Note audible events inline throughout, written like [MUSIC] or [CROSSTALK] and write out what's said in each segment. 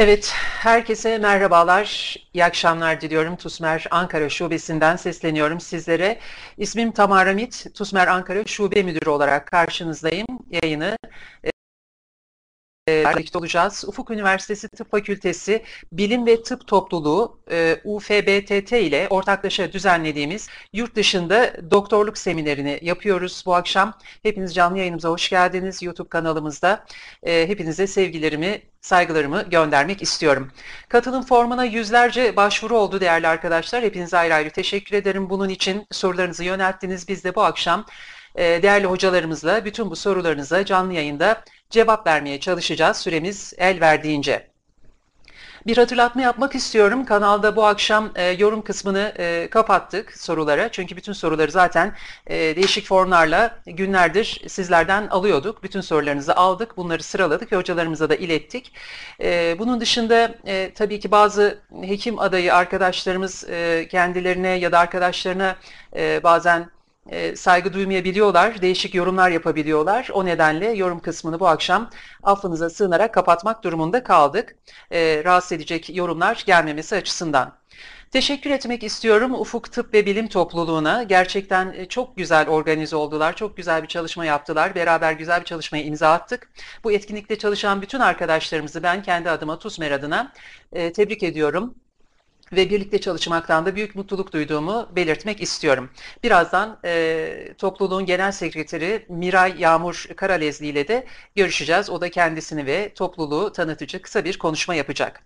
Evet, herkese merhabalar, iyi akşamlar diliyorum. TUSMER Ankara Şubesi'nden sesleniyorum sizlere. İsmim Tamara Mit, TUSMER Ankara Şube Müdürü olarak karşınızdayım. Yayını birlikte olacağız. Ufuk Üniversitesi Tıp Fakültesi Bilim ve Tıp Topluluğu e, UFBTT ile ortaklaşa düzenlediğimiz yurt dışında doktorluk seminerini yapıyoruz bu akşam. Hepiniz canlı yayınımıza hoş geldiniz YouTube kanalımızda. E, hepinize sevgilerimi, saygılarımı göndermek istiyorum. Katılım formuna yüzlerce başvuru oldu değerli arkadaşlar. Hepinize ayrı ayrı teşekkür ederim. Bunun için sorularınızı yönelttiniz. Biz de bu akşam değerli hocalarımızla bütün bu sorularınıza canlı yayında cevap vermeye çalışacağız süremiz el verdiğince. Bir hatırlatma yapmak istiyorum. Kanalda bu akşam e, yorum kısmını e, kapattık sorulara. Çünkü bütün soruları zaten e, değişik formlarla günlerdir sizlerden alıyorduk. Bütün sorularınızı aldık. Bunları sıraladık ve hocalarımıza da ilettik. E, bunun dışında e, tabii ki bazı hekim adayı arkadaşlarımız e, kendilerine ya da arkadaşlarına e, bazen e, saygı duymayabiliyorlar, değişik yorumlar yapabiliyorlar. O nedenle yorum kısmını bu akşam affınıza sığınarak kapatmak durumunda kaldık. E, rahatsız edecek yorumlar gelmemesi açısından. Teşekkür etmek istiyorum Ufuk Tıp ve Bilim Topluluğu'na. Gerçekten e, çok güzel organize oldular, çok güzel bir çalışma yaptılar. Beraber güzel bir çalışmaya imza attık. Bu etkinlikte çalışan bütün arkadaşlarımızı ben kendi adıma TUSMER adına e, tebrik ediyorum ve birlikte çalışmaktan da büyük mutluluk duyduğumu belirtmek istiyorum. Birazdan e, topluluğun genel sekreteri Miray Yağmur Karalezli ile de görüşeceğiz. O da kendisini ve topluluğu tanıtıcı kısa bir konuşma yapacak.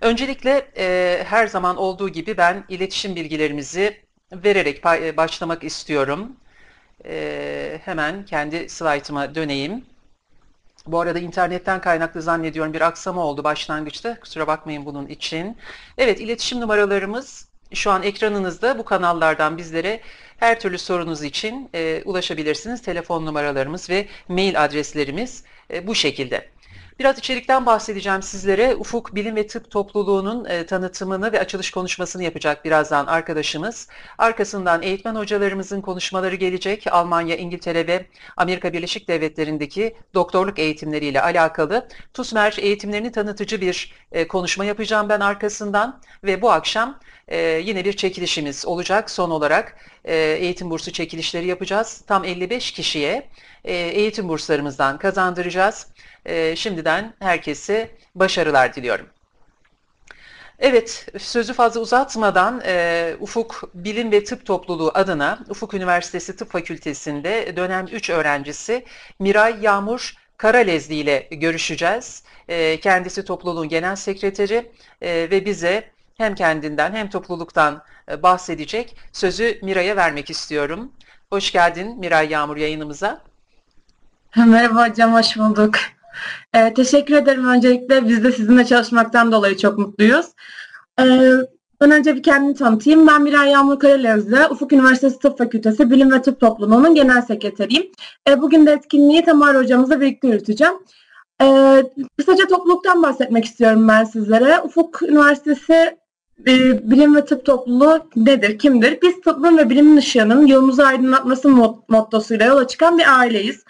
Öncelikle e, her zaman olduğu gibi ben iletişim bilgilerimizi vererek başlamak istiyorum. E, hemen kendi slaytıma döneyim. Bu arada internetten kaynaklı zannediyorum bir aksama oldu başlangıçta. Kusura bakmayın bunun için. Evet iletişim numaralarımız şu an ekranınızda bu kanallardan bizlere her türlü sorunuz için e, ulaşabilirsiniz. Telefon numaralarımız ve mail adreslerimiz e, bu şekilde. Biraz içerikten bahsedeceğim sizlere. Ufuk Bilim ve Tıp Topluluğu'nun e, tanıtımını ve açılış konuşmasını yapacak birazdan arkadaşımız. Arkasından eğitmen hocalarımızın konuşmaları gelecek. Almanya, İngiltere ve Amerika Birleşik Devletleri'ndeki doktorluk eğitimleriyle alakalı TUSMER eğitimlerini tanıtıcı bir e, konuşma yapacağım ben arkasından. Ve bu akşam e, yine bir çekilişimiz olacak. Son olarak e, eğitim bursu çekilişleri yapacağız. Tam 55 kişiye e, eğitim burslarımızdan kazandıracağız. E, şimdiden herkese başarılar diliyorum. Evet, sözü fazla uzatmadan e, Ufuk Bilim ve Tıp Topluluğu adına Ufuk Üniversitesi Tıp Fakültesi'nde dönem 3 öğrencisi Miray Yağmur Karalezli ile görüşeceğiz. E, kendisi topluluğun genel sekreteri e, ve bize hem kendinden hem topluluktan e, bahsedecek. Sözü Miray'a vermek istiyorum. Hoş geldin Miray Yağmur yayınımıza. Merhaba hocam, hoş bulduk. Ee, teşekkür ederim öncelikle. Biz de sizinle çalışmaktan dolayı çok mutluyuz. Ee, ben önce bir kendimi tanıtayım. Ben Miray Yağmur Karalevzi, Ufuk Üniversitesi Tıp Fakültesi Bilim ve Tıp Topluluğu'nun genel sekreteriyim. Ee, bugün de etkinliği Tamar hocamızla birlikte yürüteceğim. Ee, kısaca topluluktan bahsetmek istiyorum ben sizlere. Ufuk Üniversitesi e, bilim ve tıp topluluğu nedir, kimdir? Biz tıbbın ve bilimin ışığının yolumuzu aydınlatması mottosuyla yola çıkan bir aileyiz.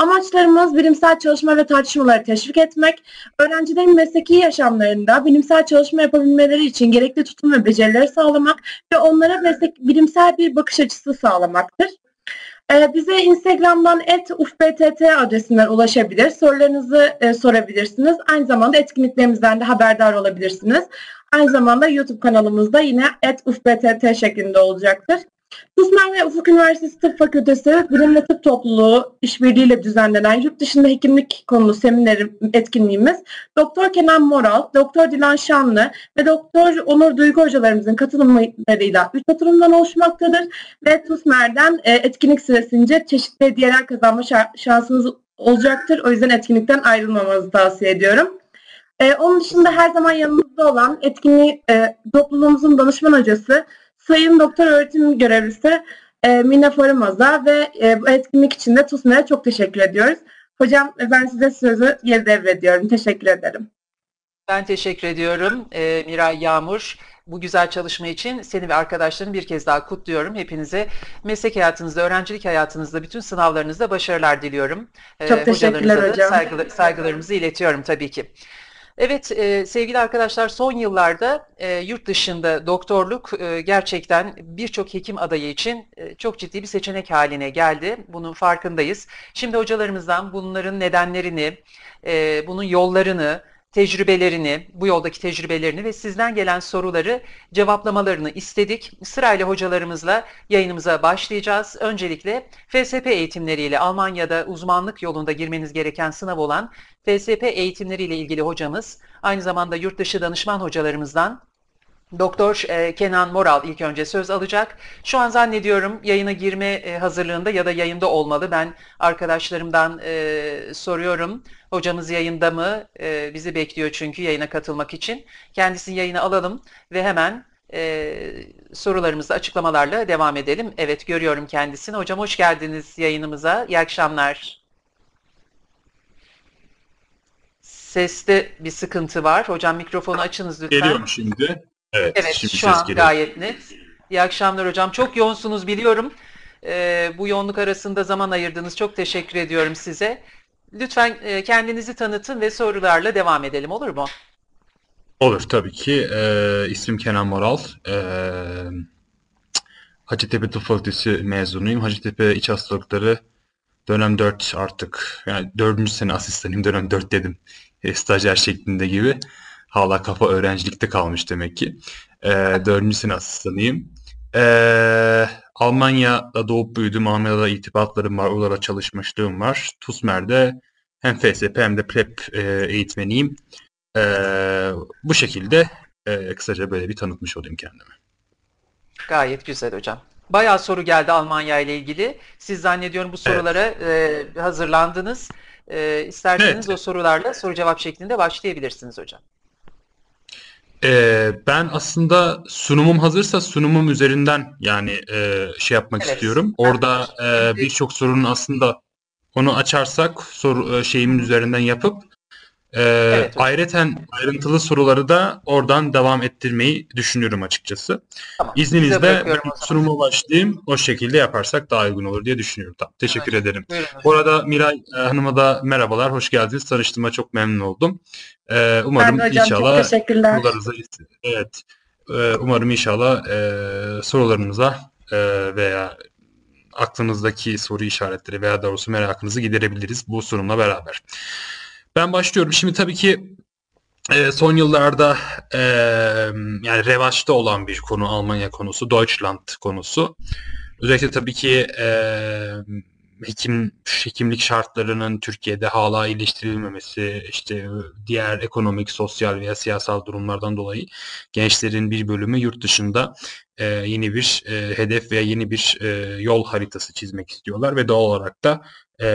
Amaçlarımız bilimsel çalışma ve tartışmaları teşvik etmek, öğrencilerin mesleki yaşamlarında bilimsel çalışma yapabilmeleri için gerekli tutum ve becerileri sağlamak ve onlara meslek, bilimsel bir bakış açısı sağlamaktır. Ee, bize Instagram'dan @ufbtt adresinden ulaşabilir, sorularınızı e, sorabilirsiniz. Aynı zamanda etkinliklerimizden de haberdar olabilirsiniz. Aynı zamanda YouTube kanalımızda yine @ufbtt şeklinde olacaktır. Susman ve Ufuk Üniversitesi Tıp Fakültesi Bilim ve Tıp Topluluğu işbirliğiyle düzenlenen yurt dışında hekimlik konulu seminerim etkinliğimiz Doktor Kenan Moral, Doktor Dilan Şanlı ve Doktor Onur Duygu hocalarımızın katılımlarıyla 3 oturumdan oluşmaktadır ve TUSMER'den e, etkinlik süresince çeşitli hediyeler kazanma şansınız olacaktır. O yüzden etkinlikten ayrılmamanızı tavsiye ediyorum. Ee, onun dışında her zaman yanımızda olan etkinliği e, topluluğumuzun danışman hocası Sayın Doktor Öğretim Görevlisi e, Mine Farımaz'a ve e, bu etkinlik için de TUSME'ye çok teşekkür ediyoruz. Hocam ben size sözü geri devrediyorum. Teşekkür ederim. Ben teşekkür ediyorum e, Miray Yağmur. Bu güzel çalışma için seni ve arkadaşlarını bir kez daha kutluyorum. Hepinize meslek hayatınızda, öğrencilik hayatınızda, bütün sınavlarınızda başarılar diliyorum. Çok teşekkürler hocam. Saygılar, saygılarımızı iletiyorum tabii ki. Evet e, sevgili arkadaşlar son yıllarda e, yurt dışında doktorluk e, gerçekten birçok hekim adayı için e, çok ciddi bir seçenek haline geldi. Bunun farkındayız. Şimdi hocalarımızdan bunların nedenlerini, e, bunun yollarını, tecrübelerini, bu yoldaki tecrübelerini ve sizden gelen soruları cevaplamalarını istedik. Sırayla hocalarımızla yayınımıza başlayacağız. Öncelikle FSP eğitimleriyle Almanya'da uzmanlık yolunda girmeniz gereken sınav olan FSP eğitimleriyle ilgili hocamız, aynı zamanda yurt dışı danışman hocalarımızdan Doktor e, Kenan Moral ilk önce söz alacak. Şu an zannediyorum yayına girme e, hazırlığında ya da yayında olmalı. Ben arkadaşlarımdan e, soruyorum. Hocamız yayında mı? Bizi bekliyor çünkü yayına katılmak için. Kendisini yayına alalım ve hemen sorularımızı açıklamalarla devam edelim. Evet görüyorum kendisini. Hocam hoş geldiniz yayınımıza. İyi akşamlar. Seste bir sıkıntı var. Hocam mikrofonu açınız lütfen. Geliyor mu şimdi? Evet, Evet şimdi şu an geliyor. gayet net. İyi akşamlar hocam. Çok yoğunsunuz biliyorum. Ee, bu yoğunluk arasında zaman ayırdınız. Çok teşekkür ediyorum size. Lütfen e, kendinizi tanıtın ve sorularla devam edelim olur mu? Olur tabii ki. Ee, ismim Kenan Moral. Ee, Hacettepe Tıp Fakültesi mezunuyum. Hacettepe İç Hastalıkları dönem 4 artık. Yani 4. sene asistanıyım. Dönem 4 dedim. E, stajyer şeklinde gibi. Hala kafa öğrencilikte kalmış demek ki. Ee, 4. sene asistanıyım. Ee, Almanya'da doğup büyüdüm. Almanya'da irtibatlarım var. Orada çalışmışlığım var. TUSMER'de hem FSP hem de PrEP e, eğitmeniyim. Ee, bu şekilde e, kısaca böyle bir tanıtmış olayım kendimi. Gayet güzel hocam. Bayağı soru geldi Almanya ile ilgili. Siz zannediyorum bu sorulara e, hazırlandınız. E, isterseniz Evet. o sorularla soru cevap şeklinde başlayabilirsiniz hocam. Ee, ben aslında sunumum hazırsa sunumum üzerinden yani e, şey yapmak Evet. istiyorum. Orada e, birçok sorunun aslında onu açarsak soru e, şeyimin üzerinden yapıp e, Evet ayrıten ayrıntılı soruları da oradan devam ettirmeyi düşünüyorum açıkçası. Tamam. İzninizle ben sunuma başlayayım. O şekilde yaparsak daha uygun olur diye düşünüyorum. Tamam, teşekkür Evet. ederim. Buyurun. Bu arada Miray e, Hanım'a da merhabalar, hoş geldiniz. Tanıştığıma çok memnun oldum. E, umarım Ben hocam inşallah çok teşekkürler. sorularınıza evet, e, umarım inşallah e, sorularınıza e, veya aklınızdaki soru işaretleri veya doğrusu merakınızı giderebiliriz bu sunumla beraber. Ben başlıyorum. Şimdi tabii ki e, son yıllarda e, yani revaçta olan bir konu Almanya konusu, Deutschland konusu. Özellikle tabii ki e, hekim hekimlik şartlarının Türkiye'de hala iyileştirilmemesi, işte diğer ekonomik, sosyal veya siyasal durumlardan dolayı gençlerin bir bölümü yurt dışında e, yeni bir e, hedef veya yeni bir e, yol haritası çizmek istiyorlar ve doğal olarak da e,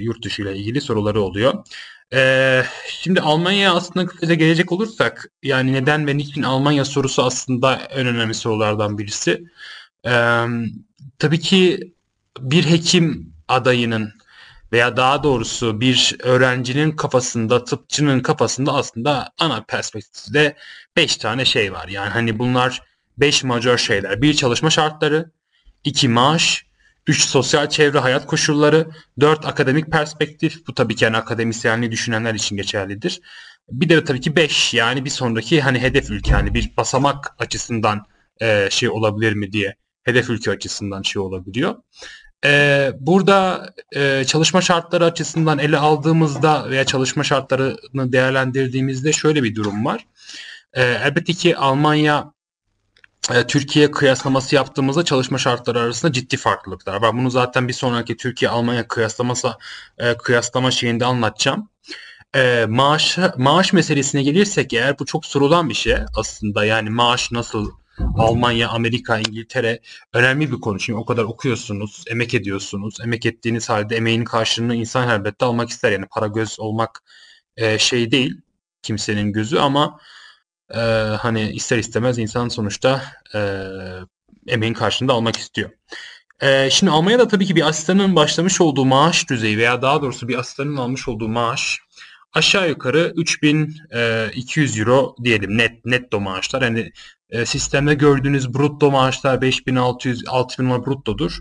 yurt dışı ile ilgili soruları oluyor. E, şimdi Almanya'ya aslında kısaca gelecek olursak yani neden ve niçin Almanya sorusu aslında en önemli sorulardan birisi. E, tabii ki bir hekim adayının veya daha doğrusu bir öğrencinin kafasında, tıpçının kafasında aslında ana perspektifte 5 tane şey var. Yani hani bunlar 5 majör şeyler. Bir çalışma şartları, iki maaş, üç sosyal çevre hayat koşulları, dört akademik perspektif. Bu tabii ki yani akademisyenliği düşünenler için geçerlidir. Bir de tabii ki 5 yani bir sonraki hani hedef ülke hani bir basamak açısından şey olabilir mi diye hedef ülke açısından şey olabiliyor. Ee, burada e, çalışma şartları açısından ele aldığımızda veya çalışma şartlarını değerlendirdiğimizde şöyle bir durum var. Ee, elbette ki Almanya e, Türkiye kıyaslaması yaptığımızda çalışma şartları arasında ciddi farklılıklar var. Bunu zaten bir sonraki Türkiye-Almanya kıyaslaması e, kıyaslama şeyinde anlatacağım. E, maaş maaş meselesine gelirsek eğer bu çok sorulan bir şey aslında. Yani maaş nasıl Almanya, Amerika, İngiltere önemli bir konu. Çünkü o kadar okuyorsunuz, emek ediyorsunuz. Emek ettiğiniz halde emeğin karşılığını insan elbette almak ister. Yani para göz olmak e, şey değil kimsenin gözü ama e, hani ister istemez insan sonuçta e, emeğin karşılığında almak istiyor. E, şimdi Almanya'da tabii ki bir asistanın başlamış olduğu maaş düzeyi veya daha doğrusu bir asistanın almış olduğu maaş aşağı yukarı 3200 euro diyelim net netto maaşlar. Yani e, sistemde gördüğünüz brutto maaşlar 5600 6000 euro bruttodur.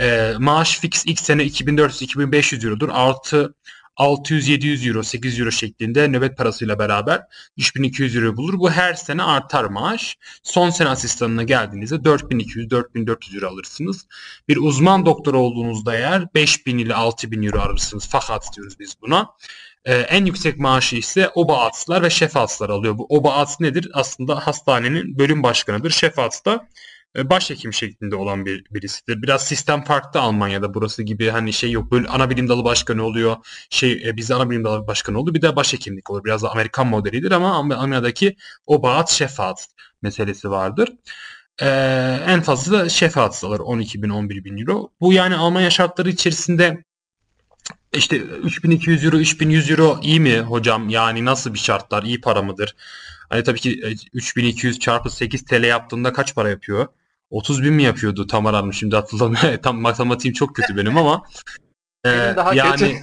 E, maaş fix ilk sene 2400-2500 eurodur. Artı 600-700 euro, 800 euro şeklinde nöbet parasıyla beraber 3200 euro bulur. Bu her sene artar maaş. Son sene asistanına geldiğinizde 4200-4400 euro alırsınız. Bir uzman doktor olduğunuzda eğer 5000 ile 6000 euro alırsınız. Fakat diyoruz biz buna. Ee, en yüksek maaşı ise oba atslar ve şef atslar alıyor. Bu oba ats nedir? Aslında hastanenin bölüm başkanıdır. Şef ats da e, başhekim şeklinde olan bir birisidir. Biraz sistem farklı Almanya'da burası gibi hani şey yok böyle ana bilim dalı başkanı oluyor. Şey e, bizde ana bilim dalı başkanı olur. Bir de başhekimlik olur. Biraz da Amerikan modelidir ama Almanya'daki obaat şefaat meselesi vardır. Ee, en fazla da şefaat alır 12 bin 11 bin euro. Bu yani Almanya şartları içerisinde işte 3200 euro 3100 euro iyi mi hocam? Yani nasıl bir şartlar? iyi para mıdır? Hani tabii ki 3200 e, çarpı 8 TL yaptığında kaç para yapıyor? 30 bin mi yapıyordu Tamar Hanım şimdi hatırlamıyorum. [LAUGHS] Tam matematiğim çok kötü benim ama. e, daha yani kötü.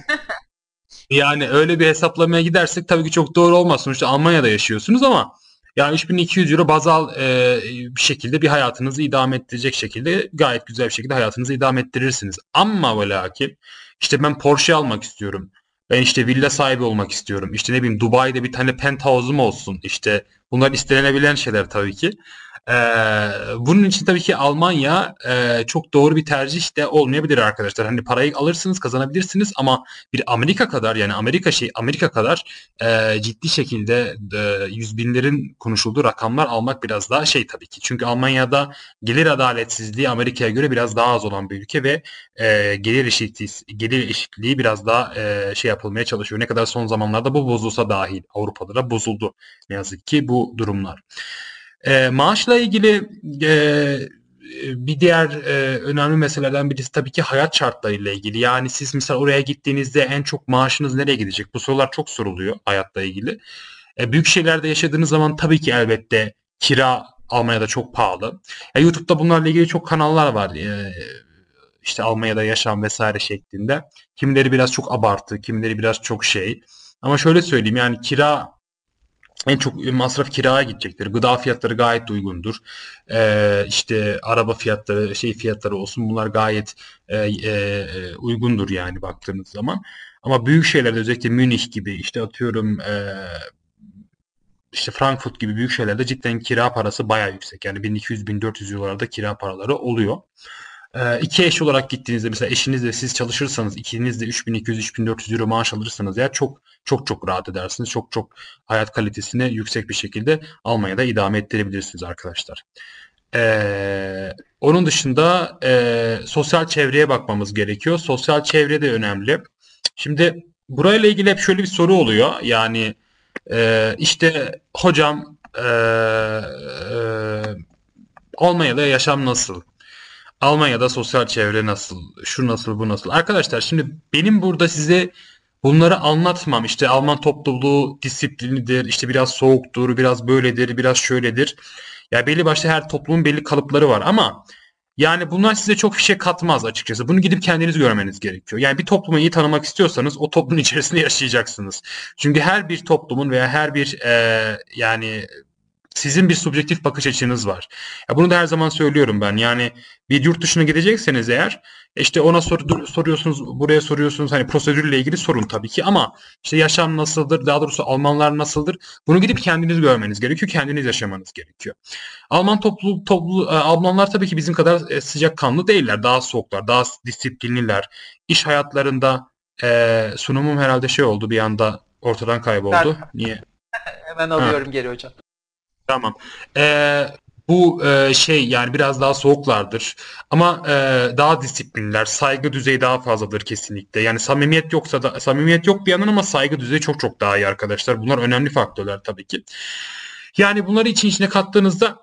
[LAUGHS] yani öyle bir hesaplamaya gidersek tabii ki çok doğru olmaz. Sonuçta Almanya'da yaşıyorsunuz ama yani 3200 euro bazal e, bir şekilde bir hayatınızı idame ettirecek şekilde gayet güzel bir şekilde hayatınızı idame ettirirsiniz. Ama ve lakin işte ben Porsche almak istiyorum. Ben işte villa sahibi olmak istiyorum. İşte ne bileyim Dubai'de bir tane penthouse'um olsun. İşte bunlar istenebilen şeyler tabii ki. Ee, bunun için tabii ki Almanya e, çok doğru bir tercih de olmayabilir arkadaşlar. Hani parayı alırsınız, kazanabilirsiniz ama bir Amerika kadar yani Amerika şey Amerika kadar e, ciddi şekilde e, yüz binlerin konuşulduğu rakamlar almak biraz daha şey tabii ki. Çünkü Almanya'da gelir adaletsizliği Amerika'ya göre biraz daha az olan bir ülke ve gelir eşitliği gelir eşitliği biraz daha şey yapılmaya çalışıyor. Ne kadar son zamanlarda bu bozulsa dahil Avrupa'da da bozuldu ne yazık ki bu durumlar. E, maaşla ilgili e, bir diğer e, önemli meselelerden birisi tabii ki hayat şartlarıyla ilgili. Yani siz mesela oraya gittiğinizde en çok maaşınız nereye gidecek? Bu sorular çok soruluyor hayatla ilgili. E, büyük şehirlerde yaşadığınız zaman tabii ki elbette kira Almanya'da çok pahalı. E, YouTube'da bunlarla ilgili çok kanallar var. E, işte Almanya'da yaşam vesaire şeklinde. Kimileri biraz çok abartı, kimileri biraz çok şey. Ama şöyle söyleyeyim yani kira en çok masraf kiraya gidecektir. Gıda fiyatları gayet uygundur. Ee, işte araba fiyatları, şey fiyatları olsun bunlar gayet e, e, uygundur yani baktığınız zaman. Ama büyük şeylerde özellikle Münih gibi işte atıyorum e, işte Frankfurt gibi büyük şeylerde cidden kira parası bayağı yüksek. Yani 1200-1400 eurolarda kira paraları oluyor. E, iki eş olarak gittiğinizde mesela eşinizle siz çalışırsanız ikiniz de 3200-3400 euro maaş alırsanız ya çok çok çok rahat edersiniz. Çok çok hayat kalitesini yüksek bir şekilde Almanya'da idame ettirebilirsiniz arkadaşlar. Ee, onun dışında e, sosyal çevreye bakmamız gerekiyor. Sosyal çevre de önemli. Şimdi burayla ilgili hep şöyle bir soru oluyor. Yani e, işte hocam e, e, Almanya'da yaşam nasıl? Almanya'da sosyal çevre nasıl? Şu nasıl, bu nasıl? Arkadaşlar şimdi benim burada size bunları anlatmam. İşte Alman topluluğu disiplinidir, işte biraz soğuktur, biraz böyledir, biraz şöyledir. Ya belli başlı her toplumun belli kalıpları var ama yani bunlar size çok bir şey katmaz açıkçası. Bunu gidip kendiniz görmeniz gerekiyor. Yani bir toplumu iyi tanımak istiyorsanız o toplumun [LAUGHS] içerisinde yaşayacaksınız. Çünkü her bir toplumun veya her bir e, yani sizin bir subjektif bakış açınız var. Ya bunu da her zaman söylüyorum ben. Yani bir yurt dışına gidecekseniz eğer işte ona sor, soruyorsunuz, buraya soruyorsunuz. Hani prosedürle ilgili sorun tabii ki ama işte yaşam nasıldır, daha doğrusu Almanlar nasıldır? Bunu gidip kendiniz görmeniz gerekiyor, kendiniz yaşamanız gerekiyor. Alman toplu, toplu e, Almanlar tabii ki bizim kadar e, sıcak kanlı değiller. Daha soğuklar, daha disiplinliler. İş hayatlarında e, sunumum herhalde şey oldu bir anda ortadan kayboldu. Ben, Niye? [LAUGHS] Hemen alıyorum ha. geri hocam. Tamam. Ee, bu e, şey yani biraz daha soğuklardır ama e, daha disiplinler, saygı düzeyi daha fazladır kesinlikle. Yani samimiyet yoksa da samimiyet yok bir yandan ama saygı düzeyi çok çok daha iyi arkadaşlar. Bunlar önemli faktörler tabii ki. Yani bunları için içine kattığınızda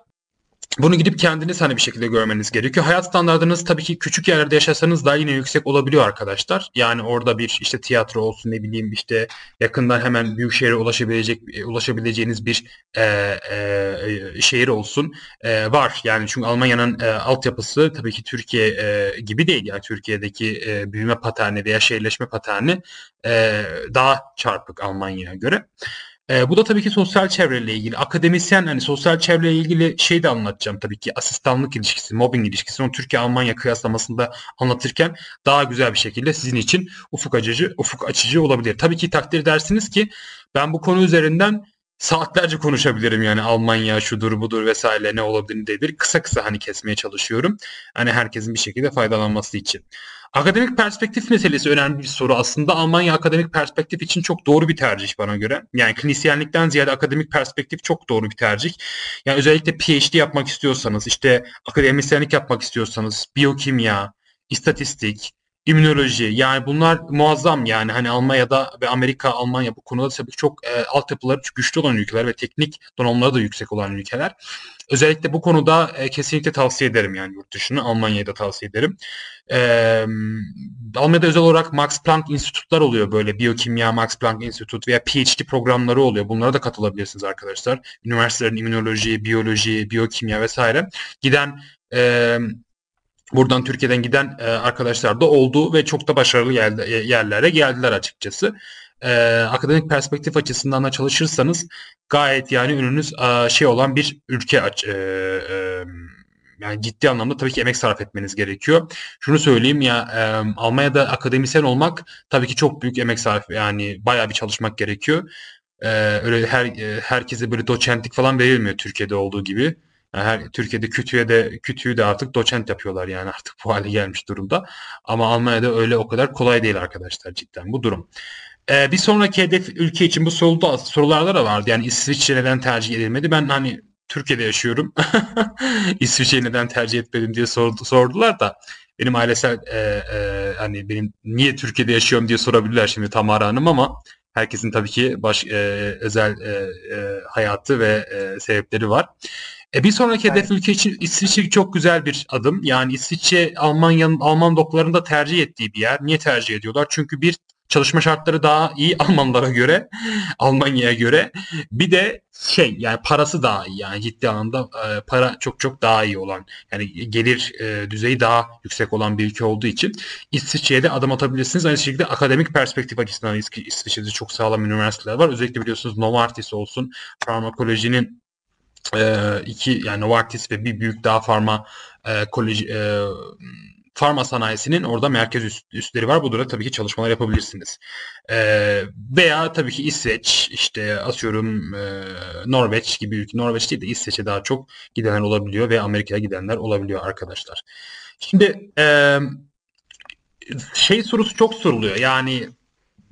bunu gidip kendiniz hani bir şekilde görmeniz gerekiyor. Hayat standartınız tabii ki küçük yerlerde yaşasanız da yine yüksek olabiliyor arkadaşlar. Yani orada bir işte tiyatro olsun ne bileyim işte yakından hemen büyük şehre ulaşabilecek ulaşabileceğiniz bir e, e, şehir olsun e, var. Yani çünkü Almanya'nın e, altyapısı tabii ki Türkiye e, gibi değil. Yani Türkiye'deki e, büyüme paterni veya şehirleşme paterni e, daha çarpık Almanya'ya göre. E, bu da tabii ki sosyal çevreyle ilgili. Akademisyen hani sosyal çevreyle ilgili şey de anlatacağım tabii ki. Asistanlık ilişkisi, mobbing ilişkisi. Onu Türkiye-Almanya kıyaslamasında anlatırken daha güzel bir şekilde sizin için ufuk açıcı, ufuk açıcı olabilir. Tabii ki takdir dersiniz ki ben bu konu üzerinden saatlerce konuşabilirim yani Almanya şudur budur vesaire ne olabilir nedir kısa kısa hani kesmeye çalışıyorum. Hani herkesin bir şekilde faydalanması için. Akademik perspektif meselesi önemli bir soru aslında. Almanya akademik perspektif için çok doğru bir tercih bana göre. Yani klinisyenlikten ziyade akademik perspektif çok doğru bir tercih. Yani özellikle PhD yapmak istiyorsanız, işte akademisyenlik yapmak istiyorsanız, biyokimya, istatistik, immünoloji yani bunlar muazzam yani hani Almanya'da ve Amerika, Almanya bu konuda tabii çok e, altyapıları güçlü olan ülkeler ve teknik donanımları da yüksek olan ülkeler. Özellikle bu konuda e, kesinlikle tavsiye ederim yani yurt dışını. Almanya'yı da tavsiye ederim. E, Almanya'da özel olarak Max Planck Enstitütler oluyor böyle biyokimya Max Planck Enstitüt veya PhD programları oluyor. Bunlara da katılabilirsiniz arkadaşlar. Üniversitelerin immünoloji, biyoloji, biyokimya vesaire giden e, buradan Türkiye'den giden e, arkadaşlar da oldu ve çok da başarılı yerlere geldiler açıkçası e, akademik perspektif açısından da çalışırsanız gayet yani önünüz e, şey olan bir ülke aç, e, e, yani ciddi anlamda tabii ki emek sarf etmeniz gerekiyor. Şunu söyleyeyim ya e, Almanya'da akademisyen olmak tabii ki çok büyük emek sarf yani bayağı bir çalışmak gerekiyor. E, öyle her e, herkese böyle doçentlik falan verilmiyor Türkiye'de olduğu gibi. Her, Türkiye'de kütüğe de kütüğü de artık doçent yapıyorlar yani [LAUGHS] artık bu hale gelmiş durumda. Ama Almanya'da öyle o kadar kolay değil arkadaşlar cidden bu durum. Ee, bir sonraki hedef ülke için bu soruda, sorularda da vardı. Yani İsviçre neden tercih edilmedi? Ben hani Türkiye'de yaşıyorum. [LAUGHS] İsviçre'yi neden tercih etmedim diye sordu, sordular da benim ailesel e, e, hani benim niye Türkiye'de yaşıyorum diye sorabilirler şimdi Tamara Hanım ama herkesin tabii ki baş e, özel e, e, hayatı ve e, sebepleri var. E, bir sonraki hedef ülke için İsviçre çok güzel bir adım. Yani İsviçre Almanya'nın Alman doktorlarında tercih ettiği bir yer. Niye tercih ediyorlar? Çünkü bir çalışma şartları daha iyi [LAUGHS] Almanlara göre, Almanya'ya göre. Bir de şey yani parası daha iyi yani ciddi anlamda e, para çok çok daha iyi olan yani gelir e, düzeyi daha yüksek olan bir ülke olduğu için İsviçre'ye de adım atabilirsiniz. Aynı şekilde akademik perspektif açısından İsviçre'de çok sağlam üniversiteler var. Özellikle biliyorsunuz Novartis olsun, farmakolojinin e, iki yani Novartis ve bir büyük daha farma e, koleji e, farma sanayisinin orada merkez üst, üstleri var. Bu da tabii ki çalışmalar yapabilirsiniz. Ee, veya tabii ki İsveç, işte atıyorum e, Norveç gibi ülke. Norveç değil de İsveç'e daha çok gidenler olabiliyor ve Amerika'ya gidenler olabiliyor arkadaşlar. Şimdi e, şey sorusu çok soruluyor. Yani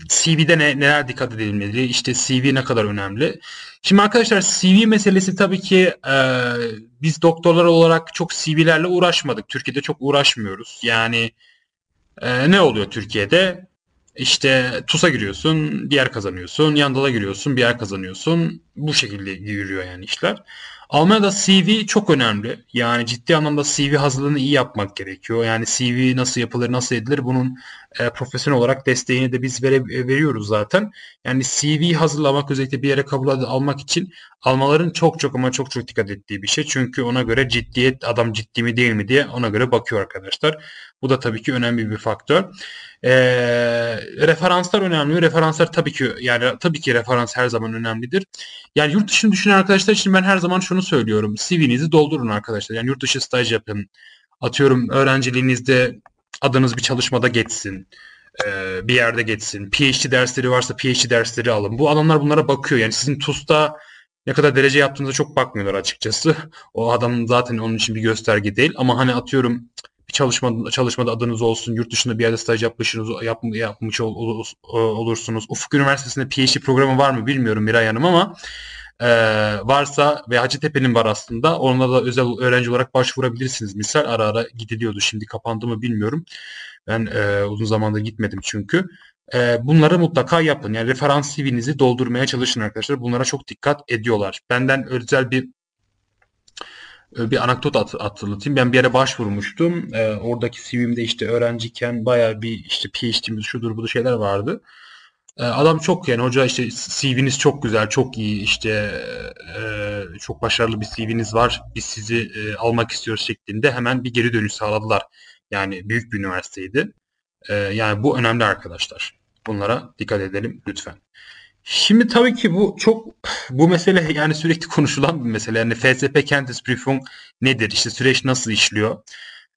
CV'de ne, neler dikkat edilmeli? İşte CV ne kadar önemli? Şimdi arkadaşlar CV meselesi tabii ki e, biz doktorlar olarak çok CV'lerle uğraşmadık. Türkiye'de çok uğraşmıyoruz. Yani e, ne oluyor Türkiye'de? İşte TUS'a giriyorsun, bir yer kazanıyorsun. Yandal'a giriyorsun, bir yer kazanıyorsun. Bu şekilde yürüyor yani işler. Almanya'da CV çok önemli. Yani ciddi anlamda CV hazırlığını iyi yapmak gerekiyor. Yani CV nasıl yapılır, nasıl edilir bunun e, profesyonel olarak desteğini de biz vere, e, veriyoruz zaten. Yani CV hazırlamak özellikle bir yere kabul almak için almaların çok çok ama çok çok dikkat ettiği bir şey. Çünkü ona göre ciddiyet adam ciddi mi değil mi diye ona göre bakıyor arkadaşlar. Bu da tabii ki önemli bir faktör. E, referanslar önemli. Referanslar tabii ki yani tabii ki referans her zaman önemlidir. Yani yurt dışını düşünen arkadaşlar için ben her zaman şunu söylüyorum. CV'nizi doldurun arkadaşlar. Yani yurt dışı staj yapın. Atıyorum öğrenciliğinizde adınız bir çalışmada geçsin. bir yerde geçsin. PhD dersleri varsa PhD dersleri alın. Bu adamlar bunlara bakıyor. Yani sizin TUS'ta ne kadar derece yaptığınıza çok bakmıyorlar açıkçası. O adam zaten onun için bir gösterge değil. Ama hani atıyorum bir çalışma çalışmada adınız olsun, yurt dışında bir yerde staj yapmışsınız, yap, yapmış ol, ol, olursunuz. Ufuk Üniversitesi'nde PhD programı var mı bilmiyorum Miray Hanım ama e, varsa ve Hacettepe'nin var aslında. Onunla da özel öğrenci olarak başvurabilirsiniz. Misal ara ara gidiliyordu. Şimdi kapandı mı bilmiyorum. Ben e, uzun zamandır gitmedim çünkü. E, bunları mutlaka yapın. Yani referans CV'nizi doldurmaya çalışın arkadaşlar. Bunlara çok dikkat ediyorlar. Benden özel bir bir anekdot at, hatırlatayım. Ben bir yere başvurmuştum. E, oradaki CV'mde işte öğrenciyken baya bir işte PhD'miz şudur bu şeyler vardı. E, adam çok yani hoca işte CV'niz çok güzel, çok iyi işte e, çok başarılı bir CV'niz var. Biz sizi e, almak istiyoruz şeklinde hemen bir geri dönüş sağladılar. Yani büyük bir üniversiteydi. E, yani bu önemli arkadaşlar. Bunlara dikkat edelim lütfen. Şimdi tabii ki bu çok bu mesele yani sürekli [LAUGHS] konuşulan bir mesele. Yani FSP Kenntnisprüfung nedir? İşte süreç nasıl işliyor?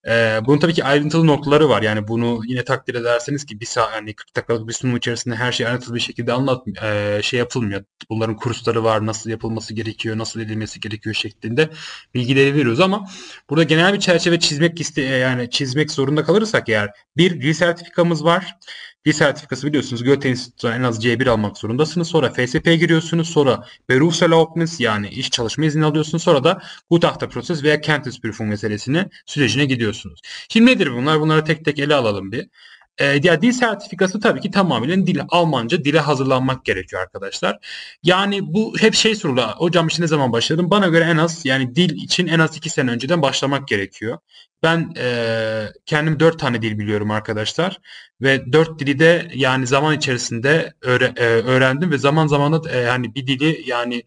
Ee, bunun tabii ki ayrıntılı noktaları var. Yani bunu yine takdir ederseniz ki bir saat yani 40 dakikalık bir sunum içerisinde her şey ayrıntılı bir şekilde anlat e, şey yapılmıyor. Bunların kursları var, nasıl yapılması gerekiyor, nasıl edilmesi gerekiyor şeklinde bilgileri veriyoruz ama burada genel bir çerçeve çizmek iste yani çizmek zorunda kalırsak eğer bir dil sertifikamız var. Dil sertifikası biliyorsunuz Goethe en az C1 almak zorundasınız. Sonra FSP'ye giriyorsunuz. Sonra Berufserlaubnis yani iş çalışma izni alıyorsunuz. Sonra da Gutachterprozess veya Kenntnisprüfung meselesini sürecine gidiyorsunuz. Şimdi nedir bunlar? Bunları tek tek ele alalım bir. E, ya dil sertifikası tabii ki tamamen dil Almanca dile hazırlanmak gerekiyor arkadaşlar. Yani bu hep şey soruluyor. Hocam işte ne zaman başladım? Bana göre en az yani dil için en az iki sene önceden başlamak gerekiyor. Ben e, kendim dört tane dil biliyorum arkadaşlar ve dört dili de yani zaman içerisinde öğre, e, öğrendim ve zaman zaman da e, yani bir dili yani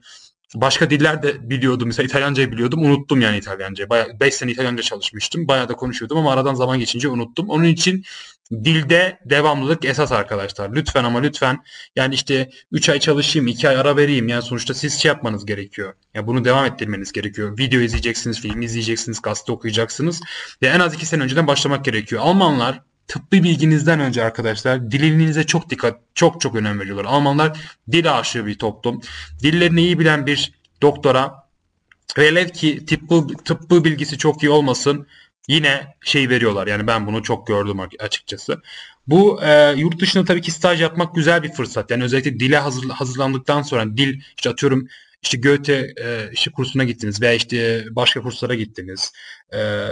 başka diller de biliyordum. Mesela İtalyancayı biliyordum. Unuttum yani İtalyancayı. Bayağı 5 sene İtalyanca çalışmıştım. Bayağı da konuşuyordum ama aradan zaman geçince unuttum. Onun için dilde devamlılık esas arkadaşlar. Lütfen ama lütfen yani işte 3 ay çalışayım, 2 ay ara vereyim. Yani sonuçta siz şey yapmanız gerekiyor. Ya yani bunu devam ettirmeniz gerekiyor. Video izleyeceksiniz, film izleyeceksiniz, gazete okuyacaksınız. Ve en az 2 sene önceden başlamak gerekiyor. Almanlar tıbbi bilginizden önce arkadaşlar dilinize çok dikkat, çok çok önem veriyorlar. Almanlar dil aşığı bir toplum. Dillerini iyi bilen bir doktora velev ki tıbbı, tıbbı bilgisi çok iyi olmasın yine şey veriyorlar. Yani ben bunu çok gördüm açıkçası. Bu e, yurt dışında tabii ki staj yapmak güzel bir fırsat. Yani özellikle dile hazır, hazırlandıktan sonra dil işte atıyorum işte Goethe e, işte kursuna gittiniz veya işte başka kurslara gittiniz. E,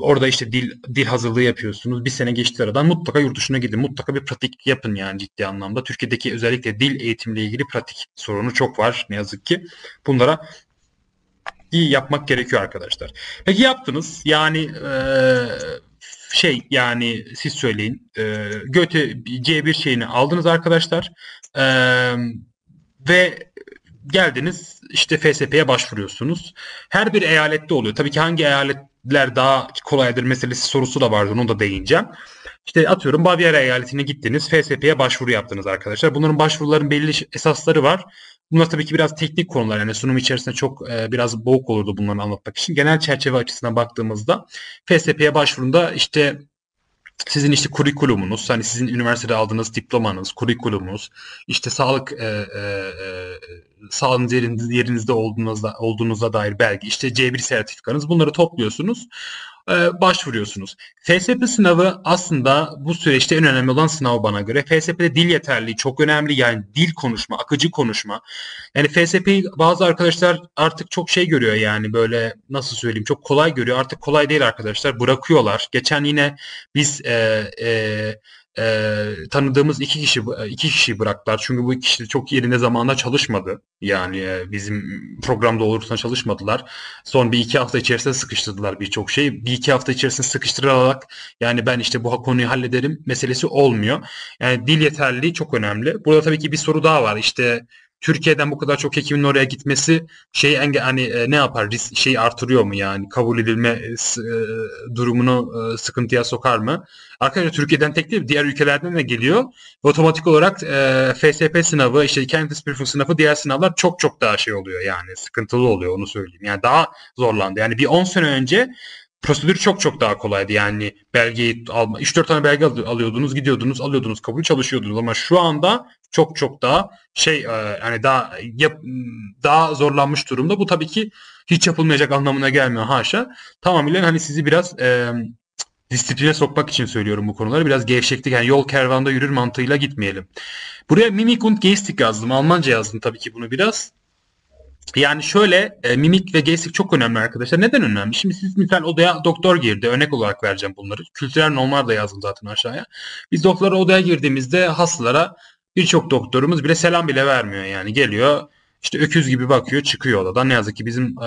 orada işte dil dil hazırlığı yapıyorsunuz. Bir sene geçti aradan mutlaka yurt dışına gidin. Mutlaka bir pratik yapın yani ciddi anlamda. Türkiye'deki özellikle dil eğitimle ilgili pratik sorunu çok var ne yazık ki. Bunlara iyi yapmak gerekiyor arkadaşlar. Peki yaptınız. Yani e, şey yani siz söyleyin. E, Goethe C1 şeyini aldınız arkadaşlar. E, ve geldiniz işte FSP'ye başvuruyorsunuz. Her bir eyalette oluyor. Tabii ki hangi eyaletler daha kolaydır meselesi sorusu da vardı. Onu da değineceğim. İşte atıyorum Bavyera eyaletine gittiniz. FSP'ye başvuru yaptınız arkadaşlar. Bunların başvuruların belli esasları var. Bunlar tabii ki biraz teknik konular. Yani sunum içerisinde çok e, biraz boğuk olurdu bunları anlatmak için. Genel çerçeve açısından baktığımızda FSP'ye başvurunda işte sizin işte kurikulumunuz, hani sizin üniversitede aldığınız diplomanız, kurikulumunuz, işte sağlık e, e, e, sağlığınız yeriniz, yerinizde olduğunuzda, olduğunuzda dair belge, işte C1 sertifikanız bunları topluyorsunuz. E, başvuruyorsunuz. FSP sınavı aslında bu süreçte en önemli olan sınav bana göre. FSP'de dil yeterliği çok önemli. Yani dil konuşma, akıcı konuşma. Yani FSP'yi bazı arkadaşlar artık çok şey görüyor yani böyle nasıl söyleyeyim çok kolay görüyor. Artık kolay değil arkadaşlar. Bırakıyorlar. Geçen yine biz e, e, e, tanıdığımız iki kişi iki kişi bıraktılar. Çünkü bu kişi çok yerinde zamanda çalışmadı. Yani e, bizim programda olursa çalışmadılar. Son bir iki hafta içerisinde sıkıştırdılar birçok şey. Bir iki hafta içerisinde sıkıştırarak yani ben işte bu konuyu hallederim meselesi olmuyor. Yani dil yeterliliği çok önemli. Burada tabii ki bir soru daha var. İşte Türkiye'den bu kadar çok hekimin oraya gitmesi şey enge hani e, ne yapar risk şey artırıyor mu yani kabul edilme e, e, durumunu e, sıkıntıya sokar mı? Arkadaşlar Türkiye'den tek değil diğer ülkelerden de geliyor. Otomatik olarak e, FSP sınavı işte Candidates Prüfung sınavı diğer sınavlar çok çok daha şey oluyor yani sıkıntılı oluyor onu söyleyeyim. Yani daha zorlandı. Yani bir 10 sene önce prosedür çok çok daha kolaydı. Yani belgeyi alma 3-4 tane belge alıyordunuz, gidiyordunuz, alıyordunuz, kabul çalışıyordunuz ama şu anda çok çok daha şey e, yani daha yap, daha zorlanmış durumda. Bu tabii ki hiç yapılmayacak anlamına gelmiyor haşa. Tamamıyla hani sizi biraz e, disipline sokmak için söylüyorum bu konuları. Biraz gevşeklik yani yol kervanda yürür mantığıyla gitmeyelim. Buraya Mimik und yazdım. Almanca yazdım tabii ki bunu biraz. Yani şöyle e, mimik ve gestik çok önemli arkadaşlar. Neden önemli? Şimdi siz misal odaya doktor girdi. Örnek olarak vereceğim bunları. Kültürel normlar da yazdım zaten aşağıya. Biz doktora odaya girdiğimizde hastalara birçok doktorumuz bile selam bile vermiyor yani. Geliyor işte öküz gibi bakıyor çıkıyor odadan. Ne yazık ki bizim e,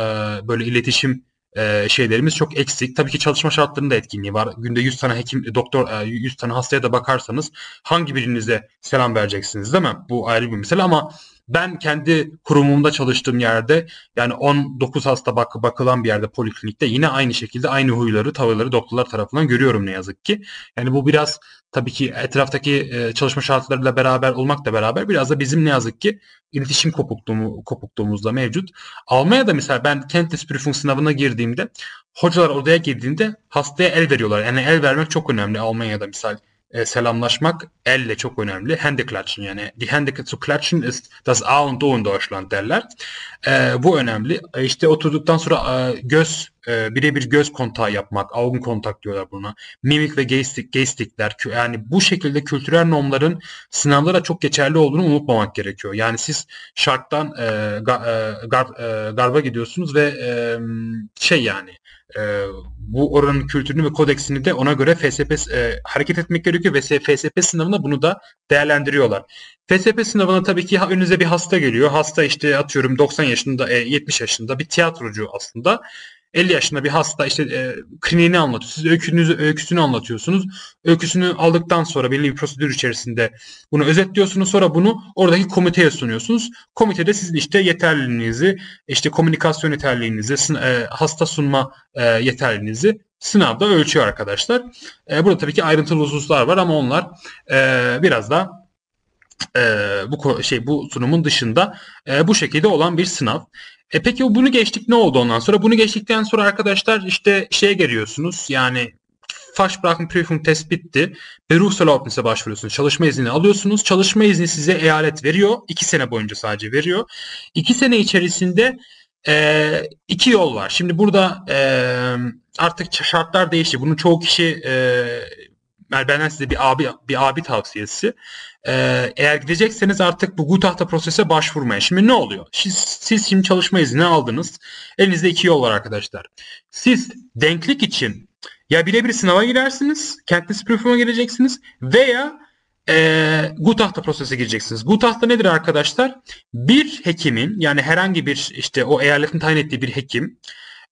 böyle iletişim e, şeylerimiz çok eksik. Tabii ki çalışma şartlarında etkinliği var. Günde 100 tane hekim, doktor, e, 100 tane hastaya da bakarsanız hangi birinize selam vereceksiniz değil mi? Bu ayrı bir mesele ama ben kendi kurumumda çalıştığım yerde yani 19 hasta bak bakılan bir yerde poliklinikte yine aynı şekilde aynı huyları, tavırları doktorlar tarafından görüyorum ne yazık ki. Yani bu biraz tabii ki etraftaki e, çalışma şartlarıyla beraber olmakla beraber biraz da bizim ne yazık ki iletişim kopukluğu, kopukluğumuzda mevcut. Almanya'da mesela ben Kenntnisprüfung sınavına girdiğimde hocalar odaya girdiğinde hastaya el veriyorlar. Yani el vermek çok önemli Almanya'da misal e, selamlaşmak elle çok önemli. Hände klatschen yani. Die Hände zu klatschen ist das A und O in Deutschland derler. E, bu önemli. E, işte oturduktan sonra e, göz e, birebir göz kontağı yapmak, augen kontak diyorlar buna. Mimik ve gestik, gestikler. Yani bu şekilde kültürel normların sınavlara çok geçerli olduğunu unutmamak gerekiyor. Yani siz şarttan e, e, gar, e, garba gidiyorsunuz ve e, şey yani e, bu oranın kültürünü ve kodeksini de ona göre FSP e, hareket etmek gerekiyor ve FSP sınavında bunu da değerlendiriyorlar. FSP sınavına tabii ki önünüze bir hasta geliyor. Hasta işte atıyorum 90 yaşında, e, 70 yaşında bir tiyatrocu aslında. 50 yaşında bir hasta işte e, kliniğini anlatıyor. Siz öykünüzü, öyküsünü anlatıyorsunuz. Öyküsünü aldıktan sonra belli bir prosedür içerisinde bunu özetliyorsunuz. Sonra bunu oradaki komiteye sunuyorsunuz. Komitede sizin işte yeterliliğinizi, işte komünikasyon yeterliliğinizi, e, hasta sunma e, yeterliliğinizi sınavda ölçüyor arkadaşlar. E, burada tabii ki ayrıntılı hususlar var ama onlar e, biraz da e, bu şey bu sunumun dışında e, bu şekilde olan bir sınav. E peki bunu geçtik ne oldu ondan sonra? Bunu geçtikten sonra arkadaşlar işte şeye geliyorsunuz yani Fachsprachenprüfung test bitti. Berufserlaubnis'e başvuruyorsunuz. Çalışma izni alıyorsunuz. Çalışma izni size eyalet veriyor. iki sene boyunca sadece veriyor. İki sene içerisinde e, iki yol var. Şimdi burada e, artık şartlar değişti. Bunu çoğu kişi e, benden size bir abi bir abi tavsiyesi. Ee, eğer gidecekseniz artık bu Gutach'ta prosese başvurmayın. Şimdi ne oluyor? Siz, siz şimdi çalışma izni aldınız. Elinizde iki yol var arkadaşlar. Siz denklik için ya birebir sınava girersiniz, Kentlisi prüfuma gireceksiniz veya e, Gutach'ta prosese gireceksiniz. Gutach'ta nedir arkadaşlar? Bir hekimin yani herhangi bir işte o eyaletin tayin ettiği bir hekim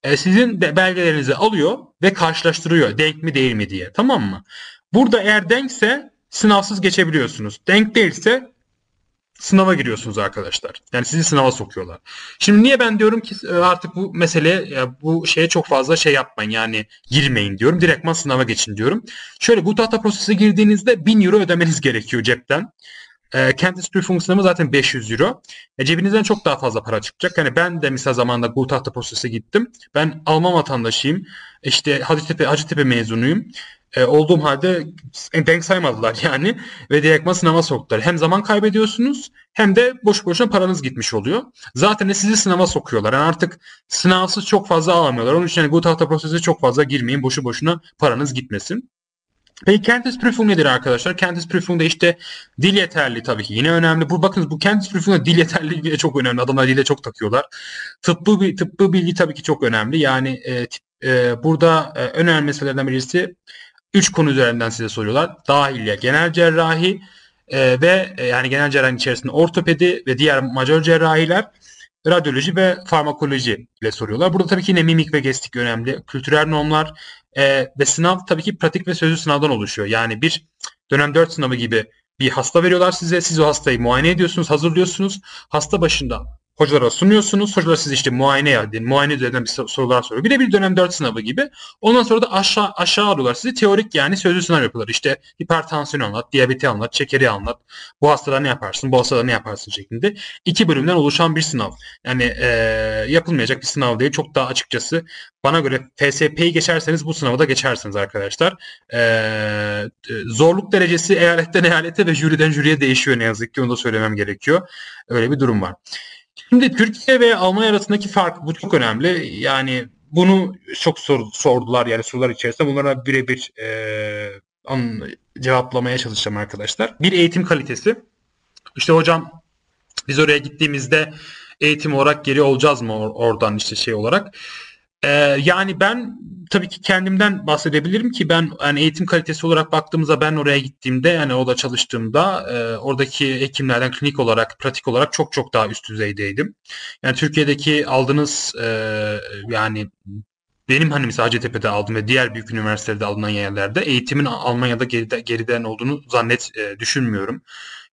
e, sizin de belgelerinizi alıyor ve karşılaştırıyor denk mi değil mi diye. Tamam mı? Burada eğer denkse sınavsız geçebiliyorsunuz. Denk değilse sınava giriyorsunuz arkadaşlar. Yani sizi sınava sokuyorlar. Şimdi niye ben diyorum ki e, artık bu mesele bu şeye çok fazla şey yapmayın yani girmeyin diyorum. Direktman sınava geçin diyorum. Şöyle bu tahta prosese girdiğinizde 1000 euro ödemeniz gerekiyor cepten. E, Kenntnisprüfung sınavı zaten 500 euro. E, cebinizden çok daha fazla para çıkacak. Yani ben de misal zamanında Gutahta prosese gittim. Ben Alman vatandaşıyım. İşte Hacettepe, Hacettepe mezunuyum e, olduğum halde denk saymadılar [LAUGHS] yani ve direktman sınava soktular. Hem zaman kaybediyorsunuz hem de boş boşuna paranız gitmiş oluyor. Zaten de sizi sınava sokuyorlar. Yani artık sınavsız çok fazla alamıyorlar. Onun için yani bu tahta prosesi çok fazla girmeyin. Boşu boşuna paranız gitmesin. Peki Kenntnisprüfung nedir arkadaşlar? Kenntnisprüfung'da işte dil yeterli tabii ki yine önemli. Bu bakınız bu Kenntnisprüfung'da dil yeterliliği bile çok önemli. Adamlar dile çok takıyorlar. Tıbbı, tıbbı bilgi tabii ki çok önemli. Yani e, e, burada e, önemli meselelerden birisi 3 konu üzerinden size soruyorlar. Dahiliye, genel cerrahi e, ve e, yani genel cerrahi içerisinde ortopedi ve diğer majör cerrahiler, radyoloji ve farmakoloji ile soruyorlar. Burada tabii ki yine mimik ve gestik önemli. Kültürel normlar e, ve sınav tabii ki pratik ve sözlü sınavdan oluşuyor. Yani bir dönem 4 sınavı gibi bir hasta veriyorlar size. Siz o hastayı muayene ediyorsunuz, hazırlıyorsunuz. Hasta başında hocalara sunuyorsunuz. Hocalar siz işte muayene yani muayene üzerinden bir sorular soruyor. Bir de bir dönem 4 sınavı gibi. Ondan sonra da aşağı aşağı alıyorlar sizi. Teorik yani sözlü sınav yapıyorlar. İşte hipertansiyon anlat, diyabeti anlat, şekeri anlat. Bu hastada ne yaparsın, bu hastada ne yaparsın şeklinde. iki bölümden oluşan bir sınav. Yani e, yapılmayacak bir sınav değil. Çok daha açıkçası bana göre FSP'yi geçerseniz bu sınavı da geçersiniz arkadaşlar. Ee, zorluk derecesi eyaletten eyalete ve jüriden jüriye değişiyor ne yazık ki onu da söylemem gerekiyor. Öyle bir durum var. Şimdi Türkiye ve Almanya arasındaki fark bu çok önemli. Yani bunu çok sor, sordular yani sorular içerisinde. Bunlara birebir e, cevaplamaya çalışacağım arkadaşlar. Bir eğitim kalitesi. İşte hocam biz oraya gittiğimizde eğitim olarak geri olacağız mı or- oradan işte şey olarak. Ee, yani ben tabii ki kendimden bahsedebilirim ki ben yani eğitim kalitesi olarak baktığımızda ben oraya gittiğimde yani orada çalıştığımda e, oradaki hekimlerden klinik olarak pratik olarak çok çok daha üst düzeydeydim. Yani Türkiye'deki aldığınız e, yani benim hani mesela Hacettepe'de aldığım ve diğer büyük üniversitelerde alınan yerlerde eğitimin Almanya'da geride, geriden olduğunu zannet e, düşünmüyorum.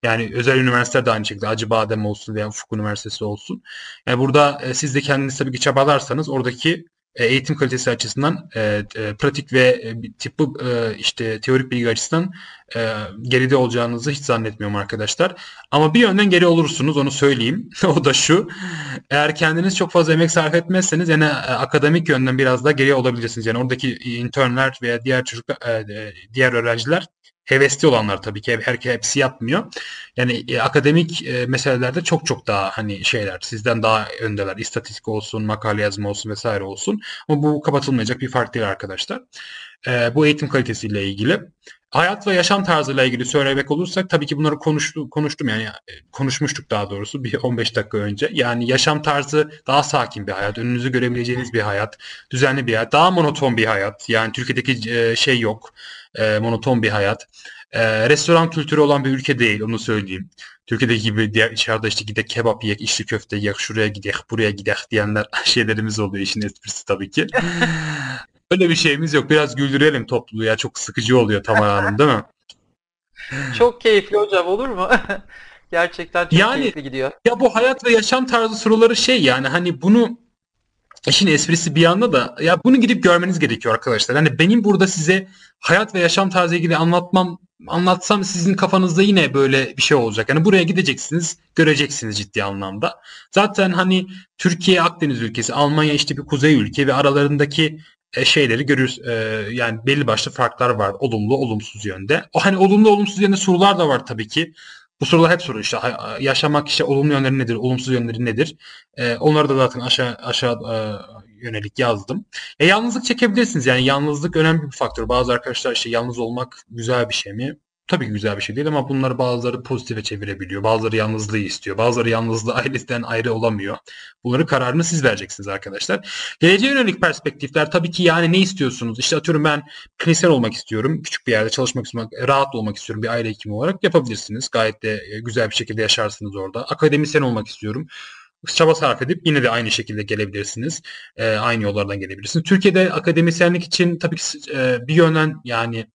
Yani özel üniversiteler de aynı şekilde Acıbadem olsun veya Ufuk Üniversitesi olsun. Yani burada e, siz de kendiniz tabii ki çabalarsanız oradaki eğitim kalitesi açısından e, e, pratik ve e, tıbbı e, işte teorik bilgi açısından e, geride olacağınızı hiç zannetmiyorum arkadaşlar. Ama bir yönden geri olursunuz onu söyleyeyim. [LAUGHS] o da şu. Eğer kendiniz çok fazla emek sarf etmezseniz yani e, akademik yönden biraz daha geri olabilirsiniz. Yani oradaki internler veya diğer çocuklar e, diğer öğrenciler hevesli olanlar tabii ki herkes hepsi yapmıyor. Yani e, akademik e, meselelerde çok çok daha hani şeyler sizden daha öndeler. İstatistik olsun, makale yazma olsun vesaire olsun. Ama bu kapatılmayacak bir fark değil arkadaşlar. E, bu eğitim kalitesiyle ilgili. Hayat ve yaşam tarzıyla ilgili söylemek olursak tabii ki bunları konuştu, konuştum yani e, konuşmuştuk daha doğrusu bir [LAUGHS] 15 dakika önce. Yani yaşam tarzı daha sakin bir hayat, önünüzü görebileceğiniz bir hayat, düzenli bir hayat, daha monoton bir hayat. Yani Türkiye'deki e, şey yok, e, monoton bir hayat. E, restoran kültürü olan bir ülke değil onu söyleyeyim. Türkiye'deki gibi diğer içeride işte gidek kebap yiyek, içli köfte yiyek, şuraya gidek, buraya gidek diyenler [LAUGHS] şeylerimiz oluyor işin esprisi tabii ki. [LAUGHS] Öyle bir şeyimiz yok. Biraz güldürelim topluluğu ya. Çok sıkıcı oluyor Tamar Hanım değil mi? [LAUGHS] Çok keyifli hocam olur mu? Gerçekten çok Yani- keyifli gidiyor. Ya bu hayat ve yaşam tarzı soruları şey yani hani bunu işin esprisi bir yanda da ya bunu gidip görmeniz gerekiyor arkadaşlar. Hani benim burada size hayat ve yaşam tarzı ilgili anlatmam anlatsam sizin kafanızda yine böyle bir şey olacak. Yani buraya gideceksiniz, göreceksiniz ciddi anlamda. Zaten hani Türkiye Akdeniz ülkesi, Almanya işte bir kuzey ülke ve aralarındaki e, şeyleri görürüz. E, yani belli başlı farklar var. Olumlu, olumsuz yönde. O hani olumlu, olumsuz yönde sorular da var tabii ki. Bu sorular hep soru işte yaşamak işte olumlu yönleri nedir, olumsuz yönleri nedir? E, onları da zaten aşağı aşağı e, yönelik yazdım. E, yalnızlık çekebilirsiniz. Yani yalnızlık önemli bir faktör. Bazı arkadaşlar işte yalnız olmak güzel bir şey mi? Tabii ki güzel bir şey değil ama bunları bazıları pozitife çevirebiliyor. Bazıları yalnızlığı istiyor. Bazıları yalnızlığı ailesinden ayrı olamıyor. Bunları kararını siz vereceksiniz arkadaşlar. Geleceğe yönelik perspektifler tabii ki yani ne istiyorsunuz? İşte atıyorum ben klinisyen olmak istiyorum. Küçük bir yerde çalışmak istiyorum. Rahat olmak istiyorum bir aile hekimi olarak yapabilirsiniz. Gayet de e, güzel bir şekilde yaşarsınız orada. Akademisyen olmak istiyorum. Çaba sarf edip yine de aynı şekilde gelebilirsiniz. E, aynı yollardan gelebilirsiniz. Türkiye'de akademisyenlik için tabii ki e, bir yönden yani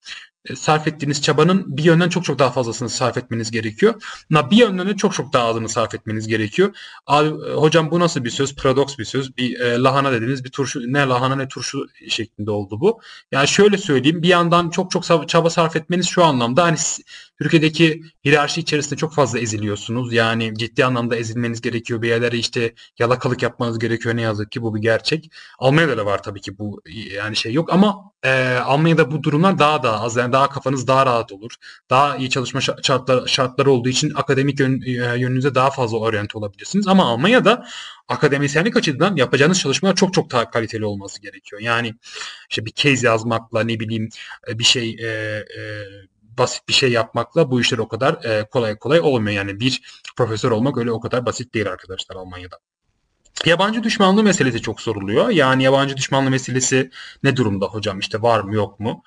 sarf ettiğiniz çabanın bir yönden çok çok daha fazlasını sarf etmeniz gerekiyor. Ama bir yönden de çok çok daha azını sarf etmeniz gerekiyor. Abi, e, hocam bu nasıl bir söz? Paradoks bir söz. Bir e, lahana dediğiniz bir turşu ne lahana ne turşu şeklinde oldu bu. Yani şöyle söyleyeyim bir yandan çok çok çaba sarf etmeniz şu anlamda hani Türkiye'deki hiyerarşi içerisinde çok fazla eziliyorsunuz. Yani ciddi anlamda ezilmeniz gerekiyor. Bir yerlere işte yalakalık yapmanız gerekiyor ne yazık ki bu bir gerçek. Almanya'da da var tabii ki bu yani şey yok ama e, Almanya'da bu durumlar daha da az yani daha kafanız daha rahat olur. Daha iyi çalışma şa- şartlar, şartları olduğu için akademik yön, yönünüze daha fazla oryante olabilirsiniz. Ama Almanya'da akademisyenlik açıdan yapacağınız çalışmalar çok çok daha kaliteli olması gerekiyor. Yani işte bir case yazmakla ne bileyim bir şey e, e, basit bir şey yapmakla bu işler o kadar e, kolay kolay olmuyor. Yani bir profesör olmak öyle o kadar basit değil arkadaşlar Almanya'da. Yabancı düşmanlığı meselesi çok soruluyor. Yani yabancı düşmanlığı meselesi ne durumda hocam? İşte var mı yok mu?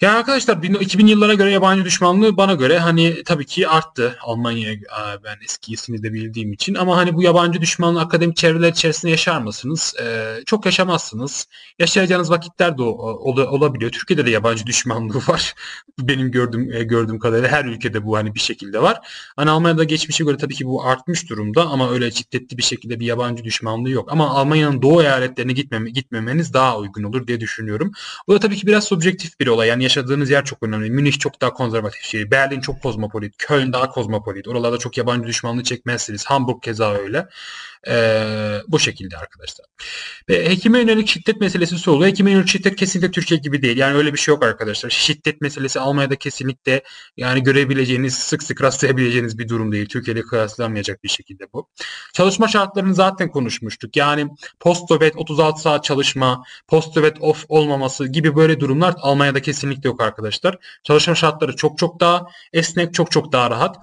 Yani arkadaşlar 2000 yıllara göre yabancı düşmanlığı bana göre hani tabii ki arttı. Almanya'ya ben eskisini de bildiğim için ama hani bu yabancı düşmanlığı akademik çevreler içerisinde yaşar mısınız? Ee, çok yaşamazsınız. Yaşayacağınız vakitler de ol- olabiliyor. Türkiye'de de yabancı [LAUGHS] düşmanlığı var. Benim gördüğüm e, gördüğüm kadarıyla her ülkede bu hani bir şekilde var. Hani Almanya'da geçmişe göre tabii ki bu artmış durumda ama öyle şiddetli bir şekilde bir yabancı düşmanlığı yok. Ama Almanya'nın doğu eyaletlerine gitmeme, gitmemeniz daha uygun olur diye düşünüyorum. Bu da tabii ki biraz subjektif bir olay. Yani yaşadığınız yer çok önemli. Münih çok daha konservatif şehir. Berlin çok kozmopolit. Köln daha kozmopolit. Oralarda çok yabancı düşmanlığı çekmezsiniz. Hamburg keza öyle. Ee, bu şekilde arkadaşlar. Ve hekime yönelik şiddet meselesi soruluyor. Hekime yönelik şiddet kesinlikle Türkiye gibi değil. Yani öyle bir şey yok arkadaşlar. Şiddet meselesi Almanya'da kesinlikle yani görebileceğiniz, sık sık rastlayabileceğiniz bir durum değil. Türkiye ile kıyaslamayacak bir şekilde bu. Çalışma şartlarını zaten konuşmuştuk. Yani post-dovet 36 saat çalışma, post-dovet off olmaması gibi böyle durumlar Almanya'da kesinlikle yok arkadaşlar. Çalışma şartları çok çok daha esnek, çok çok daha rahat.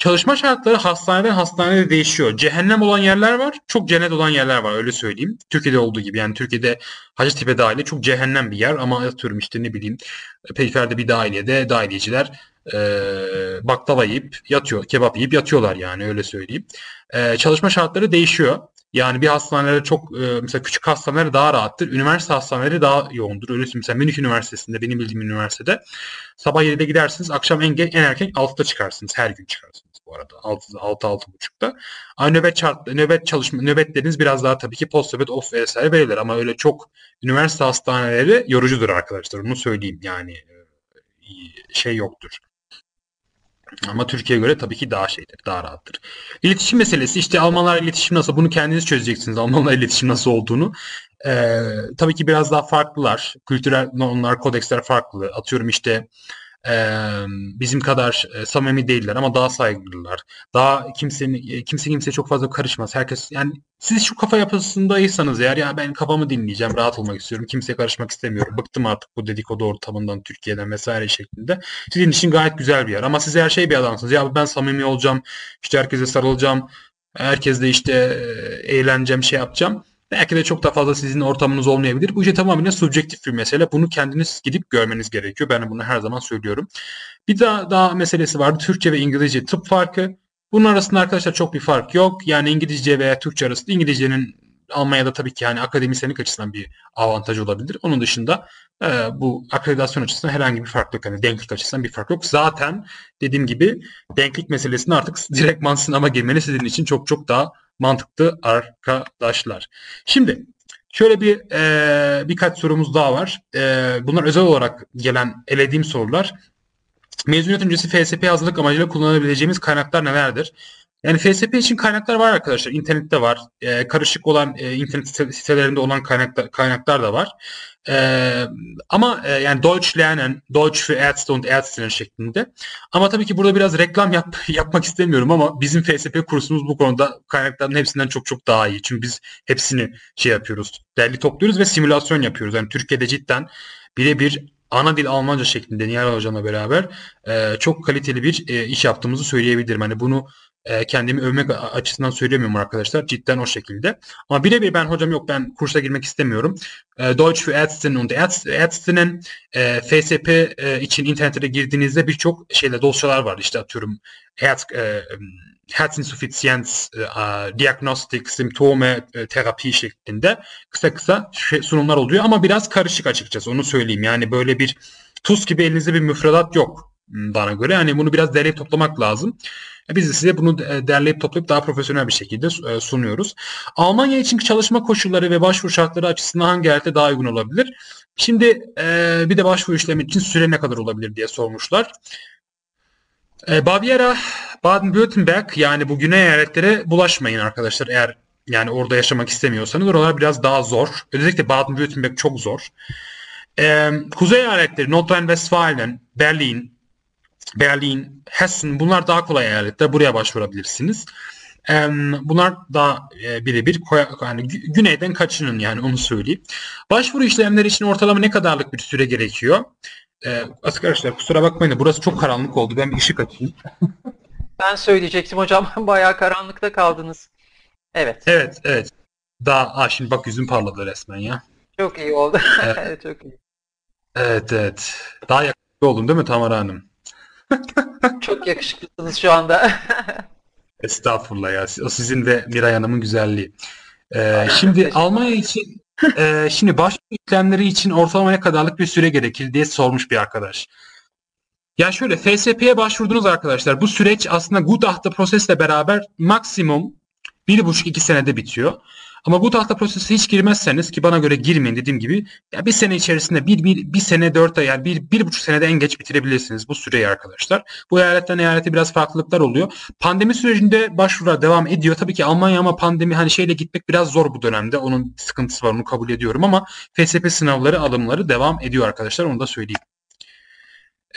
Çalışma şartları hastaneden hastaneye değişiyor. Cehennem olan yerler var, çok cennet olan yerler var öyle söyleyeyim. Türkiye'de olduğu gibi yani Türkiye'de Hacettepe dahili çok cehennem bir yer ama atıyorum işte ne bileyim periferde bir dahiliyede dahiliyeciler e, baklava yiyip yatıyor, kebap yiyip yatıyorlar yani öyle söyleyeyim. E, çalışma şartları değişiyor. Yani bir hastanelere çok mesela küçük hastaneler daha rahattır. Üniversite hastaneleri daha yoğundur. Öyle mesela Münih Üniversitesi'nde benim bildiğim üniversitede sabah 7'de gidersiniz akşam en, en erken 6'da çıkarsınız. Her gün çıkarsınız bu arada. 6 6 6.30'da. Ama nöbet şart, nöbet çalışma nöbetleriniz biraz daha tabii ki post nöbet off vesaire verilir ama öyle çok üniversite hastaneleri yorucudur arkadaşlar. Onu söyleyeyim yani şey yoktur. Ama Türkiye'ye göre tabii ki daha şeydir, daha rahattır. İletişim meselesi işte Almanlar iletişim nasıl bunu kendiniz çözeceksiniz. Almanlar iletişim nasıl olduğunu. Ee, tabii ki biraz daha farklılar. Kültürel normlar, kodeksler farklı. Atıyorum işte e, bizim kadar e, samimi değiller ama daha saygılılar. Daha kimsenin kimse kimseye çok fazla karışmaz. Herkes yani siz şu kafa yapısındaysanız eğer ya ben kafamı dinleyeceğim, rahat olmak istiyorum, kimseye karışmak istemiyorum. Bıktım artık bu dedikodu ortamından, Türkiye'den vesaire şeklinde. Sizin için gayet güzel bir yer. Ama siz her şey bir adamsınız. Ya ben samimi olacağım, işte herkese sarılacağım, herkesle işte eğleneceğim, şey yapacağım. Belki de çok da fazla sizin ortamınız olmayabilir. Bu işte tamamen subjektif bir mesele. Bunu kendiniz gidip görmeniz gerekiyor. Ben bunu her zaman söylüyorum. Bir daha, daha meselesi vardı. Türkçe ve İngilizce tıp farkı. Bunun arasında arkadaşlar çok bir fark yok. Yani İngilizce veya Türkçe arasında İngilizcenin Almanya'da tabii ki yani akademisyenlik açısından bir avantaj olabilir. Onun dışında e, bu akreditasyon açısından herhangi bir farklılık, yani denklik açısından bir fark yok. Zaten dediğim gibi denklik meselesini artık [LAUGHS] direktman sınava girmeniz sizin için çok çok daha mantıklı arkadaşlar. Şimdi şöyle bir e, birkaç sorumuz daha var. E, bunlar özel olarak gelen elediğim sorular. Mezuniyet öncesi FSP hazırlık amacıyla kullanabileceğimiz kaynaklar nelerdir? Yani FSP için kaynaklar var arkadaşlar. İnternette var. E, karışık olan e, internet sitelerinde olan kaynaklar, kaynaklar da var. E, ama e, yani Deutsch lernen, Deutsch für Ärzte und Ärztinnen şeklinde. Ama tabii ki burada biraz reklam yap, [LAUGHS] yapmak istemiyorum ama bizim FSP kursumuz bu konuda kaynakların hepsinden çok çok daha iyi. Çünkü biz hepsini şey yapıyoruz. Derli topluyoruz ve simülasyon yapıyoruz. Yani Türkiye'de cidden birebir ana dil Almanca şeklinde Nihal Hocam'la beraber e, çok kaliteli bir e, iş yaptığımızı söyleyebilirim. Hani bunu e, kendimi övmek açısından söylemiyorum arkadaşlar. Cidden o şekilde. Ama birebir ben hocam yok ben kursa girmek istemiyorum. E, Deutsch für Ärztinnen und Ärztinnen e, FSP e, için internete girdiğinizde birçok şeyle dosyalar var. İşte atıyorum e, Herzinsuffizienz, e, diagnostik, simptome, e, terapi şeklinde kısa kısa şey, sunumlar oluyor ama biraz karışık açıkçası onu söyleyeyim. Yani böyle bir tuz gibi elinizde bir müfredat yok bana göre. Yani bunu biraz derleyip toplamak lazım. Biz de size bunu derleyip toplayıp daha profesyonel bir şekilde e, sunuyoruz. Almanya için çalışma koşulları ve başvuru şartları açısından hangi eyalete daha uygun olabilir? Şimdi e, bir de başvuru işlemi için süre ne kadar olabilir diye sormuşlar. E, Baviera, Baden-Württemberg yani bu güney eyaletlere bulaşmayın arkadaşlar eğer yani orada yaşamak istemiyorsanız oralar biraz daha zor. Özellikle Baden-Württemberg çok zor. Ee, kuzey eyaletleri Nordrhein-Westfalen, Berlin, Berlin, Hessen bunlar daha kolay eyaletler. Buraya başvurabilirsiniz. Bunlar daha e, birebir yani güneyden kaçının yani onu söyleyeyim. Başvuru işlemleri için ortalama ne kadarlık bir süre gerekiyor? Ee, arkadaşlar kusura bakmayın da burası çok karanlık oldu. Ben bir ışık açayım. [LAUGHS] Ben söyleyecektim hocam. [LAUGHS] Bayağı karanlıkta kaldınız. Evet. Evet, evet. Daha, aa, şimdi bak yüzüm parladı resmen ya. Çok iyi oldu. [LAUGHS] Evet. çok iyi. Evet, evet. Daha yakışıklı oldum değil mi Tamara Hanım? Çok yakışıklısınız şu anda. Estağfurullah ya. O sizin ve Miray Hanım'ın güzelliği. Ee, şimdi Almanya için e, şimdi başvuru işlemleri için ortalama ne kadarlık bir süre gerekir diye sormuş bir arkadaş. Ya şöyle FSP'ye başvurdunuz arkadaşlar. Bu süreç aslında Gutach'ta prosesle beraber maksimum bir buçuk iki senede bitiyor. Ama bu tahta prosesi hiç girmezseniz ki bana göre girmeyin dediğim gibi ya bir sene içerisinde bir, bir, bir sene dört ay yani bir, bir buçuk senede en geç bitirebilirsiniz bu süreyi arkadaşlar. Bu eyaletten eyalete biraz farklılıklar oluyor. Pandemi sürecinde başvurular devam ediyor. Tabii ki Almanya ama pandemi hani şeyle gitmek biraz zor bu dönemde. Onun sıkıntısı var onu kabul ediyorum ama FSP sınavları alımları devam ediyor arkadaşlar onu da söyleyeyim.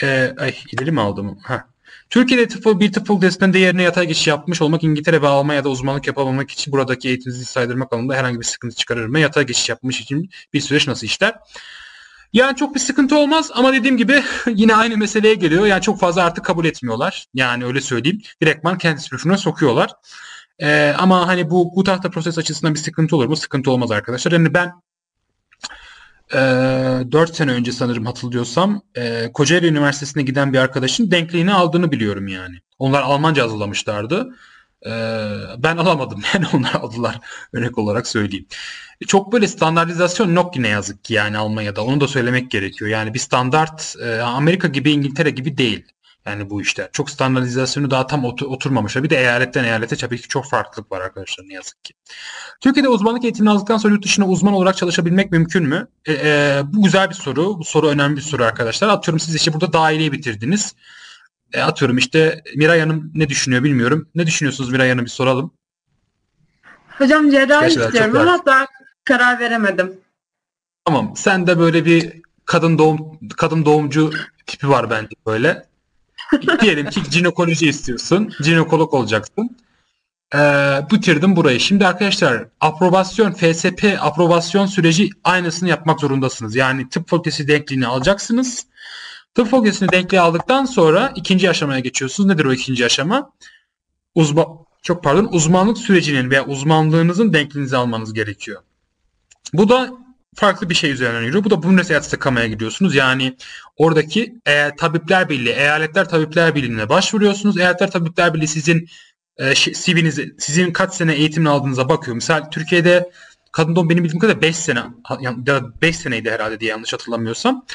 Ee, ay ileri mi aldım? Ha. Türkiye'de tıfıl bir tıfıl destinde yerine yatay geçiş yapmış olmak İngiltere ve Almanya'da uzmanlık yapamamak için buradaki eğitiminizi saydırmak alanında herhangi bir sıkıntı çıkarır mı? Yatay geçiş yapmış için bir süreç nasıl işler? Yani çok bir sıkıntı olmaz ama dediğim gibi [LAUGHS] yine aynı meseleye geliyor. Yani çok fazla artık kabul etmiyorlar. Yani öyle söyleyeyim. Direktman kendi sürüşüne sokuyorlar. Ee, ama hani bu bu tahta proses açısından bir sıkıntı olur mu? Sıkıntı olmaz arkadaşlar. Yani ben e, ee, 4 sene önce sanırım hatırlıyorsam e, Kocaeli Üniversitesi'ne giden bir arkadaşın denkliğini aldığını biliyorum yani. Onlar Almanca hazırlamışlardı. Ee, ben alamadım [LAUGHS] yani onlar aldılar örnek olarak söyleyeyim. Çok böyle standartizasyon yok ne yazık ki yani Almanya'da onu da söylemek gerekiyor. Yani bir standart e, Amerika gibi İngiltere gibi değil. Yani bu işler. Çok standartizasyonu daha tam otur, oturmamışlar. Bir de eyaletten eyalete tabii ki çok farklılık var arkadaşlar ne yazık ki. Türkiye'de uzmanlık eğitimini aldıktan sonra yurt dışına uzman olarak çalışabilmek mümkün mü? E, e, bu güzel bir soru. Bu soru önemli bir soru arkadaşlar. Atıyorum siz işte burada dahiliye bitirdiniz. E, atıyorum işte Miray Hanım ne düşünüyor bilmiyorum. Ne düşünüyorsunuz Miray Hanım bir soralım. Hocam cerrahi Gerçekten istiyorum ama daha karar veremedim. Tamam. Sen de böyle bir kadın doğum kadın doğumcu tipi var bence böyle. Diyelim ki jinekoloji istiyorsun. Jinekolog olacaksın. Ee, bitirdim burayı. Şimdi arkadaşlar aprobasyon, FSP aprobasyon süreci aynısını yapmak zorundasınız. Yani tıp fakültesi denkliğini alacaksınız. Tıp fakültesini denkliği aldıktan sonra ikinci aşamaya geçiyorsunuz. Nedir o ikinci aşama? Uzman, çok pardon uzmanlık sürecinin veya uzmanlığınızın denkliğinizi almanız gerekiyor. Bu da farklı bir şey üzerinden yürüyor. Bu da Bundesärzte Kammer'a gidiyorsunuz. Yani oradaki e, Tabipler Birliği, Eyaletler Tabipler Birliği'ne başvuruyorsunuz. Eyaletler Tabipler Birliği sizin e, CV'nizi, sizin kaç sene eğitimini aldığınıza bakıyor. Mesela Türkiye'de kadın doğum benim bildiğim kadarıyla 5 sene ya 5 seneydi herhalde diye yanlış hatırlamıyorsam.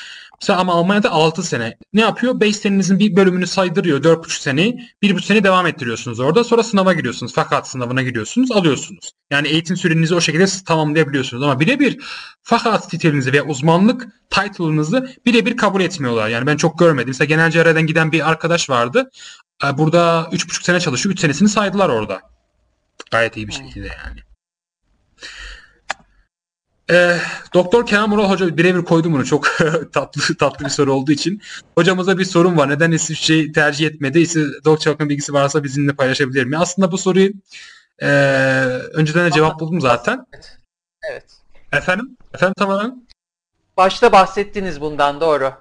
Mesela ama Almanya'da 6 sene. Ne yapıyor? 5 senenizin bir bölümünü saydırıyor. 4,5 seneyi. 1,5 sene devam ettiriyorsunuz orada. Sonra sınava giriyorsunuz. Fakat sınavına giriyorsunuz. Alıyorsunuz. Yani eğitim sürenizi o şekilde tamamlayabiliyorsunuz. Ama birebir fakat titelinizi veya uzmanlık title'ınızı birebir kabul etmiyorlar. Yani ben çok görmedim. Mesela genel cerrahiden giden bir arkadaş vardı. Burada 3,5 sene çalışıyor. 3 senesini saydılar orada. Gayet iyi bir şekilde yani. E, Doktor Kenan Mural Hoca birebir koydu bunu çok [LAUGHS] tatlı tatlı bir soru olduğu için. Hocamıza bir sorun var. Neden İsviçre'yi tercih etmedi? Doktor hakkında bilgisi varsa bizimle paylaşabilir mi? Aslında bu soruyu e, önceden de cevap buldum zaten. Evet. evet. Efendim? Efendim tamamen? Başta bahsettiniz bundan doğru.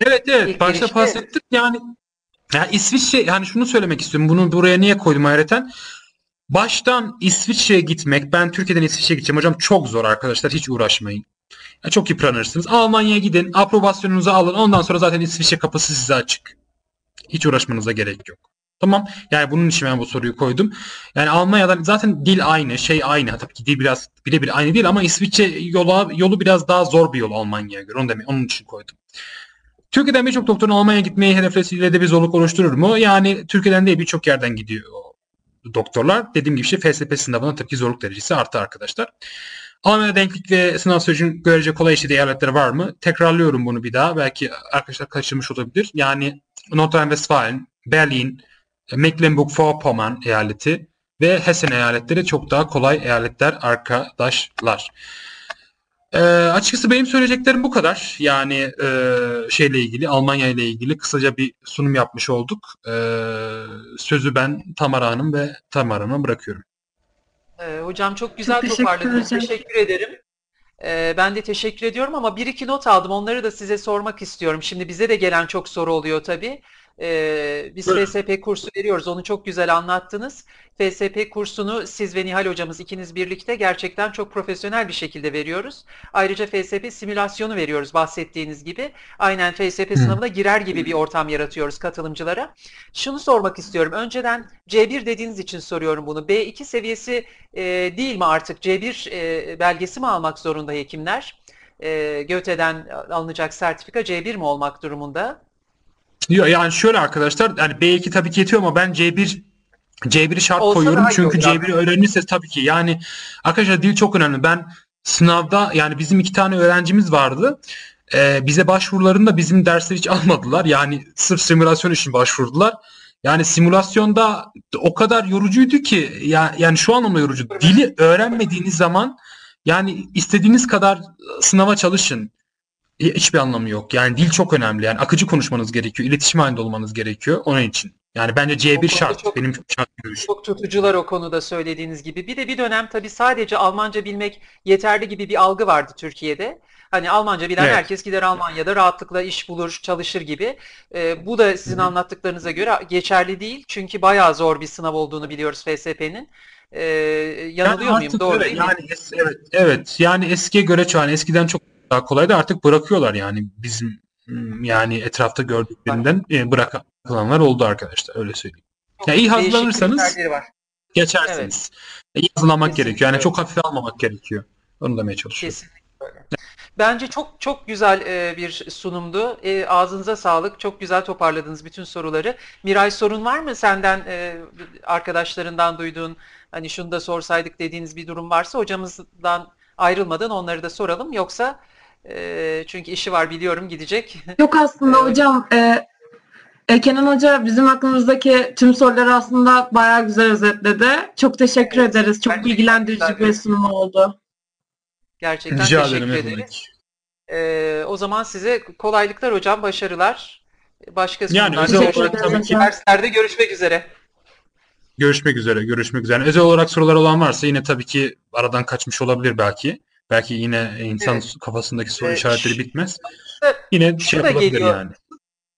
Evet evet. İlk başta girişte... bahsettik. Yani ya İsviçre yani şunu söylemek istiyorum. Bunu buraya niye koydum ayrıca? Baştan İsviçre'ye gitmek, ben Türkiye'den İsviçre'ye gideceğim hocam çok zor arkadaşlar hiç uğraşmayın. Ya çok yıpranırsınız. Almanya'ya gidin, aprobasyonunuzu alın. Ondan sonra zaten İsviçre kapısı size açık. Hiç uğraşmanıza gerek yok. Tamam. Yani bunun için ben bu soruyu koydum. Yani Almanya'dan zaten dil aynı, şey aynı. Tabii ki dil biraz birebir aynı değil ama İsviçre yola, yolu biraz daha zor bir yol Almanya'ya göre. Onu demek, onun için koydum. Türkiye'den birçok doktorun Almanya'ya gitmeyi hedeflesiyle de bir zorluk oluşturur mu? Yani Türkiye'den değil birçok yerden gidiyor doktorlar. Dediğim gibi işte FSP sınavının tabii ki zorluk derecesi arttı arkadaşlar. Almanya denklik ve sınav sürecinin görece kolay işlediği eyaletleri var mı? Tekrarlıyorum bunu bir daha. Belki arkadaşlar kaçırmış olabilir. Yani Nordrhein-Westfalen, Berlin, Mecklenburg-Vorpommern eyaleti ve Hessen eyaletleri çok daha kolay eyaletler arkadaşlar. E, açıkçası benim söyleyeceklerim bu kadar. Yani e, şeyle ilgili, Almanya ile ilgili kısaca bir sunum yapmış olduk. E, sözü ben Tamara Hanım ve Tamara Hanım'a bırakıyorum. E, hocam çok güzel çok toparladınız. Teşekkür, teşekkür ederim. E, ben de teşekkür ediyorum ama bir iki not aldım. Onları da size sormak istiyorum. Şimdi bize de gelen çok soru oluyor tabii. Ee, biz evet. FSP kursu veriyoruz. Onu çok güzel anlattınız. FSP kursunu siz ve Nihal hocamız ikiniz birlikte gerçekten çok profesyonel bir şekilde veriyoruz. Ayrıca FSP simülasyonu veriyoruz bahsettiğiniz gibi. Aynen FSP sınavına girer gibi bir ortam yaratıyoruz katılımcılara. Şunu sormak istiyorum. Önceden C1 dediğiniz için soruyorum bunu. B2 seviyesi e, değil mi artık? C1 e, belgesi mi almak zorunda hekimler? E, GÖTE'den alınacak sertifika C1 mi olmak durumunda? Yani şöyle arkadaşlar yani B2 tabii ki yetiyor ama ben C1 C1'i şart Olsa koyuyorum çünkü C1'i öğrenirse tabii ki yani arkadaşlar dil çok önemli. Ben sınavda yani bizim iki tane öğrencimiz vardı. Ee, bize başvurularında bizim dersleri hiç almadılar. Yani sırf simülasyon için başvurdular. Yani simülasyonda o kadar yorucuydu ki ya, yani şu anlamda yorucu. Dili öğrenmediğiniz zaman yani istediğiniz kadar sınava çalışın hiçbir anlamı yok. Yani dil çok önemli. Yani akıcı konuşmanız gerekiyor. İletişim halinde olmanız gerekiyor onun için. Yani bence C1 şart. Çok, benim şart görüşüm. Çok tutucular o konuda söylediğiniz gibi. Bir de bir dönem tabii sadece Almanca bilmek yeterli gibi bir algı vardı Türkiye'de. Hani Almanca bilen evet. herkes gider Almanya'da rahatlıkla iş bulur, çalışır gibi. Ee, bu da sizin Hı-hı. anlattıklarınıza göre geçerli değil. Çünkü bayağı zor bir sınav olduğunu biliyoruz FSP'nin. Ee, yanılıyor yani muyum? Doğru evet, değil yani mi? Es, evet, evet. Yani eskiye göre şu an eskiden çok daha kolay da artık bırakıyorlar yani bizim hmm, yani etrafta gördüklerinden e, bırakanlar oldu arkadaşlar öyle söyleyeyim. Ya iyi hazırlanırsanız geçersiniz. E, Yazılamak Kesinlikle gerekiyor. Yani öyle. çok hafife almamak gerekiyor. Onu demeye çalışıyorum. Kesinlikle öyle. Bence çok çok güzel e, bir sunumdu. E, ağzınıza sağlık. Çok güzel toparladınız bütün soruları. Miray sorun var mı senden e, arkadaşlarından duyduğun hani şunu da sorsaydık dediğiniz bir durum varsa hocamızdan ayrılmadan onları da soralım. Yoksa e, çünkü işi var biliyorum gidecek. [LAUGHS] Yok aslında Evet. hocam e, e, Kenan Hoca bizim aklımızdaki tüm soruları aslında bayağı güzel özetledi. Çok teşekkür Evet, ederiz. Çok bilgilendirici bir sunum oldu. Gerçekten Rica teşekkür ederim. ederiz. demek. E, o zaman size kolaylıklar hocam, başarılar. Başka Yani özel olarak tabii ki derslerde görüşmek üzere. Görüşmek üzere. Görüşmek üzere. Özel olarak sorular olan varsa yine tabii ki aradan kaçmış olabilir belki. Belki yine insan Evet. kafasındaki soru Evet, işaretleri şu- bitmez. şu- Yine şu şey da geliyor. yani.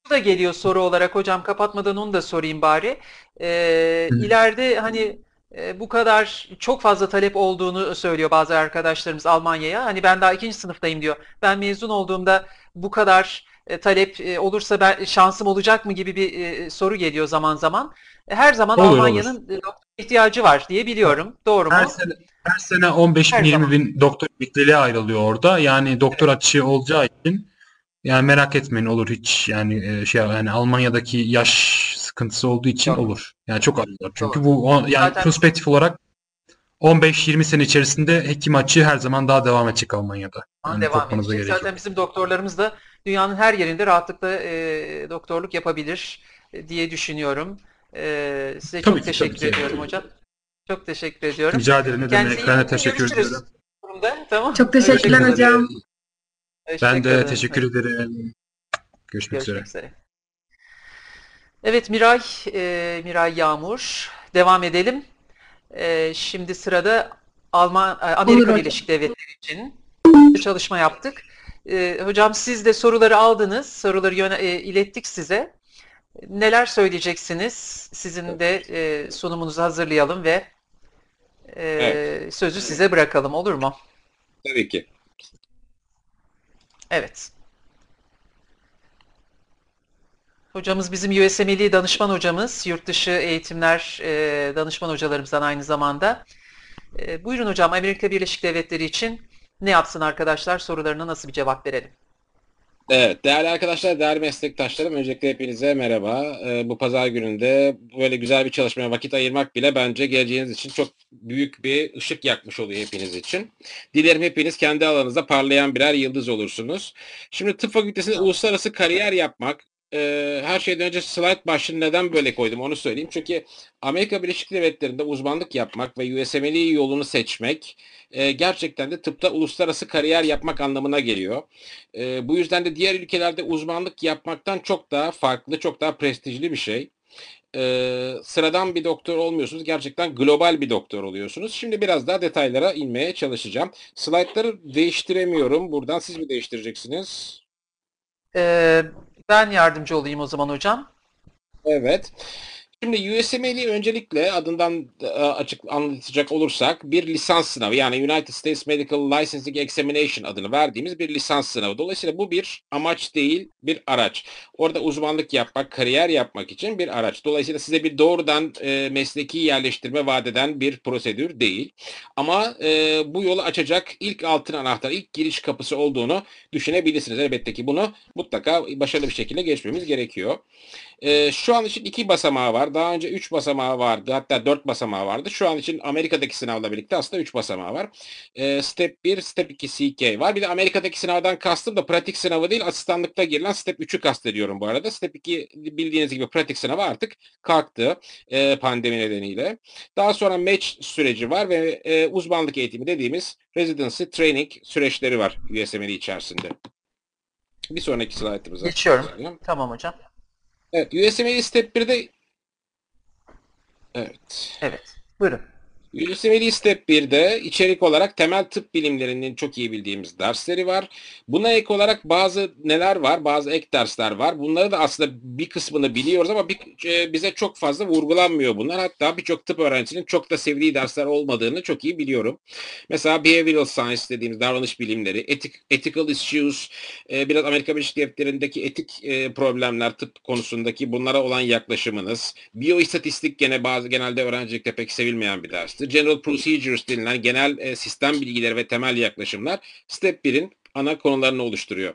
Bu da geliyor soru olarak hocam kapatmadan onu da sorayım bari. Ee, Hı. ileride hani e, bu kadar çok fazla talep olduğunu söylüyor bazı arkadaşlarımız Almanya'ya. Hani ben daha ikinci sınıftayım diyor. Ben mezun olduğumda bu kadar e, talep e, olursa ben şansım olacak mı gibi bir e, soru geliyor zaman zaman. E, Her zaman Olur, Almanya'nın e, doktor ihtiyacı var diye biliyorum. Doğru Her mu? sene, her sene 15 bin Her 20 zaman. bin doktor emekliliğe ayrılıyor orada. Yani doktor açığı olacağı için yani merak etmeyin olur hiç yani e, şey yani Almanya'daki yaş sıkıntısı olduğu için Doğru. olur. Yani çok arıyorlar. Çünkü Doğru. bu o- yani Zaten- prospektif olarak 15-20 sene içerisinde hekim açığı her zaman daha devam edecek Almanya'da. Yani devam edecek. gerek Zaten yok. bizim doktorlarımız da dünyanın her yerinde rahatlıkla e, doktorluk yapabilir diye düşünüyorum. E, size Tabii çok ki, teşekkür tabii ki. ediyorum hocam. Çok teşekkür ediyorum. Rica ederim. Ne demek? Ben de teşekkür Görüşürüz ederim. Durumda, Tamam. Çok teşekkürler hocam. Hoşça Ben de teşekkür ederim. Görüşmek üzere. Görüşmek üzere. Evet Miray, e, Miray Yağmur. Devam edelim. E, şimdi sırada Alman, e, Amerika hocam. Birleşik Devletleri için bir çalışma yaptık. E, hocam siz de soruları aldınız, soruları yöne- e, ilettik size. Neler söyleyeceksiniz? Sizin de e, sunumunuzu hazırlayalım ve e, Evet. sözü size bırakalım, olur mu? Tabii ki. Evet. Hocamız bizim USMLE danışman hocamız, yurt dışı eğitimler e, danışman hocalarımızdan aynı zamanda. E, buyurun hocam, Amerika Birleşik Devletleri için ne yapsın arkadaşlar? Sorularına nasıl bir cevap verelim? Evet, değerli arkadaşlar, değerli meslektaşlarım, öncelikle hepinize merhaba. Ee, bu pazar gününde böyle güzel bir çalışmaya vakit ayırmak bile bence geleceğiniz için çok büyük bir ışık yakmış oluyor hepiniz için. Dilerim hepiniz kendi alanınızda parlayan birer yıldız olursunuz. Şimdi tıp fakültesinde uluslararası kariyer yapmak, e, her şeyden önce slide başlığını neden böyle koydum onu söyleyeyim. Çünkü Amerika Birleşik Devletleri'nde uzmanlık yapmak ve USMLE yolunu seçmek e, gerçekten de tıpta uluslararası kariyer yapmak anlamına geliyor. E, bu yüzden de diğer ülkelerde uzmanlık yapmaktan çok daha farklı, çok daha prestijli bir şey. E, sıradan bir doktor olmuyorsunuz. Gerçekten global bir doktor oluyorsunuz. Şimdi biraz daha detaylara inmeye çalışacağım. Slaytları değiştiremiyorum. Buradan siz mi değiştireceksiniz? E, ben yardımcı olayım o zaman hocam. Evet. Şimdi USMLE öncelikle adından e, açık anlatacak olursak bir lisans sınavı yani United States Medical Licensing Examination adını verdiğimiz bir lisans sınavı. Dolayısıyla bu bir amaç değil bir araç. Orada uzmanlık yapmak, kariyer yapmak için bir araç. Dolayısıyla size bir doğrudan e, mesleki yerleştirme vaat eden bir prosedür değil. Ama e, bu yolu açacak ilk altın anahtar, ilk giriş kapısı olduğunu düşünebilirsiniz. Elbette ki bunu mutlaka başarılı bir şekilde geçmemiz gerekiyor. Ee, şu an için iki basamağı var. Daha önce üç basamağı vardı. Hatta dört basamağı vardı. Şu an için Amerika'daki sınavla birlikte aslında üç basamağı var. Ee, step 1, Step 2 CK var. Bir de Amerika'daki sınavdan kastım da pratik sınavı değil, asistanlıkta girilen Step 3'ü kastediyorum bu arada. Step 2 bildiğiniz gibi pratik sınavı artık kalktı e, pandemi nedeniyle. Daha sonra match süreci var ve e, uzmanlık eğitimi dediğimiz residency training süreçleri var USMLE içerisinde. Bir sonraki slaytımıza. Geçiyorum. Tamam hocam. Evet, USMLE Step 1'de Evet. Evet. Buyurun. USMLE Step 1'de içerik olarak temel tıp bilimlerinin çok iyi bildiğimiz dersleri var. Buna ek olarak bazı neler var? Bazı ek dersler var. Bunları da aslında bir kısmını biliyoruz ama bir, e, bize çok fazla vurgulanmıyor bunlar. Hatta birçok tıp öğrencisinin çok da sevdiği dersler olmadığını çok iyi biliyorum. Mesela behavioral science dediğimiz davranış bilimleri, etik, ethical issues, e, biraz Amerika Birleşik Devletleri'ndeki etik e, problemler tıp konusundaki bunlara olan yaklaşımınız, biyoistatistik gene bazı genelde öğrencilikte pek sevilmeyen bir derstir. General procedures denilen genel e, sistem bilgileri ve temel yaklaşımlar Step 1'in ana konularını oluşturuyor.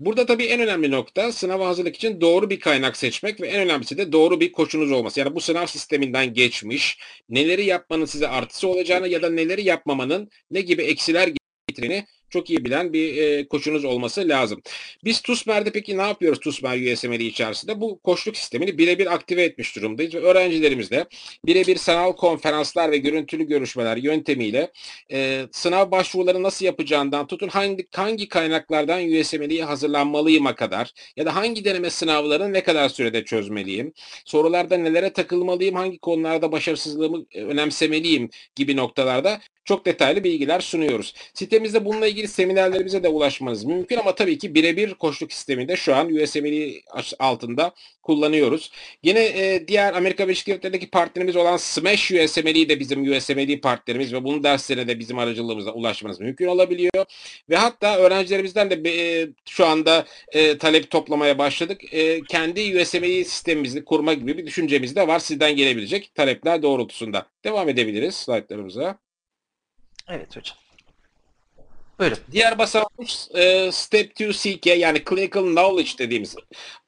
Burada tabii en önemli nokta sınava hazırlık için doğru bir kaynak seçmek ve en önemlisi de doğru bir koçunuz olması. Yani bu sınav sisteminden geçmiş, neleri yapmanın size artısı olacağını ya da neleri yapmamanın ne gibi eksiler getirdiğini çok iyi bilen bir e, koçunuz olması lazım. Biz TUSMER'de peki ne yapıyoruz TUSMER USMLE içerisinde? Bu koçluk sistemini birebir aktive etmiş durumdayız ve öğrencilerimiz de birebir sanal konferanslar ve görüntülü görüşmeler yöntemiyle e, sınav başvuruları nasıl yapacağından tutun hangi, hangi kaynaklardan USMLE'ye hazırlanmalıyıma kadar ya da hangi deneme sınavlarını ne kadar sürede çözmeliyim, sorularda nelere takılmalıyım, hangi konularda başarısızlığımı e, önemsemeliyim gibi noktalarda çok detaylı bilgiler sunuyoruz. Sitemizde bununla ilgili seminerlerimize de ulaşmanız mümkün ama tabii ki birebir koçluk sisteminde şu an USMLE altında kullanıyoruz. Yine e, diğer Amerika Birleşik Devletleri'ndeki partnerimiz olan Smash USMLE de bizim USMLE partnerimiz ve bunun derslerine de bizim aracılığımızla ulaşmanız mümkün olabiliyor. Ve hatta öğrencilerimizden de e, şu anda e, talep toplamaya başladık. E, kendi USMLE sistemimizi kurma gibi bir düşüncemiz de var. Sizden gelebilecek talepler doğrultusunda. Devam edebiliriz slaytlarımıza. Evet hocam. Buyurun. Diğer basamağımız e, Step 2 CK yani Clinical Knowledge dediğimiz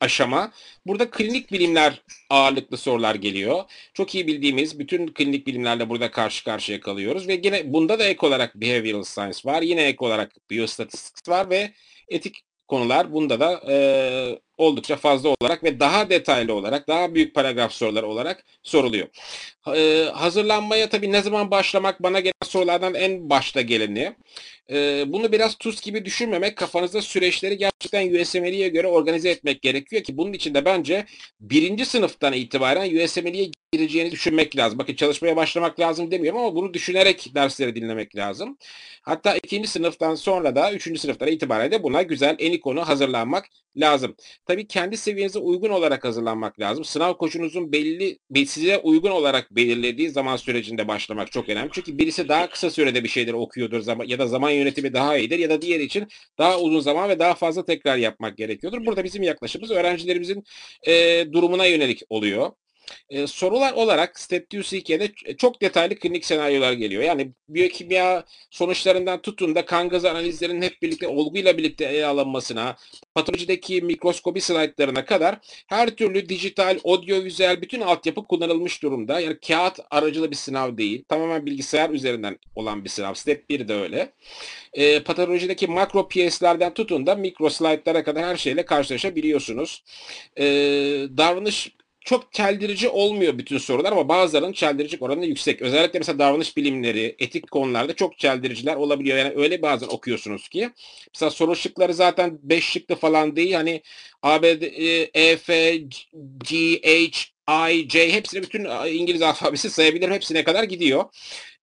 aşama. Burada klinik bilimler ağırlıklı sorular geliyor. Çok iyi bildiğimiz bütün klinik bilimlerle burada karşı karşıya kalıyoruz ve yine bunda da ek olarak Behavioral Science var. Yine ek olarak Biostatistics var ve etik konular bunda da e, oldukça fazla olarak ve daha detaylı olarak, daha büyük paragraf soruları olarak soruluyor. E, hazırlanmaya tabii ne zaman başlamak bana gelen sorulardan en başta geleni. E, bunu biraz tuz gibi düşünmemek, kafanızda süreçleri gerçekten USMLE'ye göre organize etmek gerekiyor ki bunun için de bence birinci sınıftan itibaren USMLE'ye gireceğini düşünmek lazım. Bakın çalışmaya başlamak lazım demiyorum ama bunu düşünerek dersleri dinlemek lazım. Hatta ikinci sınıftan sonra da üçüncü sınıflara itibaren de buna güzel eni konu hazırlanmak lazım. Tabii kendi seviyenize uygun olarak hazırlanmak lazım. Sınav koçunuzun belli size uygun olarak belirlediği zaman sürecinde başlamak çok önemli. Çünkü birisi daha kısa sürede bir şeyleri okuyordur zaman ya da zaman yönetimi daha iyidir ya da diğeri için daha uzun zaman ve daha fazla tekrar yapmak gerekiyordur. Burada bizim yaklaşımımız öğrencilerimizin e, durumuna yönelik oluyor. Ee, sorular olarak Step 2 çok detaylı klinik senaryolar geliyor. Yani biyokimya sonuçlarından tutun da kan gazı analizlerinin hep birlikte olguyla birlikte ele alınmasına, patolojideki mikroskobi slaytlarına kadar her türlü dijital, audiovizüel bütün altyapı kullanılmış durumda. Yani kağıt aracılı bir sınav değil. Tamamen bilgisayar üzerinden olan bir sınav. Step 1 de öyle. E, patolojideki makro PS'lerden tutun da mikro slaytlara kadar her şeyle karşılaşabiliyorsunuz. E, davranış çok çeldirici olmuyor bütün sorular ama bazılarının çeldirici oranı yüksek. Özellikle mesela davranış bilimleri, etik konularda çok çeldiriciler olabiliyor. Yani öyle bazen okuyorsunuz ki. Mesela soru şıkları zaten 5 şıklı falan değil. Hani A, B, D, E, F, G, H, I, J hepsini bütün İngiliz alfabesi sayabilirim. Hepsine kadar gidiyor.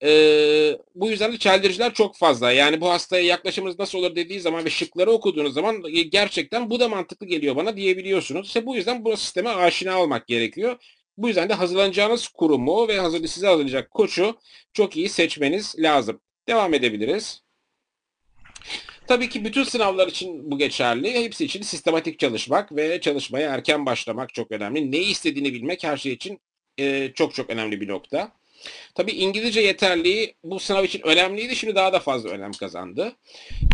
Ee, bu yüzden de çeldiriciler çok fazla. Yani bu hastaya yaklaşımınız nasıl olur dediği zaman ve şıkları okuduğunuz zaman e, gerçekten bu da mantıklı geliyor bana diyebiliyorsunuz. İşte bu yüzden bu sisteme aşina olmak gerekiyor. Bu yüzden de hazırlanacağınız kurumu ve hazır, size hazırlayacak koçu çok iyi seçmeniz lazım. Devam edebiliriz. Tabii ki bütün sınavlar için bu geçerli. Hepsi için sistematik çalışmak ve çalışmaya erken başlamak çok önemli. Ne istediğini bilmek her şey için e, çok çok önemli bir nokta. Tabii İngilizce yeterliği bu sınav için önemliydi. Şimdi daha da fazla önem kazandı.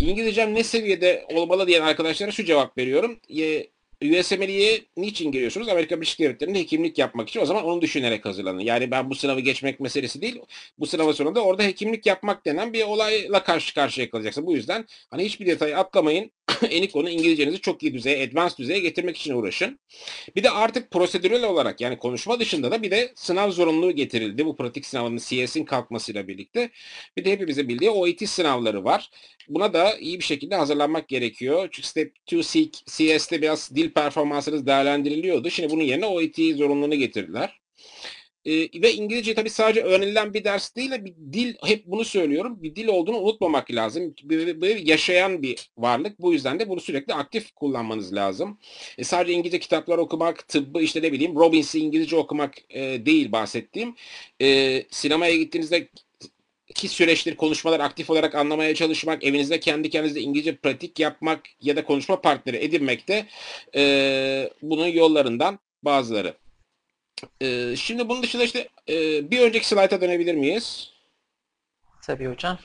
İngilizcem ne seviyede olmalı diyen arkadaşlara şu cevap veriyorum. USMLE'ye niçin giriyorsunuz? Amerika Birleşik Devletleri'nde hekimlik yapmak için. O zaman onu düşünerek hazırlanın. Yani ben bu sınavı geçmek meselesi değil. Bu sınavın sonunda orada hekimlik yapmak denen bir olayla karşı karşıya kalacaksın. Bu yüzden hani hiçbir detayı atlamayın. [LAUGHS] Enikonu İngilizcenizi çok iyi düzeye, advanced düzeye getirmek için uğraşın. Bir de artık prosedürel olarak yani konuşma dışında da bir de sınav zorunluluğu getirildi. Bu pratik sınavının CS'in kalkmasıyla birlikte. Bir de hepimizin bildiği OET sınavları var. Buna da iyi bir şekilde hazırlanmak gerekiyor. Çünkü Step 2 CS'de biraz dil performansınız değerlendiriliyordu. Şimdi bunun yerine OET zorunluluğunu getirdiler. E, ve İngilizce tabii sadece öğrenilen bir ders değil, bir dil, hep bunu söylüyorum, bir dil olduğunu unutmamak lazım. Bir, bir yaşayan bir varlık. Bu yüzden de bunu sürekli aktif kullanmanız lazım. E, sadece İngilizce kitaplar okumak, tıbbı işte ne bileyim Robbins'i İngilizce okumak e, değil bahsettiğim. E, sinemaya gittiğinizde ki süreçleri konuşmalar aktif olarak anlamaya çalışmak, evinizde kendi kendinize İngilizce pratik yapmak ya da konuşma partneri edinmek de e, bunun yollarından bazıları. E, şimdi bunun dışında işte e, bir önceki slayta dönebilir miyiz? Tabii hocam.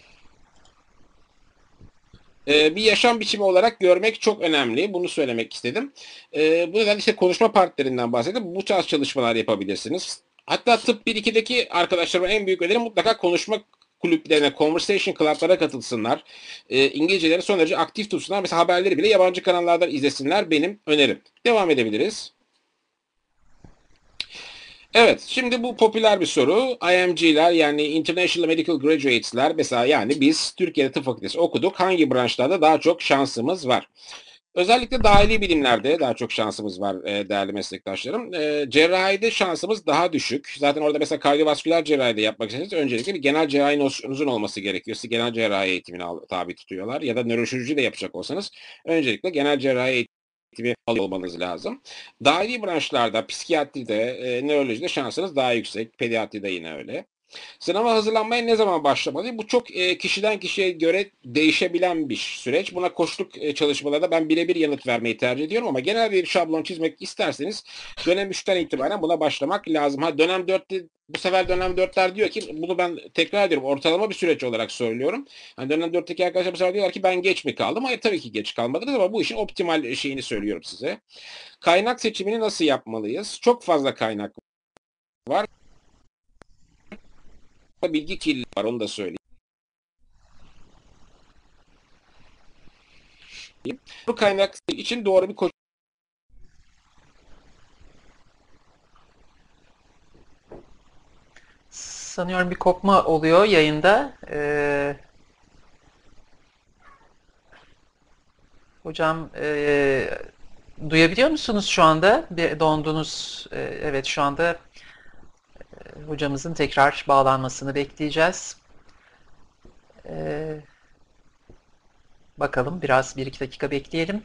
E, bir yaşam biçimi olarak görmek çok önemli. Bunu söylemek istedim. E, bu nedenle işte konuşma partnerinden bahsedip bu tarz çalışmalar yapabilirsiniz. Hatta tıp 1-2'deki arkadaşlarıma en büyük önerim mutlaka konuşma kulüplerine, conversation club'lara katılsınlar. E, İngilizceleri son derece aktif tutsunlar. Mesela haberleri bile yabancı kanallardan izlesinler benim önerim. Devam edebiliriz. Evet, şimdi bu popüler bir soru. IMG'ler yani International Medical Graduates'ler mesela yani biz Türkiye'de tıp fakültesi okuduk. Hangi branşlarda daha çok şansımız var? Özellikle dahili bilimlerde daha çok şansımız var e, değerli meslektaşlarım. E, cerrahide şansımız daha düşük. Zaten orada mesela kardiyovasküler cerrahide yapmak isterseniz öncelikle bir genel cerrahi nosyonunuzun olması gerekiyor. Sizi genel cerrahi eğitimine tabi tutuyorlar. Ya da nöroşirurji de yapacak olsanız öncelikle genel cerrahi eğitimi alıyor olmanız lazım. Dahili branşlarda, psikiyatride, e, nörolojide şansınız daha yüksek. Pediatride yine öyle. Sınava hazırlanmaya ne zaman başlamalı? Bu çok e, kişiden kişiye göre değişebilen bir süreç. Buna koşluk e, çalışmalarda ben birebir yanıt vermeyi tercih ediyorum ama genel bir şablon çizmek isterseniz dönem 3'ten itibaren buna başlamak lazım. Ha dönem 4'te bu sefer dönem 4'ler diyor ki bunu ben tekrar ediyorum ortalama bir süreç olarak söylüyorum. Yani dönem 4'teki arkadaşlar bu sefer diyorlar ki ben geç mi kaldım? Hayır tabii ki geç kalmadınız ama bu işin optimal şeyini söylüyorum size. Kaynak seçimini nasıl yapmalıyız? Çok fazla kaynak var bilgi kirliliği var onu da söyleyeyim. Bu kaynak için doğru bir koşul Sanıyorum bir kopma oluyor yayında. Ee, hocam e, duyabiliyor musunuz şu anda? Bir dondunuz. E, evet şu anda hocamızın tekrar bağlanmasını bekleyeceğiz. Ee, bakalım biraz bir iki dakika bekleyelim.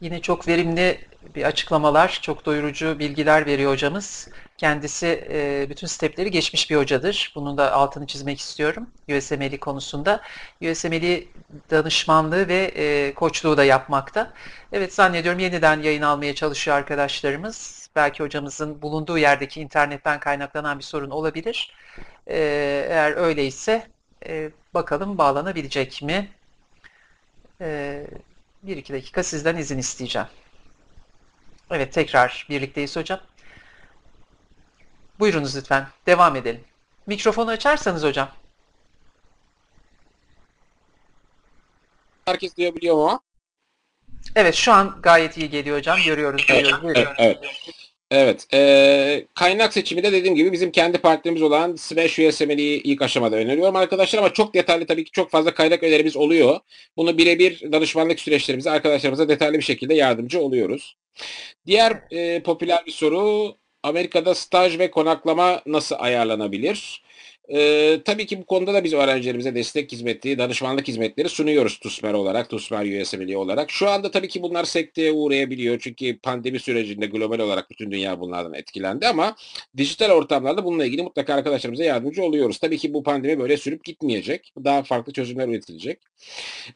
Yine çok verimli bir açıklamalar, çok doyurucu bilgiler veriyor hocamız. Kendisi e, bütün stepleri geçmiş bir hocadır. Bunun da altını çizmek istiyorum USMLE konusunda. USMLE danışmanlığı ve e, koçluğu da yapmakta. Evet zannediyorum yeniden yayın almaya çalışıyor arkadaşlarımız belki hocamızın bulunduğu yerdeki internetten kaynaklanan bir sorun olabilir. Ee, eğer öyleyse e, bakalım bağlanabilecek mi? Ee, bir iki dakika sizden izin isteyeceğim. Evet tekrar birlikteyiz hocam. Buyurunuz lütfen. Devam edelim. Mikrofonu açarsanız hocam. Herkes duyabiliyor mu? Evet şu an gayet iyi geliyor hocam. Görüyoruz. görüyoruz. Evet, evet. Evet. E, kaynak seçimi de dediğim gibi bizim kendi partnerimiz olan Smash USML'yi ilk aşamada öneriyorum arkadaşlar ama çok detaylı tabii ki çok fazla kaynak önerimiz oluyor. Bunu birebir danışmanlık süreçlerimize arkadaşlarımıza detaylı bir şekilde yardımcı oluyoruz. Diğer e, popüler bir soru Amerika'da staj ve konaklama nasıl ayarlanabilir? Ee, tabii ki bu konuda da biz öğrencilerimize destek hizmeti, danışmanlık hizmetleri sunuyoruz TUSMER olarak, TUSMER USMLE olarak. Şu anda tabii ki bunlar sekteye uğrayabiliyor çünkü pandemi sürecinde global olarak bütün dünya bunlardan etkilendi ama dijital ortamlarda bununla ilgili mutlaka arkadaşlarımıza yardımcı oluyoruz. Tabii ki bu pandemi böyle sürüp gitmeyecek. Daha farklı çözümler üretilecek.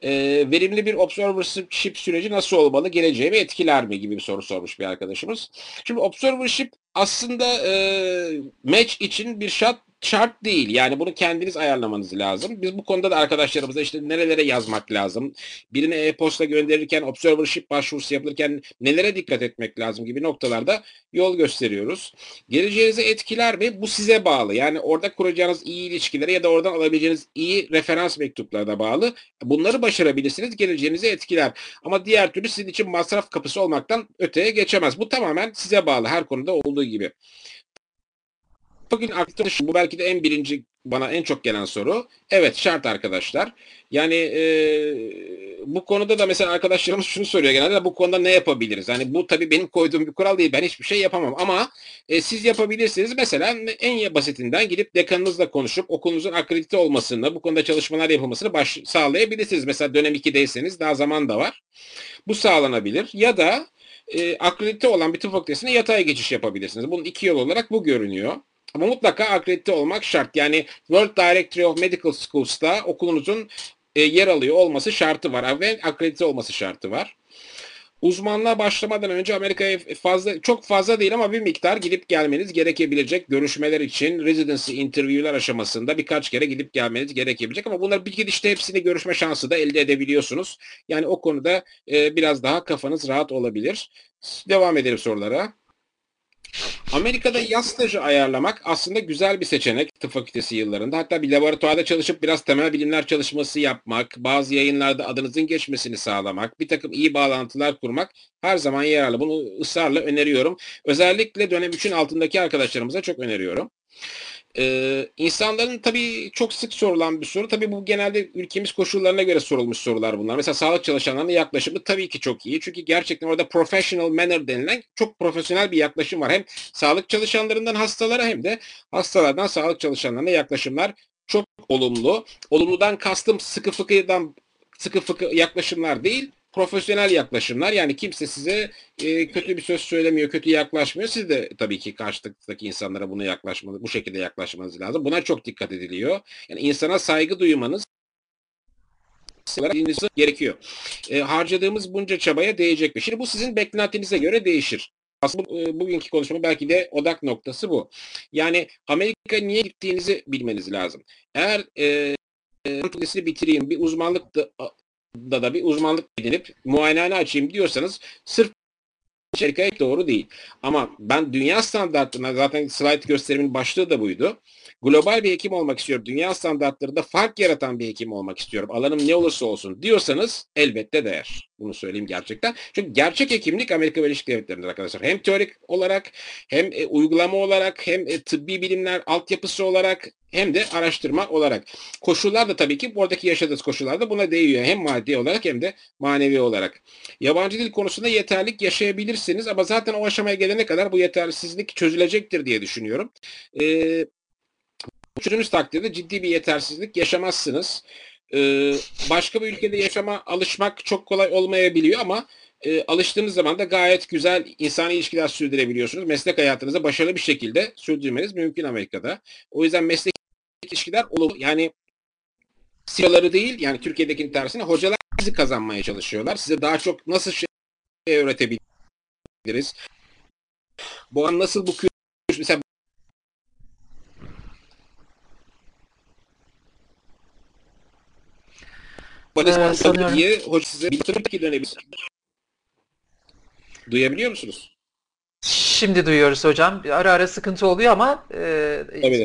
Ee, verimli bir observership süreci nasıl olmalı? Geleceği ve etkiler mi gibi bir soru sormuş bir arkadaşımız. Şimdi observership aslında e, match için bir şart şart değil. Yani bunu kendiniz ayarlamanız lazım. Biz bu konuda da arkadaşlarımıza işte nerelere yazmak lazım, birine e-posta gönderirken, observership başvurusu yapılırken nelere dikkat etmek lazım gibi noktalarda yol gösteriyoruz. Geleceğinizi etkiler mi? Bu size bağlı. Yani orada kuracağınız iyi ilişkilere ya da oradan alabileceğiniz iyi referans mektuplarına bağlı. Bunları başarabilirsiniz, geleceğinizi etkiler. Ama diğer türlü sizin için masraf kapısı olmaktan öteye geçemez. Bu tamamen size bağlı her konuda olduğu gibi. Bugün arkadaşım bu belki de en birinci bana en çok gelen soru. Evet şart arkadaşlar. Yani e, bu konuda da mesela arkadaşlarımız şunu soruyor genelde bu konuda ne yapabiliriz? Hani bu tabii benim koyduğum bir kural değil. Ben hiçbir şey yapamam ama e, siz yapabilirsiniz. Mesela en basitinden gidip dekanınızla konuşup okulunuzun akredite olmasını, bu konuda çalışmalar yapılmasını baş, sağlayabilirsiniz. Mesela dönem 2'deyseniz daha zaman da var. Bu sağlanabilir. Ya da e, akredite olan bir tıp fakültesine yatay geçiş yapabilirsiniz. Bunun iki yol olarak bu görünüyor. Ama mutlaka akredite olmak şart. Yani World Directory of Medical Schools'ta okulunuzun e, yer alıyor olması şartı var ve akredite olması şartı var. Uzmanlığa başlamadan önce Amerika'ya fazla çok fazla değil ama bir miktar gidip gelmeniz gerekebilecek. Görüşmeler için residency interview'ler aşamasında birkaç kere gidip gelmeniz gerekebilecek ama bunlar bir gidişte hepsini görüşme şansı da elde edebiliyorsunuz. Yani o konuda e, biraz daha kafanız rahat olabilir. Devam edelim sorulara. Amerika'da yaz stajı ayarlamak aslında güzel bir seçenek tıp fakültesi yıllarında. Hatta bir laboratuvarda çalışıp biraz temel bilimler çalışması yapmak, bazı yayınlarda adınızın geçmesini sağlamak, bir takım iyi bağlantılar kurmak her zaman yararlı. Bunu ısrarla öneriyorum. Özellikle dönem 3'ün altındaki arkadaşlarımıza çok öneriyorum. Ee, insanların tabii çok sık sorulan bir soru. Tabii bu genelde ülkemiz koşullarına göre sorulmuş sorular bunlar. Mesela sağlık çalışanlarının yaklaşımı tabii ki çok iyi. Çünkü gerçekten orada professional manner denilen çok profesyonel bir yaklaşım var. Hem sağlık çalışanlarından hastalara hem de hastalardan sağlık çalışanlarına yaklaşımlar çok olumlu. Olumludan kastım sıkı fıkıdan sıkı fıkı yaklaşımlar değil profesyonel yaklaşımlar. Yani kimse size e, kötü bir söz söylemiyor, kötü yaklaşmıyor. Siz de tabii ki karşıdaki insanlara bunu yaklaşmanız, bu şekilde yaklaşmanız lazım. Buna çok dikkat ediliyor. Yani insana saygı duymanız gerekiyor. E, harcadığımız bunca çabaya değecek mi? Şimdi bu sizin beklentinize göre değişir. Aslında e, bugünkü konuşma belki de odak noktası bu. Yani Amerika niye gittiğinizi bilmeniz lazım. Eğer e, bitireyim, bir uzmanlık da da da bir uzmanlık edinip muayenehane açayım diyorsanız sırf şirket doğru değil. Ama ben dünya standartlarına zaten slide gösterimin başlığı da buydu. Global bir hekim olmak istiyorum. Dünya standartlarında fark yaratan bir hekim olmak istiyorum. Alanım ne olursa olsun diyorsanız elbette değer. Bunu söyleyeyim gerçekten. Çünkü gerçek hekimlik Amerika Birleşik Devletleri'nde arkadaşlar. Hem teorik olarak hem e, uygulama olarak hem e, tıbbi bilimler altyapısı olarak hem de araştırma olarak. Koşullar da tabii ki buradaki yaşadığınız koşullarda buna değiyor. Hem maddi olarak hem de manevi olarak. Yabancı dil konusunda yeterlik yaşayabilirsiniz ama zaten o aşamaya gelene kadar bu yetersizlik çözülecektir diye düşünüyorum. Ee, çözümüz takdirde ciddi bir yetersizlik yaşamazsınız. Ee, başka bir ülkede yaşama alışmak çok kolay olmayabiliyor ama e, alıştığınız zaman da gayet güzel insani ilişkiler sürdürebiliyorsunuz. Meslek hayatınızı başarılı bir şekilde sürdürmeniz mümkün Amerika'da. O yüzden meslek ilişkiler olur. Yani CEO'ları değil yani Türkiye'dekinin tersine hocalar sizi kazanmaya çalışıyorlar. Size daha çok nasıl şey öğretebiliriz? Bu an nasıl bu mesela Bana ee, diye hoca size bir ki dönebilir. Duyabiliyor musunuz? Şimdi duyuyoruz hocam. Ara ara sıkıntı oluyor ama e,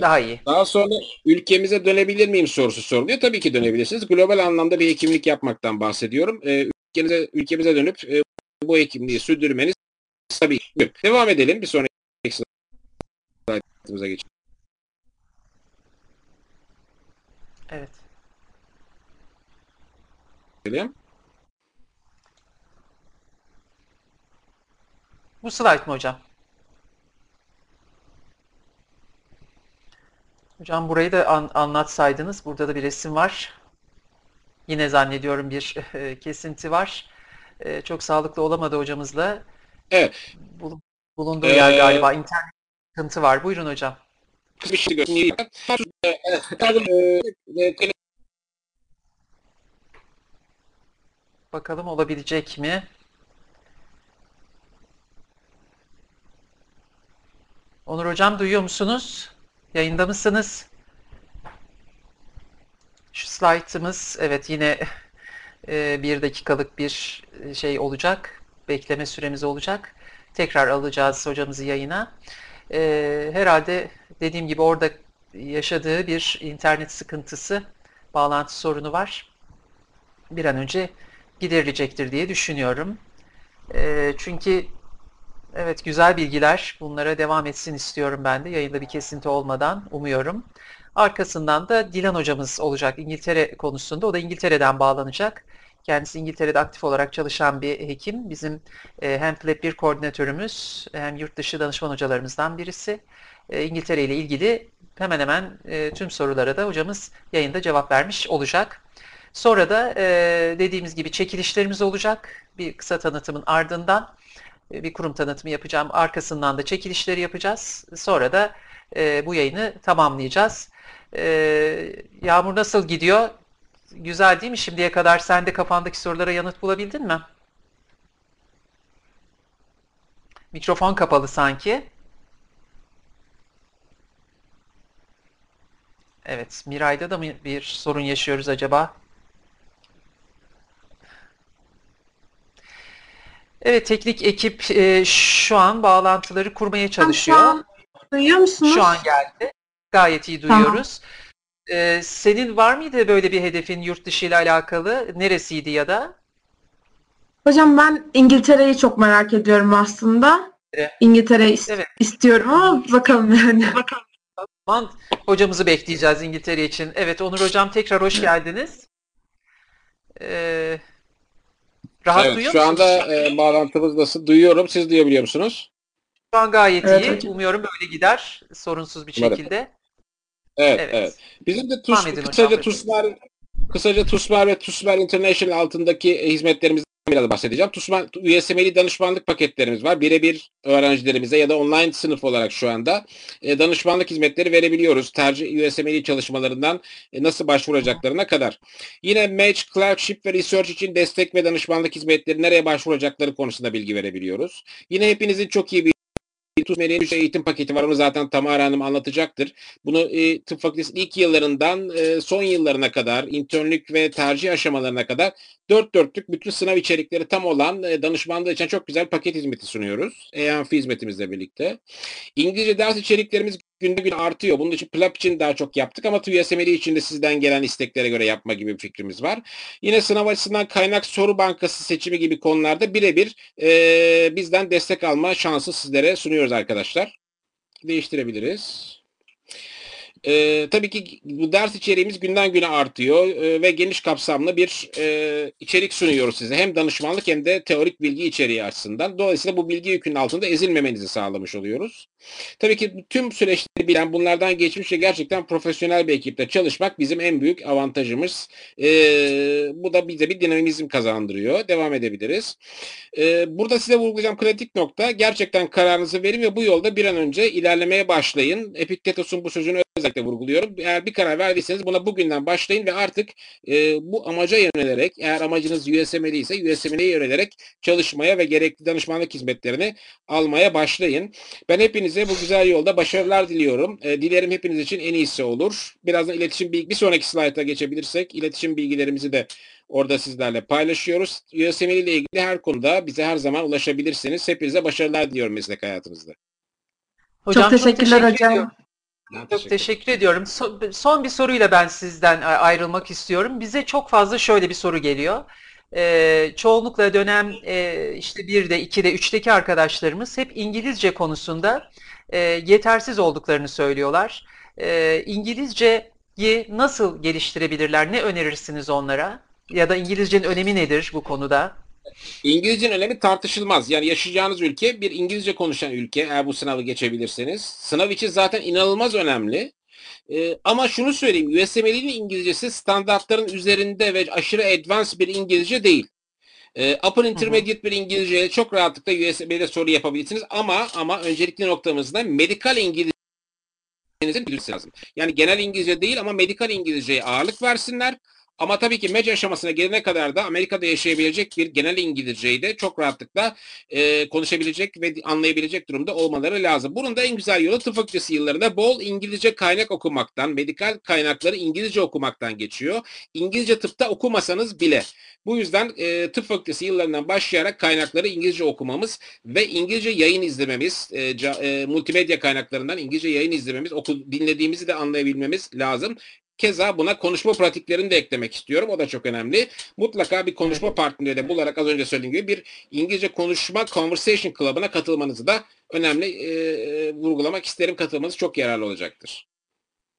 daha iyi. Daha sonra ülkemize dönebilir miyim sorusu soruluyor. Tabii ki dönebilirsiniz. Global anlamda bir hekimlik yapmaktan bahsediyorum. E, ülkemize, ülkemize dönüp e, bu hekimliği sürdürmeniz tabii. Devam edelim. Bir sonraki slaytımıza geçelim. Evet. Bu slide mı hocam? Hocam burayı da an, anlatsaydınız. Burada da bir resim var. Yine zannediyorum bir e, kesinti var. E, çok sağlıklı olamadı hocamızla. Evet. bulunduğu ee, yer galiba. internet sıkıntı var. Buyurun hocam. Bir şey göstereyim. Bakalım olabilecek mi? Onur Hocam duyuyor musunuz? Yayında mısınız? Şu slaytımız evet yine e, bir dakikalık bir e, şey olacak. Bekleme süremiz olacak. Tekrar alacağız hocamızı yayına. E, herhalde dediğim gibi orada yaşadığı bir internet sıkıntısı, bağlantı sorunu var. Bir an önce giderilecektir diye düşünüyorum. çünkü Evet güzel bilgiler. Bunlara devam etsin istiyorum ben de yayında bir kesinti olmadan umuyorum. Arkasından da Dilan hocamız olacak İngiltere konusunda. O da İngiltere'den bağlanacak. Kendisi İngiltere'de aktif olarak çalışan bir hekim. Bizim e, hem FLAP 1 koordinatörümüz hem yurt dışı danışman hocalarımızdan birisi. E, İngiltere ile ilgili hemen hemen e, tüm sorulara da hocamız yayında cevap vermiş olacak. Sonra da e, dediğimiz gibi çekilişlerimiz olacak. Bir kısa tanıtımın ardından e, bir kurum tanıtımı yapacağım. Arkasından da çekilişleri yapacağız. Sonra da e, bu yayını tamamlayacağız. E, Yağmur nasıl gidiyor? Güzel değil mi? Şimdiye kadar sen de kafandaki sorulara yanıt bulabildin mi? Mikrofon kapalı sanki. Evet, Miray'da da mı bir sorun yaşıyoruz acaba? Evet, teknik ekip e, şu an bağlantıları kurmaya çalışıyor. Şu an duyuyor musunuz? Şu an geldi. Gayet iyi Tamam. duyuyoruz. Ee, senin var mıydı böyle bir hedefin yurt dışı ile alakalı? Neresiydi ya da? Hocam ben İngiltere'yi çok merak ediyorum aslında. Evet. İngiltere'yi is- Evet. istiyorum ama bakalım yani. [LAUGHS] Aman hocamızı bekleyeceğiz İngiltere için. Evet Onur hocam tekrar hoş geldiniz. Ee, rahat evet, duyuyor şu musunuz? anda e, bağlantımız nasıl? Duyuyorum. Siz duyabiliyor musunuz? Şu an gayet Evet iyi. hocam. Umuyorum böyle gider sorunsuz bir Umarım. şekilde. Evet, Evet. evet. Bizim de TUS, kısaca. TUSMER kısaca TUSMER ve TUSMER International altındaki hizmetlerimizden biraz bahsedeceğim. TUSMER USMLE danışmanlık paketlerimiz var. Birebir öğrencilerimize ya da online sınıf olarak şu anda e, danışmanlık hizmetleri verebiliyoruz. Tercih USMLE çalışmalarından e, nasıl başvuracaklarına kadar. Yine Match, Clerkship ve Research için destek ve danışmanlık hizmetleri nereye başvuracakları konusunda bilgi verebiliyoruz. Yine hepinizin çok iyi bir TUSMER'in üç eğitim paketi var. Onu zaten Tamara Hanım anlatacaktır. Bunu e, tıp fakültesinin ilk yıllarından e, son yıllarına kadar, internlük ve tercih aşamalarına kadar dört dörtlük bütün sınav içerikleri tam olan e, danışmanlığı için çok güzel paket hizmeti sunuyoruz. EANF hizmetimizle birlikte. İngilizce ders içeriklerimiz günde gün artıyor. Bunun için PLAP için daha çok yaptık ama TÜYSML'i için de sizden gelen isteklere göre yapma gibi bir fikrimiz var. Yine sınav açısından kaynak soru bankası seçimi gibi konularda birebir e, bizden destek alma şansı sizlere sunuyoruz arkadaşlar. Değiştirebiliriz. Ee, tabii ki bu ders içeriğimiz günden güne artıyor ee, ve geniş kapsamlı bir e, içerik sunuyoruz size. Hem danışmanlık hem de teorik bilgi içeriği açısından. Dolayısıyla bu bilgi yükünün altında ezilmemenizi sağlamış oluyoruz. Tabii ki tüm süreçleri bilen bunlardan geçmiş ve gerçekten profesyonel bir ekiple çalışmak bizim en büyük avantajımız. Ee, bu da bize bir dinamizm kazandırıyor. Devam edebiliriz. Ee, burada size vurgulayacağım kritik nokta gerçekten kararınızı verin ve bu yolda bir an önce ilerlemeye başlayın. Epiktetos'un bu sözünü özellikle vurguluyorum. Eğer bir karar verdiyseniz buna bugünden başlayın ve artık e, bu amaca yönelerek eğer amacınız USMLE ise USMLE'ye yönelerek çalışmaya ve gerekli danışmanlık hizmetlerini almaya başlayın. Ben hepinize bu güzel yolda başarılar diliyorum. E, dilerim hepiniz için en iyisi olur. Birazdan iletişim bilgi bir sonraki slayta geçebilirsek iletişim bilgilerimizi de orada sizlerle paylaşıyoruz. USMLE ile ilgili her konuda bize her zaman ulaşabilirsiniz. Hepinize başarılar diliyorum meslek hayatınızda. Hocam, çok teşekkürler teşekkür hocam. ediyorum. Çok teşekkür ediyorum. Son, son bir soruyla ben sizden a- ayrılmak istiyorum. Bize çok fazla şöyle bir soru geliyor. Ee, çoğunlukla dönem e, işte 1'de, 2'de, 3'teki arkadaşlarımız hep İngilizce konusunda e, yetersiz olduklarını söylüyorlar. E, İngilizceyi nasıl geliştirebilirler? Ne önerirsiniz onlara? Ya da İngilizcenin önemi nedir bu konuda? İngilizcenin önemi tartışılmaz. Yani yaşayacağınız ülke bir İngilizce konuşan ülke eğer bu sınavı geçebilirseniz. Sınav için zaten inanılmaz önemli. Ee, ama şunu söyleyeyim. USMLE'nin İngilizcesi standartların üzerinde ve aşırı advanced bir İngilizce değil. Ee, upper intermediate bir İngilizce çok rahatlıkla USMLE'de soru yapabilirsiniz ama ama öncelikli noktamızda medikal İngilizce bilmesi lazım. Yani genel İngilizce değil ama medikal İngilizceye ağırlık versinler. Ama tabii ki mec aşamasına gelene kadar da Amerika'da yaşayabilecek bir genel İngilizceyi de çok rahatlıkla e, konuşabilecek ve anlayabilecek durumda olmaları lazım. Bunun da en güzel yolu tıp fakültesi yıllarında bol İngilizce kaynak okumaktan, medikal kaynakları İngilizce okumaktan geçiyor. İngilizce tıpta okumasanız bile. Bu yüzden e, tıp fakültesi yıllarından başlayarak kaynakları İngilizce okumamız ve İngilizce yayın izlememiz, e, ca, e, multimedya kaynaklarından İngilizce yayın izlememiz, oku, dinlediğimizi de anlayabilmemiz lazım keza buna konuşma pratiklerini de eklemek istiyorum. O da çok önemli. Mutlaka bir konuşma partneri de bularak az önce söylediğim gibi bir İngilizce konuşma Conversation Club'ına katılmanızı da önemli e, vurgulamak isterim. Katılmanız çok yararlı olacaktır.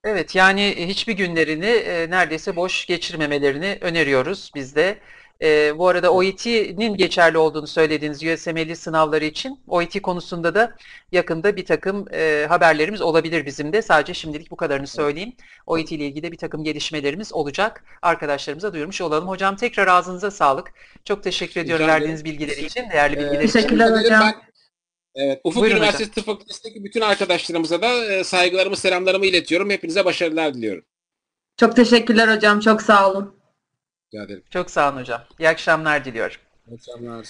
Evet yani hiçbir günlerini e, neredeyse boş geçirmemelerini öneriyoruz biz de. E, bu arada OET'nin geçerli olduğunu söylediğiniz USMLE sınavları için OET konusunda da yakında bir takım e, haberlerimiz olabilir bizim de. Sadece şimdilik bu kadarını söyleyeyim. OET ile ilgili de bir takım gelişmelerimiz olacak. Arkadaşlarımıza duyurmuş olalım. Hocam tekrar ağzınıza sağlık. Çok teşekkür ediyorum Rica verdiğiniz bilgiler için, değerli Ee, bilgiler için. Teşekkürler hocam. Ben- Evet, Ufuk Buyurun Üniversitesi Tıp Fakültesi'ndeki bütün arkadaşlarımıza da e, saygılarımı, selamlarımı iletiyorum. Hepinize başarılar diliyorum. Çok teşekkürler hocam. Çok sağ olun. Rica ederim. Çok sağ olun hocam. İyi akşamlar diliyorum. İyi akşamlar.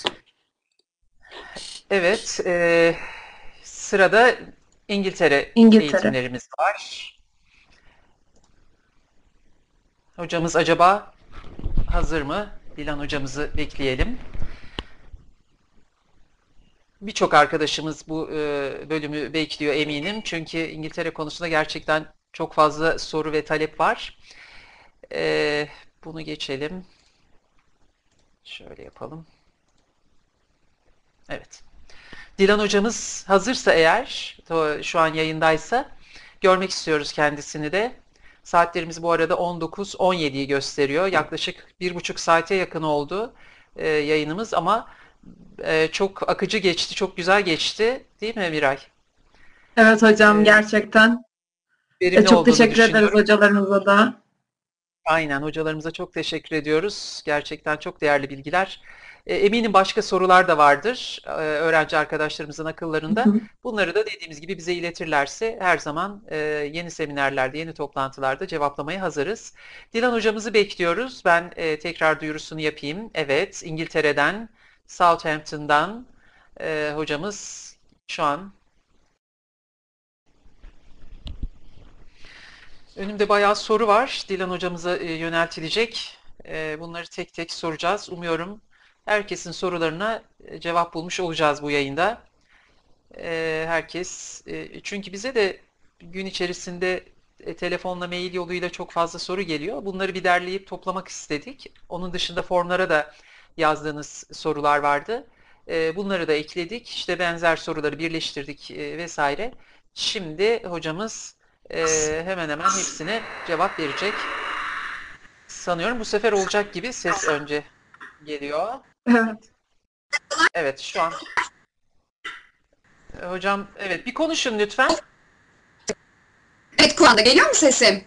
Evet, e, sırada İngiltere, İngiltere. eğitimlerimiz var. Hocamız acaba hazır mı? Dilan hocamızı bekleyelim. Birçok arkadaşımız bu e, bölümü bekliyor eminim. Çünkü İngiltere konusunda gerçekten çok fazla soru ve talep var. E, bunu geçelim. Şöyle yapalım. Evet. Dilan hocamız hazırsa eğer, şu an yayındaysa görmek istiyoruz kendisini de. Saatlerimiz bu arada 19-17'yi gösteriyor. Yaklaşık bir buçuk saate yakın oldu e, yayınımız ama e, çok akıcı geçti, çok güzel geçti. Değil mi Miray? Evet hocam Ee, gerçekten. E, çok teşekkür ederiz hocalarımıza da. Aynen hocalarımıza çok teşekkür ediyoruz. Gerçekten çok değerli bilgiler. E, Eminim başka sorular da vardır e, öğrenci arkadaşlarımızın akıllarında. Hı hı. Bunları da dediğimiz gibi bize iletirlerse her zaman e, yeni seminerlerde, yeni toplantılarda cevaplamaya hazırız. Dilan hocamızı bekliyoruz. Ben e, tekrar duyurusunu yapayım. Evet, İngiltere'den, Southampton'dan e, hocamız şu an Önümde bayağı soru var. Dilan hocamıza e, yöneltilecek. E, bunları tek tek soracağız. Umuyorum herkesin sorularına e, cevap bulmuş olacağız bu yayında. Herkes çünkü bize de gün içerisinde telefonla, mail yoluyla çok fazla soru geliyor. Bunları bir derleyip toplamak istedik. Onun dışında formlara da yazdığınız sorular vardı. Bunları da ekledik. İşte benzer soruları birleştirdik vesaire. Şimdi hocamız e, hemen hemen hepsine cevap verecek. Sanıyorum bu sefer olacak gibi ses önce geliyor. Evet. Evet şu an. Hocam evet bir konuşun lütfen. Evet kulağında geliyor mu sesim?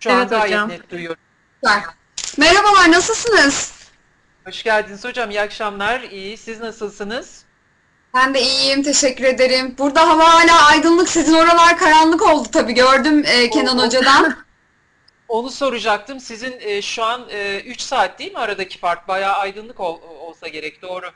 Şu an Evet gayet hocam. net duyuyorum. Süper. Merhabalar nasılsınız? Hoş geldiniz hocam. İyi akşamlar. İyi. Siz nasılsınız? Ben de iyiyim teşekkür ederim. Burada hava hala aydınlık sizin oralar karanlık oldu tabii gördüm e, Kenan Oo. Hoca'dan. [LAUGHS] Onu soracaktım. Sizin e, şu an 3 saat değil mi aradaki fark? Bayağı aydınlık ol- olsa gerek. Doğru.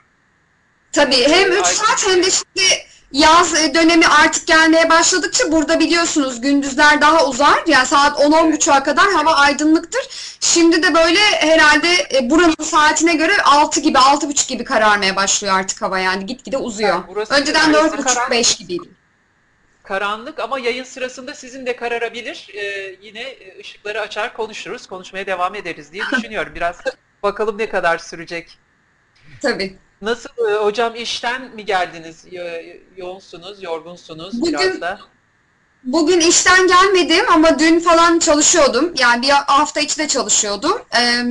Tabii hem 3 Aydın. saat hem de şimdi yaz e, dönemi artık gelmeye başladıkça burada biliyorsunuz gündüzler daha uzar. Yani saat 10-10.30'a kadar hava aydınlıktır. Şimdi de böyle herhalde e, buranın saatine göre 6 gibi 6.30 gibi kararmaya başlıyor artık hava yani gitgide uzuyor. Yani Önceden neredeyse 4.30-5 gibiydi. Karanlık ama yayın sırasında sizin de kararabilir. E, yine e, ışıkları açar konuşuruz. Konuşmaya devam ederiz diye [LAUGHS] düşünüyorum. Biraz bakalım ne kadar sürecek. Tabii. Nasıl e, hocam işten mi geldiniz? Yo- yoğunsunuz, yorgunsunuz Bugün- biraz da. Bugün işten gelmedim ama dün falan çalışıyordum. Yani bir hafta içi de çalışıyordum. Ee,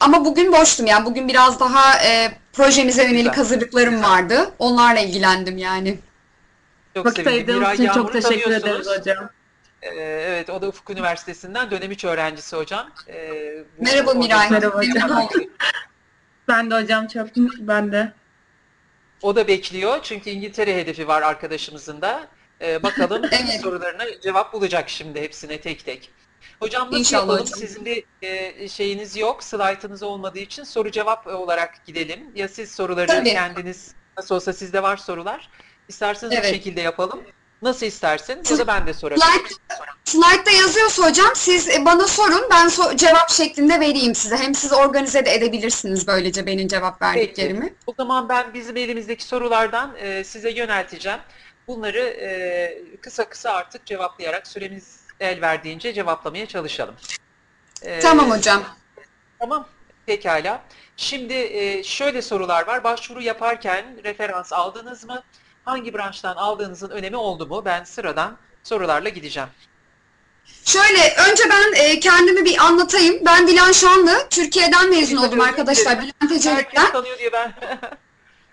ama bugün boştum yani. Bugün biraz daha e, projemize yönelik Güzel. hazırlıklarım vardı. Onlarla ilgilendim yani. Çok Vakit sevindim. ayırdığınız Miray için çok teşekkür ederiz tanıyorsunuz. hocam. Ee, evet, o da Ufuk Üniversitesi'nden dönem 3 öğrencisi hocam. Ee, bu- Merhaba Miray. Merhaba Memnun hocam. oldum. [LAUGHS] Ben de hocam çok ben de. O da bekliyor çünkü İngiltere hedefi var arkadaşımızın da. Ee, bakalım [LAUGHS] Evet. sorularına cevap bulacak şimdi hepsine tek tek. Hocam nasıl İnşallah yapalım? hocam. Sizin bir e, şeyiniz yok, slaytınız olmadığı için soru cevap olarak gidelim. Ya siz soruları Tabii. kendiniz, nasıl olsa sizde var sorular. İsterseniz bu Evet. şekilde yapalım. Nasıl isterseniz ya da ben de sorabilirim. Slide, slide'da yazıyorsa hocam siz e, bana sorun ben so- cevap şeklinde vereyim size. Hem siz organize de edebilirsiniz böylece benim cevap verdiklerimi. O zaman ben bizim elimizdeki sorulardan e, size yönelteceğim. Bunları e, kısa kısa artık cevaplayarak süremiz el verdiğince cevaplamaya çalışalım. Ee, Tamam hocam. Tamam, pekala. Şimdi e, şöyle sorular var. Başvuru yaparken referans aldınız mı? Hangi branştan aldığınızın önemi oldu mu? Ben sıradan sorularla gideceğim. Şöyle önce ben e, kendimi bir anlatayım. Ben Dilan Şanlı. Türkiye'den mezun oldum arkadaşlar. Bülent Ecevit'ten. Herkes tanıyor diye ben. [LAUGHS]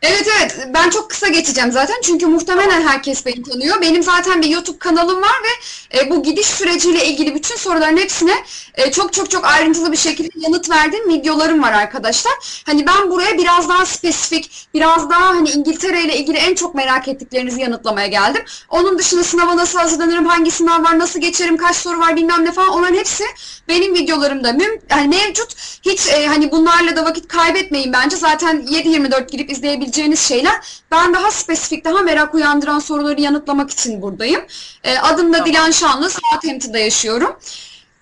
Evet evet ben çok kısa geçeceğim zaten çünkü muhtemelen herkes beni tanıyor. Benim zaten bir YouTube kanalım var ve e, bu gidiş süreciyle ilgili bütün soruların hepsine e, çok çok çok ayrıntılı bir şekilde yanıt verdiğim videolarım var arkadaşlar. Hani ben buraya biraz daha spesifik, biraz daha hani İngiltere ile ilgili en çok merak ettiklerinizi yanıtlamaya geldim. Onun dışında sınava nasıl hazırlanırım, hangi sınav var, nasıl geçerim, kaç soru var bilmem ne falan onların hepsi benim videolarımda müm yani mevcut. Hiç e, hani bunlarla da vakit kaybetmeyin bence. Zaten 7-24 girip izleyebileceğiniz şeyler. Ben daha spesifik, daha merak uyandıran soruları yanıtlamak için buradayım. E, adım da Tamam. Dilan Şanlı, Southampton'da yaşıyorum.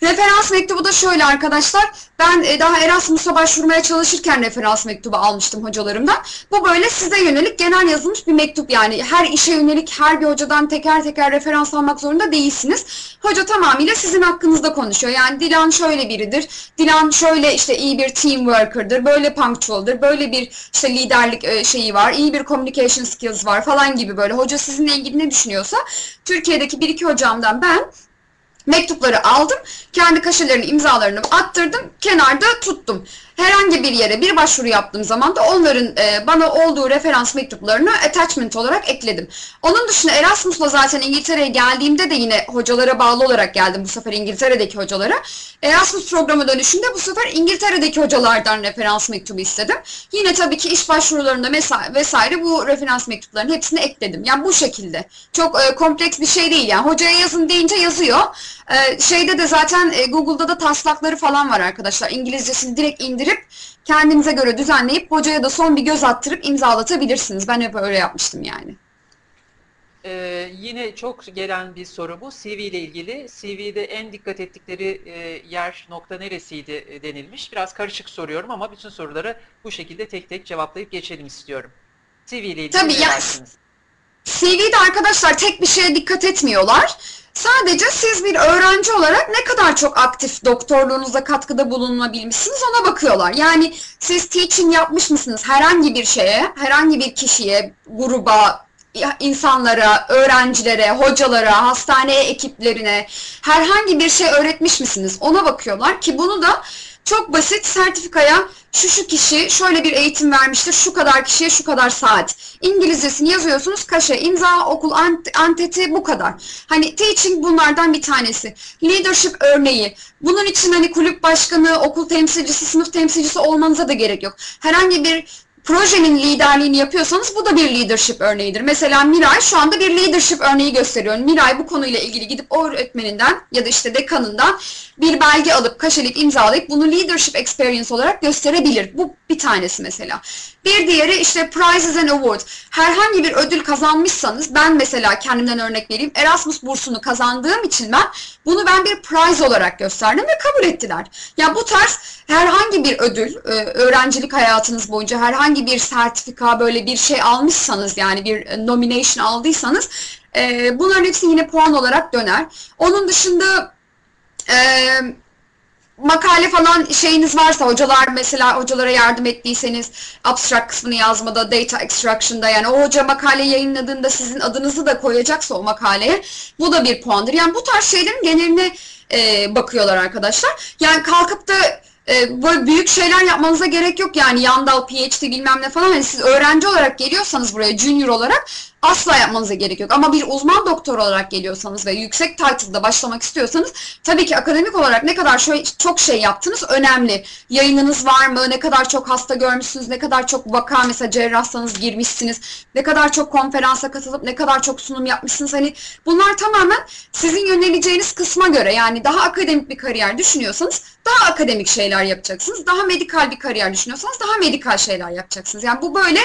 Referans mektubu da şöyle arkadaşlar. Ben e, daha Erasmus'a başvurmaya çalışırken referans mektubu almıştım hocalarımdan. Bu böyle size yönelik genel yazılmış bir mektup yani. Her işe yönelik her bir hocadan teker teker referans almak zorunda değilsiniz. Hoca tamamıyla sizin hakkınızda konuşuyor. Yani Dilan şöyle biridir. Dilan şöyle işte iyi bir team worker'dır. Böyle punctual'dır. Böyle bir işte liderlik e, şeyi var. iyi bir communication skills var falan gibi böyle. Hoca sizinle ilgili ne düşünüyorsa Türkiye'deki bir iki hocamdan ben mektupları aldım. Kendi kaşelerini, imzalarını attırdım. Kenarda tuttum. Herhangi bir yere bir başvuru yaptığım zaman da onların e, bana olduğu referans mektuplarını attachment olarak ekledim. Onun dışında Erasmus'la zaten İngiltere'ye geldiğimde de yine hocalara bağlı olarak geldim bu sefer İngiltere'deki hocalara. Erasmus programı dönüşünde bu sefer İngiltere'deki hocalardan referans mektubu istedim. Yine tabii ki iş başvurularında vesaire bu referans mektuplarının hepsini ekledim. Yani bu şekilde. Çok e, kompleks bir şey değil yani. Hocaya yazın deyince yazıyor. E, şeyde de zaten e, Google'da da taslakları falan var arkadaşlar. İngilizcesini direkt indirip kendinize göre düzenleyip hocaya da son bir göz attırıp imzalatabilirsiniz. Ben hep öyle yapmıştım yani. Ee, yine çok gelen bir soru bu. CV ile ilgili. CV'de en dikkat ettikleri e, yer nokta neresiydi e, denilmiş. Biraz karışık soruyorum ama bütün soruları bu şekilde tek tek cevaplayıp geçelim istiyorum. CV ile ilgili Tabii, ne ya- dersiniz? CV'de arkadaşlar tek bir şeye dikkat etmiyorlar. Sadece siz bir öğrenci olarak ne kadar çok aktif doktorluğunuza katkıda bulunabilmişsiniz ona bakıyorlar. Yani siz teaching yapmış mısınız herhangi bir şeye, herhangi bir kişiye, gruba, insanlara, öğrencilere, hocalara, hastaneye ekiplerine herhangi bir şey öğretmiş misiniz? Ona bakıyorlar ki bunu da çok basit sertifikaya şu şu kişi şöyle bir eğitim vermiştir, şu kadar kişiye şu kadar saat. İngilizcesini yazıyorsunuz, kaşe, imza, okul, ant- anteti bu kadar. Hani teaching bunlardan bir tanesi. Leadership örneği. Bunun için hani kulüp başkanı, okul temsilcisi, sınıf temsilcisi olmanıza da gerek yok. Herhangi bir projenin liderliğini yapıyorsanız bu da bir leadership örneğidir. Mesela Miray şu anda bir leadership örneği gösteriyor. Miray bu konuyla ilgili gidip o öğretmeninden ya da işte dekanından bir belge alıp kaşeleyip imzalayıp bunu leadership experience olarak gösterebilir. Bu bir tanesi mesela. Bir diğeri işte prizes and awards. Herhangi bir ödül kazanmışsanız ben mesela kendimden örnek vereyim. Erasmus bursunu kazandığım için ben bunu ben bir prize olarak gösterdim ve kabul ettiler. Ya bu tarz herhangi bir ödül, e, öğrencilik hayatınız boyunca herhangi bir sertifika böyle bir şey almışsanız yani bir e, nomination aldıysanız e, bunların hepsi yine puan olarak döner. Onun dışında e, makale falan şeyiniz varsa hocalar mesela hocalara yardım ettiyseniz abstract kısmını yazmada, data extraction'da yani o hoca makale yayınladığında sizin adınızı da koyacaksa o makaleye bu da bir puandır. Yani bu tarz şeylerin geneline e, bakıyorlar arkadaşlar. Yani kalkıp da e, böyle büyük şeyler yapmanıza gerek yok yani Yandal, PhD bilmem ne falan. Hani siz öğrenci olarak geliyorsanız buraya junior olarak asla yapmanıza gerek yok. Ama bir uzman doktor olarak geliyorsanız ve yüksek title'da başlamak istiyorsanız tabii ki akademik olarak ne kadar şöyle çok şey yaptınız önemli. Yayınınız var mı? Ne kadar çok hasta görmüşsünüz? Ne kadar çok vaka mesela cerrahsanız girmişsiniz? Ne kadar çok konferansa katılıp ne kadar çok sunum yapmışsınız? Hani bunlar tamamen sizin yöneleceğiniz kısma göre yani daha akademik bir kariyer düşünüyorsanız daha akademik şeyler yapacaksınız. Daha medikal bir kariyer düşünüyorsanız daha medikal şeyler yapacaksınız. Yani bu böyle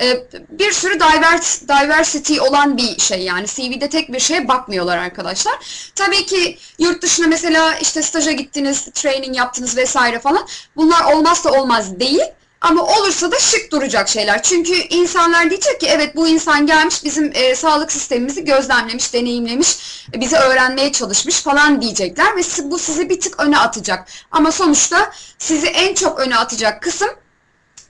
e, bir sürü divers, diversity olan bir şey yani CV'de tek bir şeye bakmıyorlar arkadaşlar. Tabii ki yurt dışına mesela işte staja gittiniz, training yaptınız vesaire falan. Bunlar olmazsa olmaz değil. Ama olursa da şık duracak şeyler. Çünkü insanlar diyecek ki evet bu insan gelmiş bizim e, sağlık sistemimizi gözlemlemiş, deneyimlemiş, e, bizi öğrenmeye çalışmış falan diyecekler ve bu sizi bir tık öne atacak. Ama sonuçta sizi en çok öne atacak kısım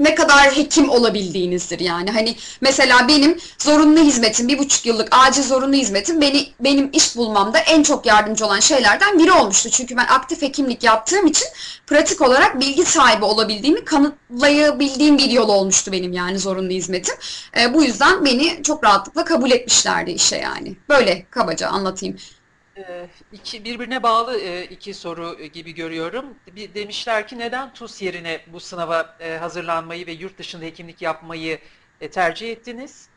ne kadar hekim olabildiğinizdir yani. Hani mesela benim zorunlu hizmetim, bir buçuk yıllık acil zorunlu hizmetim beni benim iş bulmamda en çok yardımcı olan şeylerden biri olmuştu. Çünkü ben aktif hekimlik yaptığım için pratik olarak bilgi sahibi olabildiğimi kanıtlayabildiğim bir yol olmuştu benim yani zorunlu hizmetim. E, bu yüzden beni çok rahatlıkla kabul etmişlerdi işe yani. Böyle kabaca anlatayım. Ee, iki, birbirine bağlı e, iki soru gibi görüyorum. Bir, demişler ki neden TUS yerine bu sınava e, hazırlanmayı ve yurt dışında hekimlik yapmayı e, tercih ettiniz?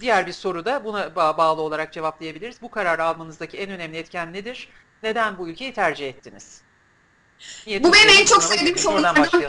Diğer bir soru da buna ba- bağlı olarak cevaplayabiliriz. Bu kararı almanızdaki en önemli etken nedir? Neden bu ülkeyi tercih ettiniz? Niye Bu TUS benim en çok sevdiğim sorulardan.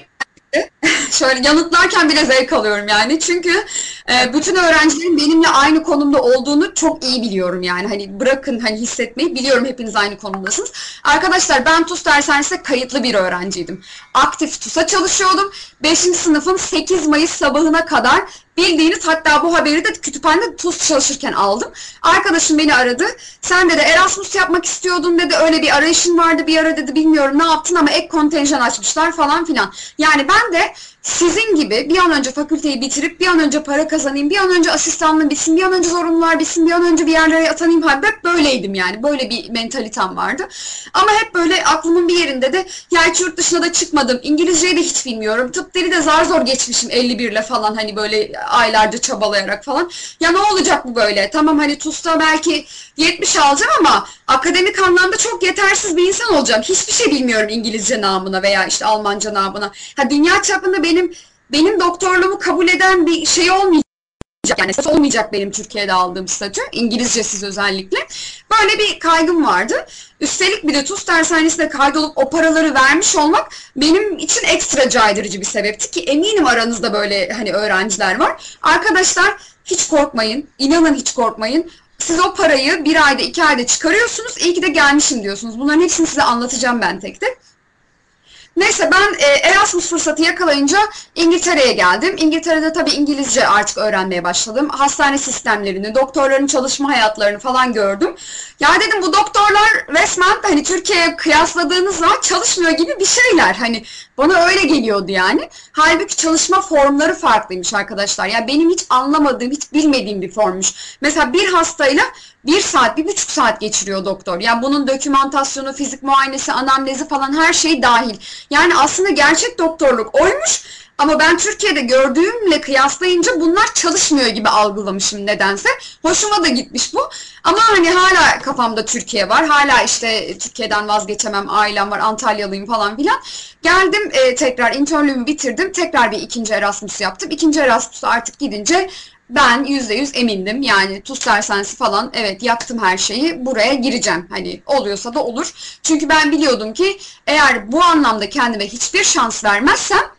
Şöyle yanıtlarken bile zevk alıyorum yani. Çünkü e, bütün öğrencilerin benimle aynı konumda olduğunu çok iyi biliyorum yani. Hani bırakın hani hissetmeyi biliyorum hepiniz aynı konumdasınız. Arkadaşlar ben TUS dershanesinde kayıtlı bir öğrenciydim. Aktif TUS'a çalışıyordum. 5. sınıfın 8 Mayıs sabahına kadar bildiğiniz hatta bu haberi de kütüphanede TUS çalışırken aldım. Arkadaşım beni aradı. Sen dedi Erasmus yapmak istiyordun dedi. Öyle bir arayışın vardı bir ara dedi. Bilmiyorum ne yaptın ama ek kontenjan açmışlar falan filan. Yani ben de sizin gibi bir an önce fakülteyi bitirip bir an önce para kazanayım, bir an önce asistanlığım bitsin, bir an önce zorunlular bitsin, bir an önce bir yerlere atanayım. Hep böyleydim yani. Böyle bir mentalitem vardı. Ama hep böyle aklımın bir yerinde de ya hiç yurt dışına da çıkmadım. İngilizceyi de hiç bilmiyorum. Tıp dili de zar zor geçmişim 51 ile falan hani böyle aylarca çabalayarak falan. Ya ne olacak bu böyle? Tamam hani TUS'ta belki 70 alacağım ama akademik anlamda çok yetersiz bir insan olacağım. Hiçbir şey bilmiyorum İngilizce namına veya işte Almanca namına. Ha dünya çapında benim benim doktorluğumu kabul eden bir şey olmayacak. Yani olmayacak benim Türkiye'de aldığım statü. İngilizcesiz özellikle. Böyle bir kaygım vardı. Üstelik bir de TUS dershanesine kaydolup o paraları vermiş olmak benim için ekstra caydırıcı bir sebepti ki eminim aranızda böyle hani öğrenciler var. Arkadaşlar hiç korkmayın. inanın hiç korkmayın. Siz o parayı bir ayda iki ayda çıkarıyorsunuz. İyi ki de gelmişim diyorsunuz. Bunların hepsini size anlatacağım ben tek tek. Neyse ben e, Erasmus fırsatı yakalayınca İngiltere'ye geldim. İngiltere'de tabii İngilizce artık öğrenmeye başladım. Hastane sistemlerini, doktorların çalışma hayatlarını falan gördüm. Ya dedim bu doktorlar resmen hani Türkiye'ye kıyasladığınız zaman çalışmıyor gibi bir şeyler. Hani bana öyle geliyordu yani. Halbuki çalışma formları farklıymış arkadaşlar. Ya benim hiç anlamadığım, hiç bilmediğim bir formmuş. Mesela bir hastayla bir saat, bir buçuk saat geçiriyor doktor. Yani bunun dokümantasyonu, fizik muayenesi, anamnezi falan her şey dahil. Yani aslında gerçek doktorluk oymuş ama ben Türkiye'de gördüğümle kıyaslayınca bunlar çalışmıyor gibi algılamışım nedense. Hoşuma da gitmiş bu. Ama hani hala kafamda Türkiye var. Hala işte Türkiye'den vazgeçemem, ailem var, Antalyalıyım falan filan. Geldim e, tekrar internlüğümü bitirdim. Tekrar bir ikinci Erasmus yaptım. İkinci Erasmus'a artık gidince ben yüzde yüz emindim. Yani TUS dershanesi falan evet yaptım her şeyi. Buraya gireceğim. Hani oluyorsa da olur. Çünkü ben biliyordum ki eğer bu anlamda kendime hiçbir şans vermezsem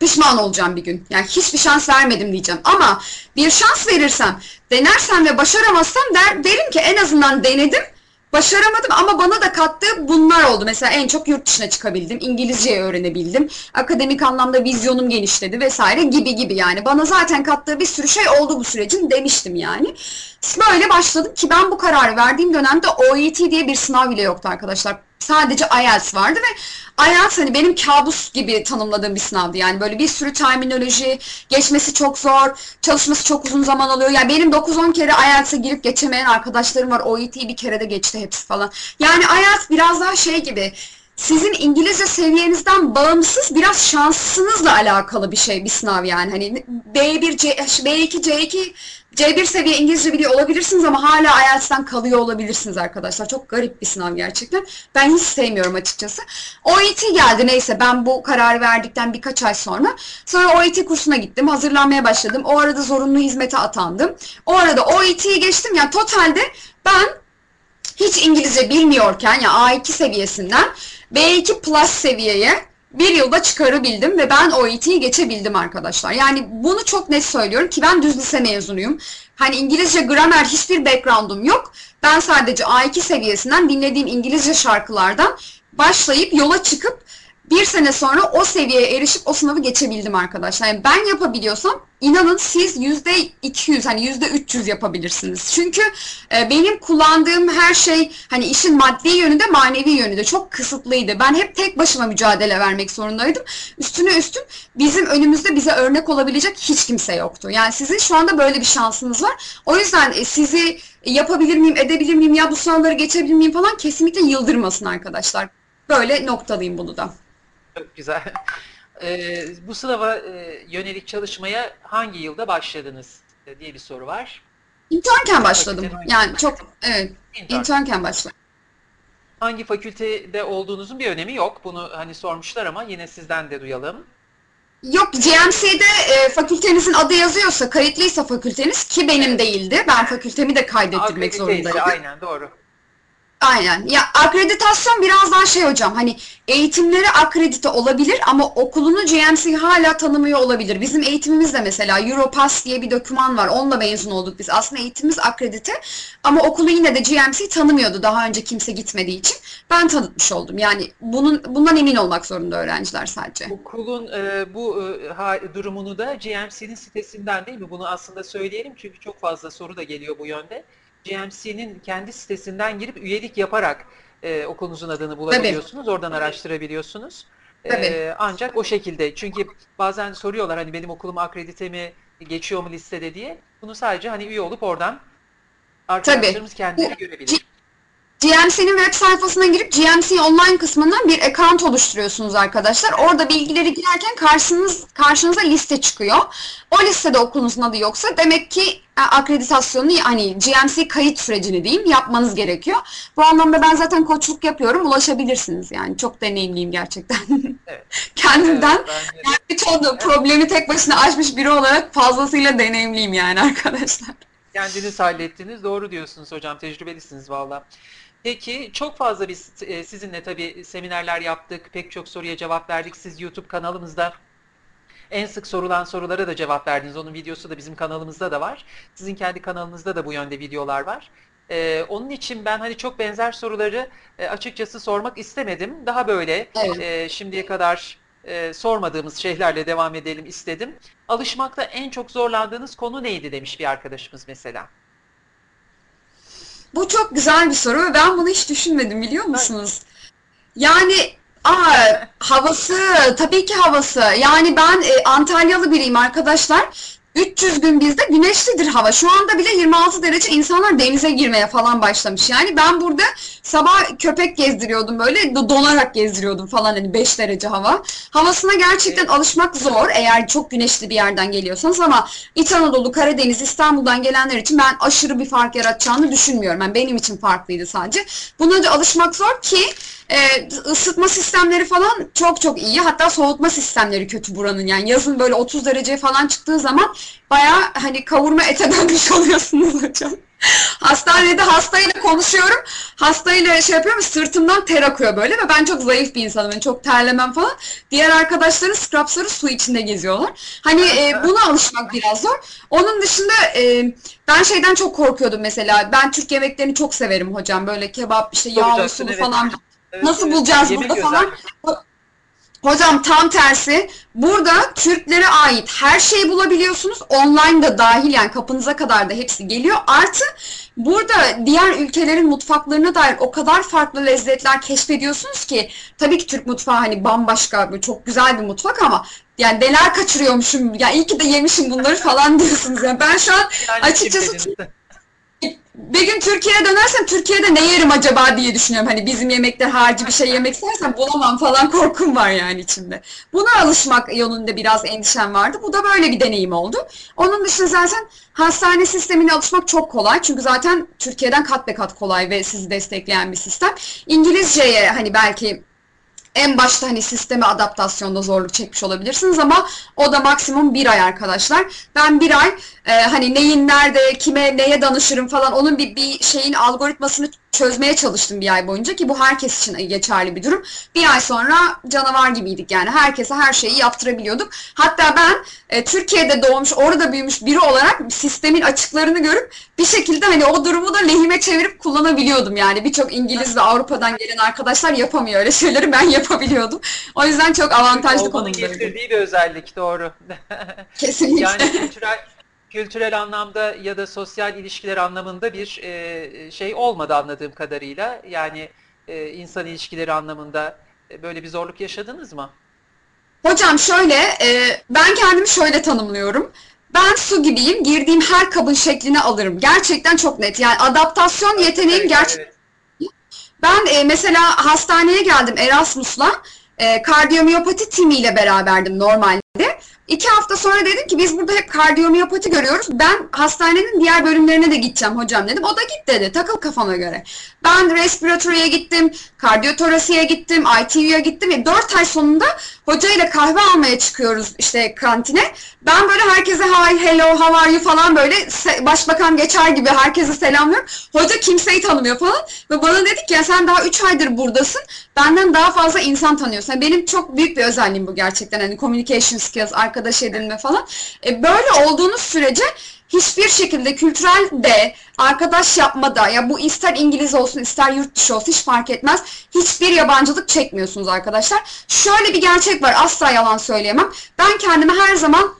pişman olacağım bir gün. Yani hiçbir şans vermedim diyeceğim. Ama bir şans verirsem, denersem ve başaramazsam der, derim ki en azından denedim. Başaramadım ama bana da kattığı bunlar oldu. Mesela en çok yurt dışına çıkabildim, İngilizceyi öğrenebildim, akademik anlamda vizyonum genişledi vesaire gibi gibi yani. Bana zaten kattığı bir sürü şey oldu bu sürecin demiştim yani. Böyle başladım ki ben bu kararı verdiğim dönemde OET diye bir sınav bile yoktu arkadaşlar. Sadece IELTS vardı ve IELTS hani benim kabus gibi tanımladığım bir sınavdı. Yani böyle bir sürü terminoloji, geçmesi çok zor, çalışması çok uzun zaman alıyor. Yani benim 9-10 kere IELTS'e girip geçemeyen arkadaşlarım var. OET'yi bir kere de geçti hepsi falan. Yani IELTS biraz daha şey gibi, sizin İngilizce seviyenizden bağımsız biraz şansınızla alakalı bir şey, bir sınav yani. Hani B1, C, B2, C2, C1 seviye İngilizce biliyor olabilirsiniz ama hala IELTS'ten kalıyor olabilirsiniz arkadaşlar. Çok garip bir sınav gerçekten. Ben hiç sevmiyorum açıkçası. OET geldi neyse ben bu kararı verdikten birkaç ay sonra. Sonra OET kursuna gittim. Hazırlanmaya başladım. O arada zorunlu hizmete atandım. O arada OET'yi geçtim. Yani totalde ben hiç İngilizce bilmiyorken ya A2 seviyesinden B2 plus seviyeye bir yılda çıkarabildim ve ben OET'yi geçebildim arkadaşlar. Yani bunu çok net söylüyorum ki ben düz lise mezunuyum. Hani İngilizce gramer hiçbir background'um yok. Ben sadece A2 seviyesinden dinlediğim İngilizce şarkılardan başlayıp yola çıkıp bir sene sonra o seviyeye erişip o sınavı geçebildim arkadaşlar. Yani ben yapabiliyorsam inanın siz yüzde 200 hani yüzde 300 yapabilirsiniz. Çünkü e, benim kullandığım her şey hani işin maddi yönünde manevi yönünde çok kısıtlıydı. Ben hep tek başıma mücadele vermek zorundaydım. Üstüne üstün bizim önümüzde bize örnek olabilecek hiç kimse yoktu. Yani sizin şu anda böyle bir şansınız var. O yüzden e, sizi yapabilir miyim, edebilir miyim ya bu sınavları geçebilir miyim falan kesinlikle yıldırmasın arkadaşlar. Böyle noktalıyım bunu da. Çok güzel. [LAUGHS] Ee, bu sınava e, yönelik çalışmaya hangi yılda başladınız e, diye bir soru var. İnternken başladım. Yani çok evet İntern. internken başladım. Hangi fakültede olduğunuzun bir önemi yok. Bunu hani sormuşlar ama yine sizden de duyalım. Yok GMC'de e, fakültenizin adı yazıyorsa, kayıtlıysa fakülteniz ki benim değildi. Ben fakültemi de kaydettirmek ise zorundaydım. aynen doğru. Aynen. Ya akreditasyon biraz daha şey hocam hani eğitimleri akredite olabilir ama okulunu GMC hala tanımıyor olabilir. Bizim eğitimimiz de mesela Europass diye bir doküman var. Onunla mezun olduk biz. Aslında eğitimimiz akredite ama okulu yine de GMC tanımıyordu daha önce kimse gitmediği için. Ben tanıtmış oldum. Yani bunun bundan emin olmak zorunda öğrenciler sadece. Okulun e, bu e, durumunu da GMC'nin sitesinden değil mi? Bunu aslında söyleyelim çünkü çok fazla soru da geliyor bu yönde. GMC'nin kendi sitesinden girip üyelik yaparak e, okulunuzun adını bulabiliyorsunuz. Oradan araştırabiliyorsunuz. E, Tabii. ancak o şekilde. Çünkü bazen soruyorlar hani benim okulum akredite mi geçiyor mu listede diye. Bunu sadece hani üye olup oradan arkadaşlarımız kendileri görebilir. GMC'nin web sayfasına girip GMC online kısmından bir account oluşturuyorsunuz arkadaşlar. Orada bilgileri girerken karşınız, karşınıza liste çıkıyor. O listede okulunuzun adı yoksa demek ki e, akreditasyonu hani GMC kayıt sürecini diyeyim yapmanız gerekiyor. Bu anlamda ben zaten koçluk yapıyorum. Ulaşabilirsiniz yani. Çok deneyimliyim gerçekten. Evet. [LAUGHS] Kendimden Evet, de- bir ton problemi tek başına aşmış biri olarak fazlasıyla deneyimliyim yani arkadaşlar. Kendiniz hallettiniz. Doğru diyorsunuz hocam. Tecrübelisiniz valla. Peki çok fazla biz e, sizinle tabii seminerler yaptık. Pek çok soruya cevap verdik. Siz YouTube kanalımızda en sık sorulan sorulara da cevap verdiniz. Onun videosu da bizim kanalımızda da var. Sizin kendi kanalınızda da bu yönde videolar var. Ee, onun için ben hani çok benzer soruları e, açıkçası sormak istemedim. Daha böyle Evet. e, şimdiye kadar e, sormadığımız şeylerle devam edelim istedim. Alışmakta en çok zorlandığınız konu neydi demiş bir arkadaşımız mesela. Bu çok güzel bir soru ve ben bunu hiç düşünmedim biliyor musunuz? Yani aa, havası, tabii ki havası. Yani ben e, Antalyalı biriyim arkadaşlar. 300 gün bizde güneşlidir hava. Şu anda bile 26 derece insanlar denize girmeye falan başlamış. Yani ben burada sabah köpek gezdiriyordum böyle do- donarak gezdiriyordum falan hani 5 derece hava. Havasına gerçekten alışmak zor eğer çok güneşli bir yerden geliyorsanız ama İç Anadolu, Karadeniz, İstanbul'dan gelenler için ben aşırı bir fark yaratacağını düşünmüyorum. Yani benim için farklıydı sadece. Buna da alışmak zor ki e, ısıtma sistemleri falan çok çok iyi. Hatta soğutma sistemleri kötü buranın. Yani yazın böyle 30 dereceye falan çıktığı zaman bayağı hani kavurma ete dönmüş [LAUGHS] oluyorsunuz hocam. Hastanede hastayla konuşuyorum. Hastayla şey yapıyorum sırtımdan ter akıyor böyle ve ben çok zayıf bir insanım. Yani çok terlemem falan. Diğer arkadaşların scrubsları su içinde geziyorlar. Hani e, buna alışmak biraz zor. Onun dışında e, ben şeyden çok korkuyordum mesela. Ben Türk yemeklerini çok severim hocam. Böyle kebap işte yağlı sulu evet. falan. Evet, Nasıl evet. bulacağız burada falan? Hocam tam tersi. Burada Türklere ait her şeyi bulabiliyorsunuz. Online da dahil yani kapınıza kadar da hepsi geliyor. Artı burada diğer ülkelerin mutfaklarına dair o kadar farklı lezzetler keşfediyorsunuz ki tabii ki Türk mutfağı hani bambaşka böyle çok güzel bir mutfak ama yani neler kaçırıyormuşum ya iyi ki de yemişim bunları falan [LAUGHS] diyorsunuz. Yani ben şu an Yani açıkçası? Bir gün Türkiye'ye dönersem Türkiye'de ne yerim acaba diye düşünüyorum. Hani bizim yemekler harici bir şey yemek istersem bulamam falan korkum var yani içimde. Buna alışmak yönünde biraz endişem vardı. Bu da böyle bir deneyim oldu. Onun dışında zaten hastane sistemine alışmak çok kolay. Çünkü zaten Türkiye'den kat be kat kolay ve sizi destekleyen bir sistem. İngilizceye hani belki en başta hani sisteme adaptasyonda zorluk çekmiş olabilirsiniz ama o da maksimum bir ay arkadaşlar. Ben bir ay e, hani neyin nerede, kime, neye danışırım falan onun bir, bir şeyin algoritmasını çözmeye çalıştım bir ay boyunca ki bu herkes için geçerli bir durum. Bir ay sonra canavar gibiydik yani. Herkese her şeyi yaptırabiliyorduk. Hatta ben e, Türkiye'de doğmuş, orada büyümüş biri olarak sistemin açıklarını görüp bir şekilde hani o durumu da lehime çevirip kullanabiliyordum yani. Birçok İngiliz ve Avrupa'dan gelen arkadaşlar yapamıyor öyle şeyleri ben [LAUGHS] yapabiliyordum. O yüzden çok avantajlı Olmanın konumdaydım. getirdiği bir özellik doğru. [LAUGHS] Kesinlikle. yani kültürel kültürel anlamda ya da sosyal ilişkiler anlamında bir e, şey olmadı anladığım kadarıyla. Yani e, insan ilişkileri anlamında e, böyle bir zorluk yaşadınız mı? Hocam şöyle, e, ben kendimi şöyle tanımlıyorum. Ben su gibiyim, girdiğim her kabın şeklini alırım. Gerçekten çok net. Yani adaptasyon yeteneğim Evet, gerçekten evet. Ben e, mesela hastaneye geldim Erasmus'la. E, kardiyomiyopati timiyle beraberdim normalde. İki hafta sonra dedim ki biz burada hep kardiyomiyopati görüyoruz. Ben hastanenin diğer bölümlerine de gideceğim hocam dedim. O da git dedi. Takıl kafama göre. Ben respiratory'e gittim, kardiyotorasiye gittim, ITU'ya gittim. E, Dört ay sonunda hocayla kahve almaya çıkıyoruz işte kantine. Ben böyle herkese hi, hello, how are you falan böyle başbakan geçer gibi herkese selamlıyorum. Hoca kimseyi tanımıyor falan. Ve bana dedi ki ya sen daha 3 aydır buradasın. Benden daha fazla insan tanıyorsun. Yani benim çok büyük bir özelliğim bu gerçekten. Hani communication skills, arkadaş edinme falan. E, böyle olduğunuz sürece hiçbir şekilde kültürel de arkadaş yapmada ya bu ister İngiliz olsun ister yurt dışı olsun hiç fark etmez. Hiçbir yabancılık çekmiyorsunuz arkadaşlar. Şöyle bir gerçek var asla yalan söyleyemem. Ben kendimi her zaman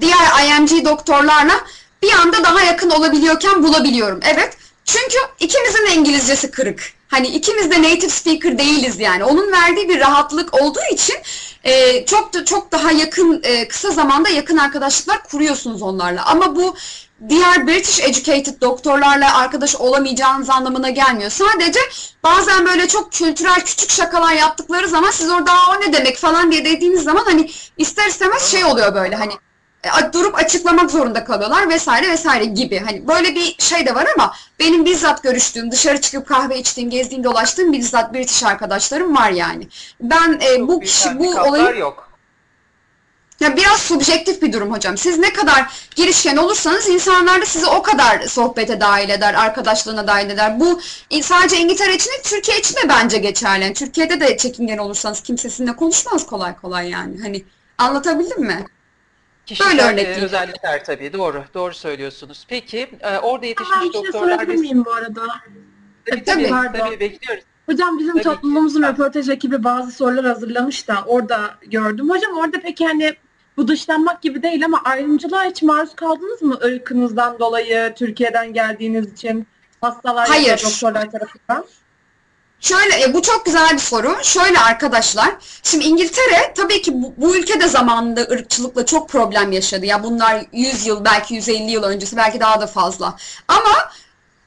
diğer IMG doktorlarla bir anda daha yakın olabiliyorken bulabiliyorum. Evet. Çünkü ikimizin de İngilizcesi kırık. Hani ikimiz de native speaker değiliz yani. Onun verdiği bir rahatlık olduğu için e, çok da çok daha yakın e, kısa zamanda yakın arkadaşlıklar kuruyorsunuz onlarla. Ama bu diğer British educated doktorlarla arkadaş olamayacağınız anlamına gelmiyor. Sadece bazen böyle çok kültürel küçük şakalar yaptıkları zaman siz orada "Aa, o ne demek falan diye dediğiniz zaman hani ister istemez şey oluyor böyle hani durup açıklamak zorunda kalıyorlar vesaire vesaire gibi. Hani böyle bir şey de var ama benim bizzat görüştüğüm, dışarı çıkıp kahve içtiğim, gezdiğim, dolaştığım bizzat British arkadaşlarım var yani. Ben e, bu kişi bu olayı yok. ya biraz subjektif bir durum hocam. Siz ne kadar girişken olursanız insanlar da sizi o kadar sohbete dahil eder, arkadaşlığına dahil eder. Bu sadece İngiltere için değil, Türkiye için de bence geçerli. Yani Türkiye'de de çekingen olursanız kimse sizinle konuşmaz kolay kolay yani. Hani anlatabildim mi? Kişisel Böyle e, örnekleyeyim. özellikler tabii doğru doğru söylüyorsunuz. Peki e, orada Ben yetişmiş bir şey doktorlar sorabilir miyim bu arada? tabii, Tabii. tabii, Pardon. tabii bekliyoruz. Hocam bizim Tabii ki. toplumumuzun Ha. röportaj ekibi bazı sorular hazırlamış da orada gördüm. Hocam orada peki hani bu dışlanmak gibi değil ama ayrımcılığa hiç maruz kaldınız mı ırkınızdan dolayı, Türkiye'den geldiğiniz için hastalar ya da Hayır. doktorlar tarafından? Şöyle, e, bu çok güzel bir soru. Şöyle arkadaşlar, şimdi İngiltere tabii ki bu, bu ülke de zamanında ırkçılıkla çok problem yaşadı. Ya bunlar 100 yıl, belki 150 yıl öncesi, belki daha da fazla. Ama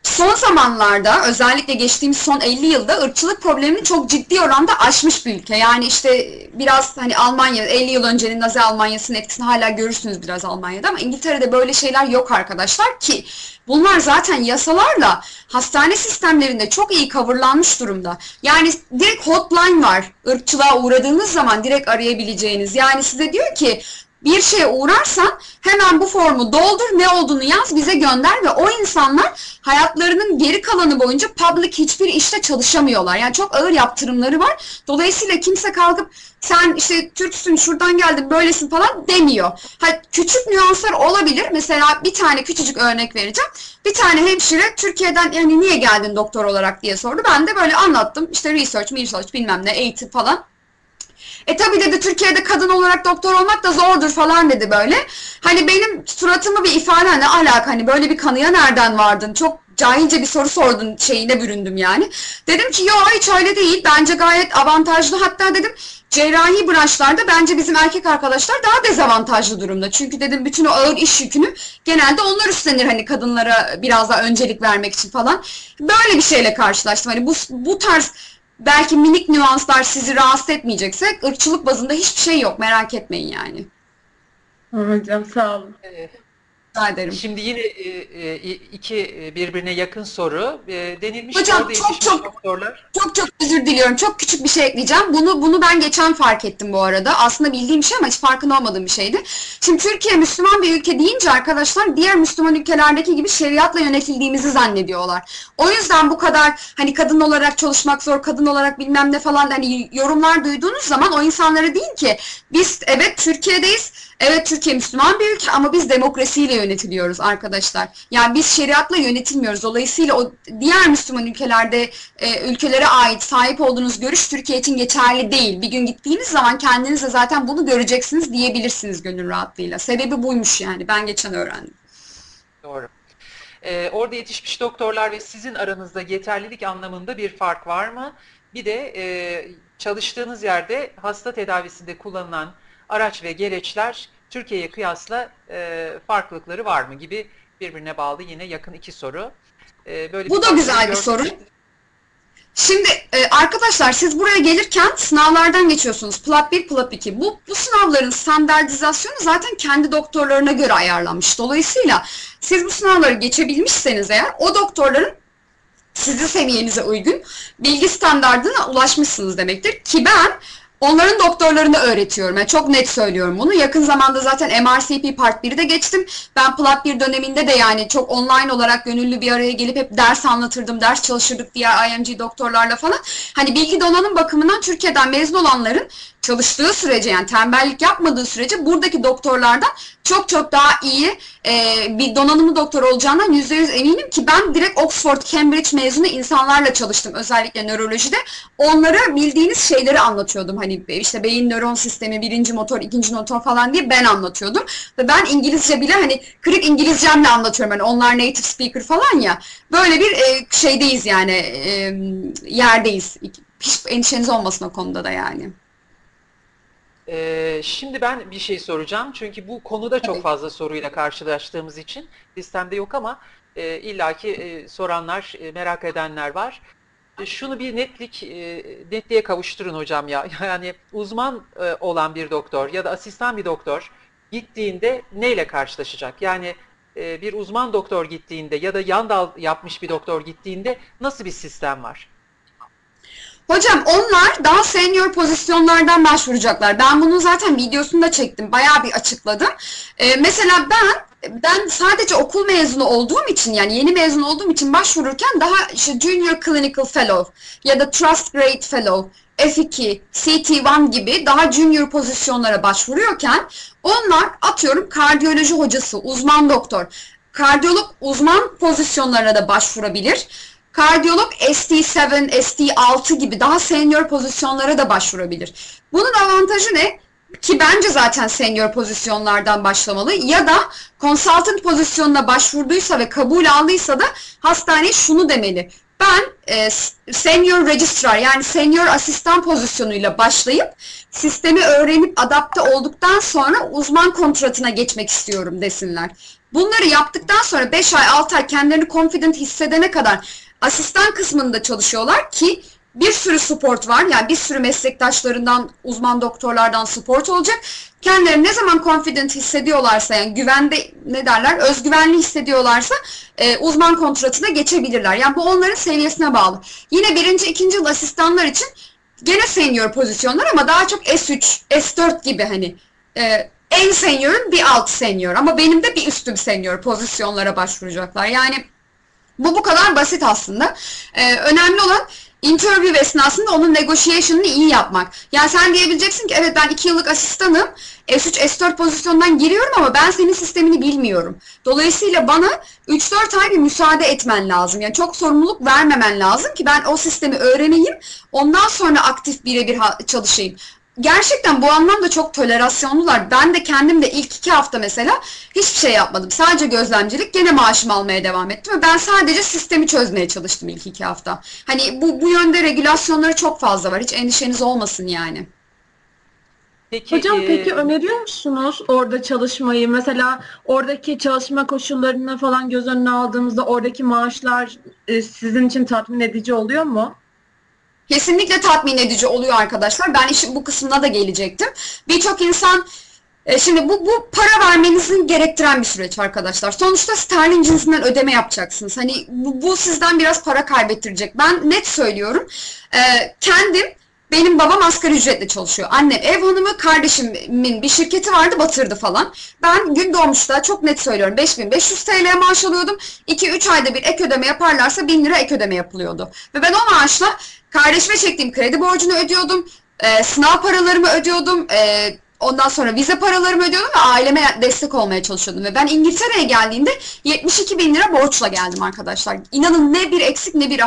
son zamanlarda, özellikle geçtiğimiz son 50 yılda ırkçılık problemini çok ciddi oranda aşmış bir ülke. Yani işte biraz hani Almanya, 50 yıl öncenin Nazi Almanyası'nın etkisini hala görürsünüz biraz Almanya'da ama İngiltere'de böyle şeyler yok arkadaşlar ki bunlar zaten yasalarla hastane sistemlerinde çok iyi coverlanmış durumda. Yani direkt hotline var. Irkçılığa uğradığınız zaman direkt arayabileceğiniz. Yani size diyor ki bir şeye uğrarsan hemen bu formu doldur, ne olduğunu yaz, bize gönder ve o insanlar hayatlarının geri kalanı boyunca public hiçbir işte çalışamıyorlar. Yani çok ağır yaptırımları var. Dolayısıyla kimse kalkıp sen işte Türksün, şuradan geldin, böylesin falan demiyor. Ha, küçük nüanslar olabilir. Mesela bir tane küçücük örnek vereceğim. Bir tane hemşire Türkiye'den yani niye geldin doktor olarak diye sordu. Ben de böyle anlattım. İşte research, research bilmem ne, eğitim falan. E tabii dedi Türkiye'de kadın olarak doktor olmak da zordur falan dedi böyle. Hani benim suratımı bir ifade ne alaka hani böyle bir kanıya nereden vardın? Çok cahilce bir soru sordun şeyine büründüm yani. Dedim ki yo hiç öyle değil. Bence gayet avantajlı. Hatta dedim cerrahi branşlarda bence bizim erkek arkadaşlar daha dezavantajlı durumda. Çünkü dedim bütün o ağır iş yükünü genelde onlar üstlenir hani kadınlara biraz daha öncelik vermek için falan. Böyle bir şeyle karşılaştım. Hani bu, bu tarz belki minik nüanslar sizi rahatsız etmeyecekse ırkçılık bazında hiçbir şey yok merak etmeyin yani. Hocam sağ olun. Ee, Rica ederim. Şimdi yine e, e, iki e, birbirine yakın soru. E, denilmiş Hocam, çok çok- doktorlar. Çok çok özür diliyorum. Çok küçük bir şey ekleyeceğim. Bunu bunu ben geçen fark ettim bu arada. Aslında bildiğim bir şey ama hiç farkında olmadığım bir şeydi. Şimdi Türkiye Müslüman bir ülke deyince arkadaşlar diğer Müslüman ülkelerdeki gibi şeriatla yönetildiğimizi zannediyorlar. O yüzden bu kadar hani kadın olarak çalışmak zor, kadın olarak bilmem ne falan hani yorumlar duyduğunuz zaman o insanlara deyin ki biz evet Türkiye'deyiz. Evet Türkiye Müslüman bir ülke ama biz demokrasiyle yönetiliyoruz arkadaşlar. Yani biz şeriatla yönetilmiyoruz. Dolayısıyla o diğer Müslüman ülkelerde e, ülkelere ait sahip olduğunuz görüş Türkiye için geçerli değil. Bir gün gittiğiniz zaman kendiniz de zaten bunu göreceksiniz diyebilirsiniz gönül rahatlığıyla. Sebebi buymuş yani. Ben geçen öğrendim. Doğru. E, orada yetişmiş doktorlar ve sizin aranızda yeterlilik anlamında bir fark var mı? Bir de e, çalıştığınız yerde hasta tedavisinde kullanılan araç ve gereçler Türkiye'ye kıyasla e, farklılıkları var mı gibi birbirine bağlı yine yakın iki soru. E, böyle Bu da güzel bir soru. Şimdi e, arkadaşlar siz buraya gelirken sınavlardan geçiyorsunuz. PLAB 1, PLAB 2. Bu, bu sınavların standartizasyonu zaten kendi doktorlarına göre ayarlanmış. Dolayısıyla siz bu sınavları geçebilmişseniz eğer o doktorların sizin seviyenize uygun bilgi standardına ulaşmışsınız demektir. Ki ben onların doktorlarını öğretiyorum. Yani çok net söylüyorum bunu. Yakın zamanda zaten MRCP Part 1'i de geçtim. Ben PLAB 1 döneminde de yani çok online olarak gönüllü bir araya gelip hep ders anlatırdım, ders çalışırdık diğer IMG doktorlarla falan. Hani bilgi donanım bakımından Türkiye'den mezun olanların çalıştığı sürece yani tembellik yapmadığı sürece buradaki doktorlardan çok çok daha iyi e, bir donanımlı doktor olacağından yüzde yüz eminim ki ben direkt Oxford, Cambridge mezunu insanlarla çalıştım özellikle nörolojide. Onlara bildiğiniz şeyleri anlatıyordum. Hani işte beyin nöron sistemi, birinci motor, ikinci motor falan diye ben anlatıyordum. Ve ben İngilizce bile hani kırık İngilizcemle anlatıyorum. Hani onlar native speaker falan ya. Böyle bir e, şeydeyiz yani e, yerdeyiz. Hiç endişeniz olmasın o konuda da yani. Ee, şimdi ben bir şey soracağım. Çünkü bu konuda çok fazla soruyla karşılaştığımız için listemde yok ama e, illaki e, soranlar, e, merak edenler var. E, şunu bir netlik e, netliğe kavuşturun hocam ya. [LAUGHS] Yani uzman e, olan bir doktor ya da asistan bir doktor gittiğinde neyle karşılaşacak? Yani e, bir uzman doktor gittiğinde ya da yan dal yapmış bir doktor gittiğinde nasıl bir sistem var? Hocam onlar daha senior pozisyonlardan başvuracaklar. Ben bunun zaten videosunu da çektim. Bayağı bir açıkladım. Ee, mesela ben ben sadece okul mezunu olduğum için yani yeni mezun olduğum için başvururken daha işte Junior Clinical Fellow ya da Trust Grade Fellow, F2, CT1 gibi daha junior pozisyonlara başvuruyorken onlar atıyorum kardiyoloji hocası, uzman doktor, kardiyolog uzman pozisyonlarına da başvurabilir. Kardiyolog ST7, ST6 gibi daha senior pozisyonlara da başvurabilir. Bunun avantajı ne? Ki bence zaten senior pozisyonlardan başlamalı ya da consultant pozisyonuna başvurduysa ve kabul aldıysa da hastaneye şunu demeli. Ben e, senior registrar yani senior asistan pozisyonuyla başlayıp sistemi öğrenip adapte olduktan sonra uzman kontratına geçmek istiyorum desinler. Bunları yaptıktan sonra 5 ay 6 ay kendilerini confident hissedene kadar asistan kısmında çalışıyorlar ki bir sürü support var. Yani bir sürü meslektaşlarından, uzman doktorlardan support olacak. Kendilerini ne zaman confident hissediyorlarsa yani güvende ne derler özgüvenli hissediyorlarsa e, uzman kontratına geçebilirler. Yani bu onların seviyesine bağlı. Yine birinci, ikinci yıl asistanlar için gene senior pozisyonlar ama daha çok S3, S4 gibi hani e, en senior'ın bir alt senior ama benim de bir üstüm senior pozisyonlara başvuracaklar. Yani bu bu kadar basit aslında. Ee, önemli olan interview esnasında onun negotiation'ını iyi yapmak. Yani sen diyebileceksin ki evet ben 2 yıllık asistanım. S3, S4 pozisyondan giriyorum ama ben senin sistemini bilmiyorum. Dolayısıyla bana 3-4 ay bir müsaade etmen lazım. Yani çok sorumluluk vermemen lazım ki ben o sistemi öğreneyim. Ondan sonra aktif birebir çalışayım. Gerçekten bu anlamda çok tolerasyonlular. Ben de kendim de ilk iki hafta mesela hiçbir şey yapmadım. Sadece gözlemcilik gene maaşımı almaya devam ettim ve ben sadece sistemi çözmeye çalıştım ilk iki hafta. Hani bu, bu yönde regülasyonları çok fazla var. Hiç endişeniz olmasın yani. Peki, Hocam e, peki öneriyor musunuz orada çalışmayı? Mesela oradaki çalışma koşullarını falan göz önüne aldığımızda oradaki maaşlar e, sizin için tatmin edici oluyor mu? Kesinlikle tatmin edici oluyor arkadaşlar. Ben işin bu kısmına da gelecektim. Birçok insan E, şimdi bu, bu para vermenizin gerektiren bir süreç arkadaşlar. Sonuçta sterlin cinsinden ödeme yapacaksınız. Hani bu, bu sizden biraz para kaybettirecek. Ben net söylüyorum. E, kendim benim babam asgari ücretle çalışıyor. Annem ev hanımı, kardeşimin bir şirketi vardı batırdı falan. Ben gün doğmuşta çok net söylüyorum 5500 TL maaş alıyordum. 2-3 ayda bir ek ödeme yaparlarsa 1000 lira ek ödeme yapılıyordu. Ve ben o maaşla kardeşime çektiğim kredi borcunu ödüyordum. e, sınav paralarımı ödüyordum. e, Ondan sonra vize paralarımı ödüyordum ve aileme destek olmaya çalışıyordum. Ve ben İngiltere'ye geldiğimde 72 bin lira borçla geldim arkadaşlar. İnanın ne bir eksik ne bir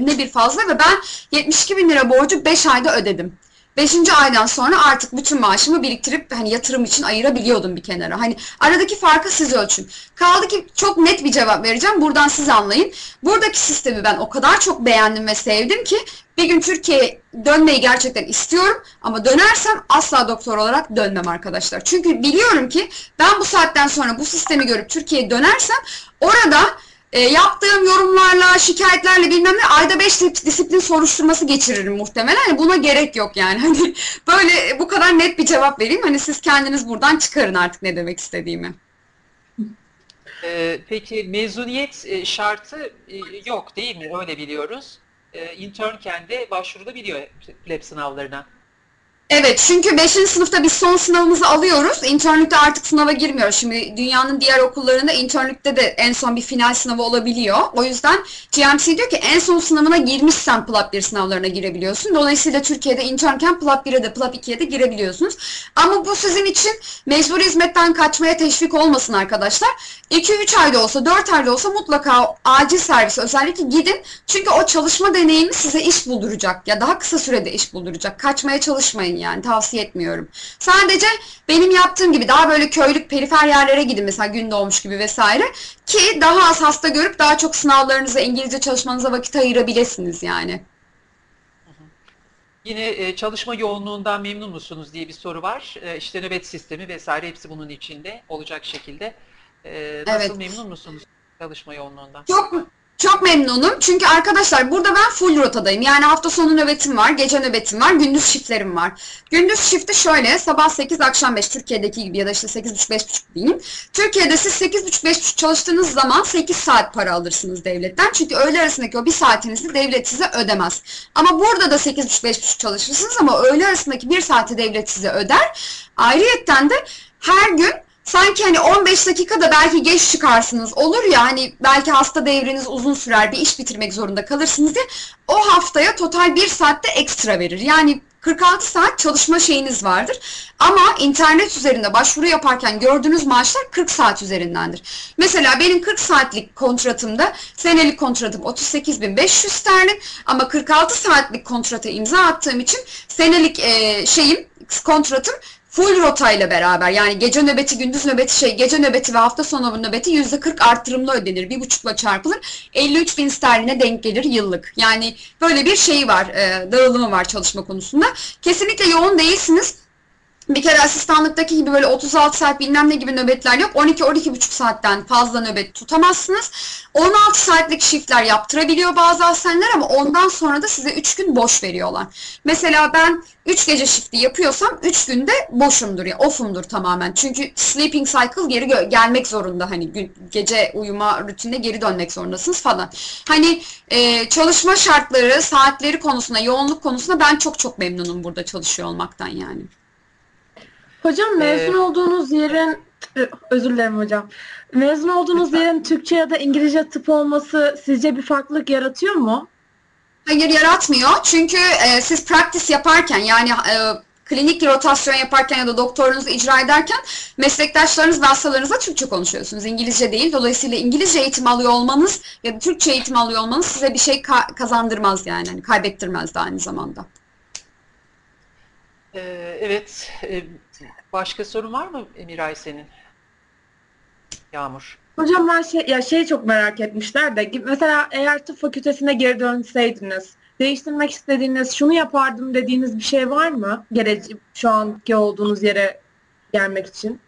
ne bir fazla ve ben 72 bin lira borcu 5 ayda ödedim. 5. aydan sonra artık bütün maaşımı biriktirip hani yatırım için ayırabiliyordum bir kenara. Hani aradaki farkı siz ölçün. Kaldı ki çok net bir cevap vereceğim. Buradan siz anlayın. Buradaki sistemi ben o kadar çok beğendim ve sevdim ki bir gün Türkiye'ye dönmeyi gerçekten istiyorum ama dönersem asla doktor olarak dönmem arkadaşlar. Çünkü biliyorum ki ben bu saatten sonra bu sistemi görüp Türkiye'ye dönersem orada e, yaptığım yorumlarla, şikayetlerle bilmem ne ayda 5 disiplin soruşturması geçiririm muhtemelen. Hani buna gerek yok yani. [LAUGHS] Hani böyle bu kadar net bir cevap vereyim. Hani siz kendiniz buradan çıkarın artık ne demek istediğimi. Ee, peki mezuniyet e, şartı e, yok değil mi? Öyle biliyoruz. Ee, internken de başvurulabiliyor lab sınavlarına. Evet çünkü 5. sınıfta biz son sınavımızı alıyoruz. İnternlükte artık sınava girmiyoruz. Şimdi dünyanın diğer okullarında internlükte de en son bir final sınavı olabiliyor. O yüzden GMC diyor ki en son sınavına girmişsen PLAB 1 sınavlarına girebiliyorsun. Dolayısıyla Türkiye'de internken PLAB 1'e de PLAB 2'ye de girebiliyorsunuz. Ama bu sizin için mecburi hizmetten kaçmaya teşvik olmasın arkadaşlar. 2-3 ayda olsa 4 ayda olsa mutlaka acil servise özellikle gidin. Çünkü o çalışma deneyimi size iş bulduracak ya daha kısa sürede iş bulduracak. Kaçmaya çalışmayın yani tavsiye etmiyorum. Sadece benim yaptığım gibi daha böyle köylük perifer yerlere gidin mesela gün doğmuş gibi vesaire ki daha az hasta görüp daha çok sınavlarınıza İngilizce çalışmanıza vakit ayırabilirsiniz yani. Yine e, çalışma yoğunluğundan memnun musunuz diye bir soru var. E, işte nöbet sistemi vesaire hepsi bunun içinde olacak şekilde. E, nasıl Evet. memnun musunuz çalışma yoğunluğundan? Çok çok memnunum. Çünkü arkadaşlar burada ben full rotadayım. Yani hafta sonu nöbetim var, gece nöbetim var, gündüz shiftlerim var. Gündüz shifti şöyle, sabah 8, akşam 5 Türkiye'deki gibi ya da işte 8.30-5.30 diyeyim. Türkiye'de siz 8.30-5.30 çalıştığınız zaman 8 saat para alırsınız devletten. Çünkü öğle arasındaki o bir saatinizi devlet size ödemez. Ama burada da 8.30-5.30 çalışırsınız ama öğle arasındaki bir saati devlet size öder. Ayrıyetten de her gün Sanki hani 15 dakikada belki geç çıkarsınız olur ya hani belki hasta devriniz uzun sürer bir iş bitirmek zorunda kalırsınız diye o haftaya total bir saatte ekstra verir. Yani 46 saat çalışma şeyiniz vardır. Ama internet üzerinde başvuru yaparken gördüğünüz maaşlar 40 saat üzerindendir. Mesela benim 40 saatlik kontratımda senelik kontratım 38.500 sterlin ama 46 saatlik kontrata imza attığım için senelik e, şeyim kontratım full rota ile beraber yani gece nöbeti, gündüz nöbeti, şey gece nöbeti ve hafta sonu nöbeti %40 artırımlı ödenir. Bir buçukla çarpılır. 53 bin sterline denk gelir yıllık. Yani böyle bir şey var, e, dağılımı var çalışma konusunda. Kesinlikle yoğun değilsiniz. Bir kere asistanlıktaki gibi böyle 36 saat bilmem ne gibi nöbetler yok. 12-12,5 saatten fazla nöbet tutamazsınız. 16 saatlik shiftler yaptırabiliyor bazı hastaneler ama ondan sonra da size 3 gün boş veriyorlar. Mesela ben 3 gece shifti yapıyorsam 3 günde boşumdur ya off'umdur tamamen. Çünkü sleeping cycle geri gelmek zorunda hani gece uyuma rutinine geri dönmek zorundasınız falan. Hani e, çalışma şartları, saatleri konusunda, yoğunluk konusunda ben çok çok memnunum burada çalışıyor olmaktan yani. Hocam mezun Ee, olduğunuz yerin Ö- özür dilerim hocam. Mezun olduğunuz Lütfen. yerin Türkçe ya da İngilizce tıp olması sizce bir farklılık yaratıyor mu? Hayır yaratmıyor. Çünkü e, siz practice yaparken yani e, klinik rotasyon yaparken ya da doktorunuzu icra ederken meslektaşlarınız ve hastalarınızla Türkçe konuşuyorsunuz. İngilizce değil. Dolayısıyla İngilizce eğitim alıyor olmanız ya da Türkçe eğitim alıyor olmanız size bir şey ka- kazandırmaz yani. Hani kaybettirmez de aynı zamanda. Ee, evet. Başka sorun var mı Miray senin? Yağmur. Hocam ben şey ya şey çok merak etmişler de mesela eğer tıp fakültesine geri dönseydiniz değiştirmek istediğiniz şunu yapardım dediğiniz bir şey var mı? Gelece şu anki olduğunuz yere gelmek için.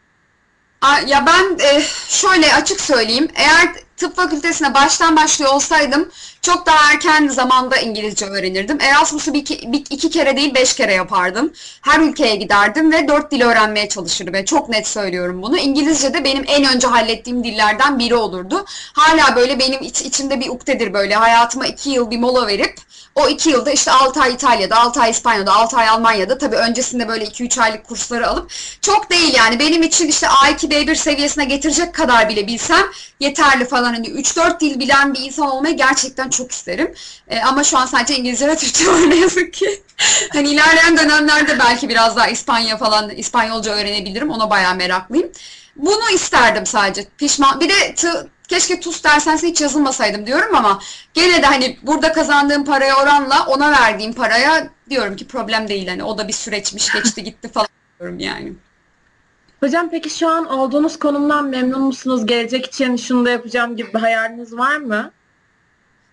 Ya ben e, şöyle açık söyleyeyim. Eğer tıp fakültesine baştan başlıyor olsaydım çok daha erken zamanda İngilizce öğrenirdim. Erasmus'u bir, iki- bir- iki kere değil beş kere yapardım. Her ülkeye giderdim ve dört dil öğrenmeye çalışırdım. Ve çok net söylüyorum bunu. İngilizce de benim en önce hallettiğim dillerden biri olurdu. Hala böyle benim iç, içimde bir ukdedir böyle. Hayatıma iki yıl bir mola verip o iki yılda işte 6 ay İtalya'da, 6 ay İspanya'da, 6 ay Almanya'da tabii öncesinde böyle 2-3 aylık kursları alıp çok değil yani benim için işte A2 B1 seviyesine getirecek kadar bile bilsem yeterli falan hani 3-4 dil bilen bir insan olmayı gerçekten çok isterim. E, ama şu an sadece İngilizce ve Türkçe [LAUGHS] var ne yazık ki. hani ilerleyen dönemlerde belki biraz daha İspanya falan İspanyolca öğrenebilirim. Ona bayağı meraklıyım. Bunu isterdim sadece. Pişman. Bir de keşke TUS dersensine hiç yazılmasaydım diyorum ama gene de hani burada kazandığım paraya oranla ona verdiğim paraya diyorum ki problem değil hani o da bir süreçmiş geçti [LAUGHS] gitti falan diyorum yani. Hocam peki şu an olduğunuz konumdan memnun musunuz? Gelecek için şunu da yapacağım gibi bir hayaliniz var mı?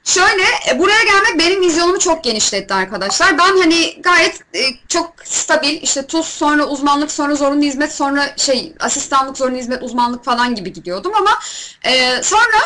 Şöyle e, buraya gelmek benim vizyonumu çok genişletti arkadaşlar. Ben hani gayet e, çok stabil işte TUS sonra uzmanlık sonra zorunlu hizmet sonra şey asistanlık zorunlu hizmet uzmanlık falan gibi gidiyordum ama e, sonra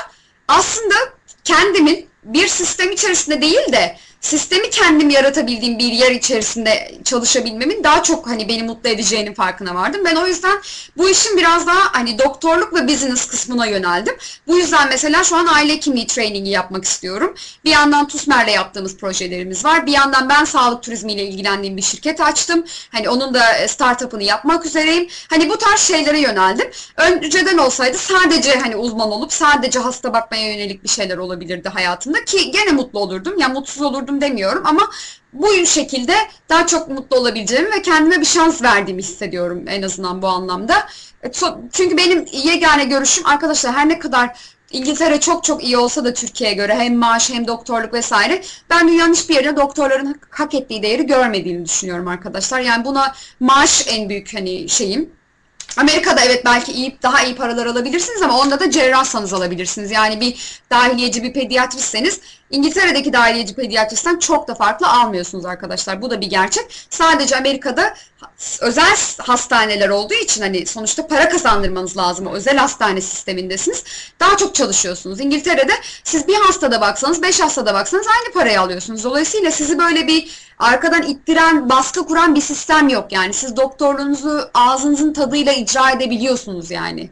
aslında kendimin bir sistem içerisinde değil de sistemi kendim yaratabildiğim bir yer içerisinde çalışabilmemin daha çok hani beni mutlu edeceğinin farkına vardım. Ben o yüzden bu işin biraz daha hani doktorluk ve business kısmına yöneldim. Bu yüzden mesela şu an aile hekimliği trainingi yapmak istiyorum. Bir yandan TUSMER'le yaptığımız projelerimiz var. Bir yandan ben sağlık turizmiyle ilgilendiğim bir şirket açtım. Hani onun da e, startup'ını yapmak üzereyim. Hani bu tarz şeylere yöneldim. Önceden olsaydı sadece hani uzman olup sadece hasta bakmaya yönelik bir şeyler olabilirdi hayatımda ki gene mutlu olurdum. Ya mutsuz olurdum demiyorum ama bu şekilde daha çok mutlu olabileceğimi ve kendime bir şans verdiğimi hissediyorum en azından bu anlamda. E, Çünkü benim yegane görüşüm arkadaşlar her ne kadar İngiltere çok çok iyi olsa da Türkiye'ye göre hem maaş hem doktorluk vesaire ben dünyanın hiçbir yerinde doktorların hak ettiği değeri görmediğini düşünüyorum arkadaşlar. Yani buna maaş en büyük hani şeyim. Amerika'da evet belki iyi daha iyi paralar alabilirsiniz ama onda da cerrahsanız alabilirsiniz. Yani bir dahiliyeci bir pediatristseniz İngiltere'deki dahiliyeci pediatristen çok da farklı almıyorsunuz arkadaşlar. Bu da bir gerçek. Sadece Amerika'da özel hastaneler olduğu için hani sonuçta para kazandırmanız lazım. Özel hastane sistemindesiniz. Daha çok çalışıyorsunuz. İngiltere'de siz bir hastada baksanız, beş hastada baksanız aynı parayı alıyorsunuz. Dolayısıyla sizi böyle bir arkadan ittiren, baskı kuran bir sistem yok yani. Siz doktorluğunuzu ağzınızın tadıyla icra edebiliyorsunuz yani.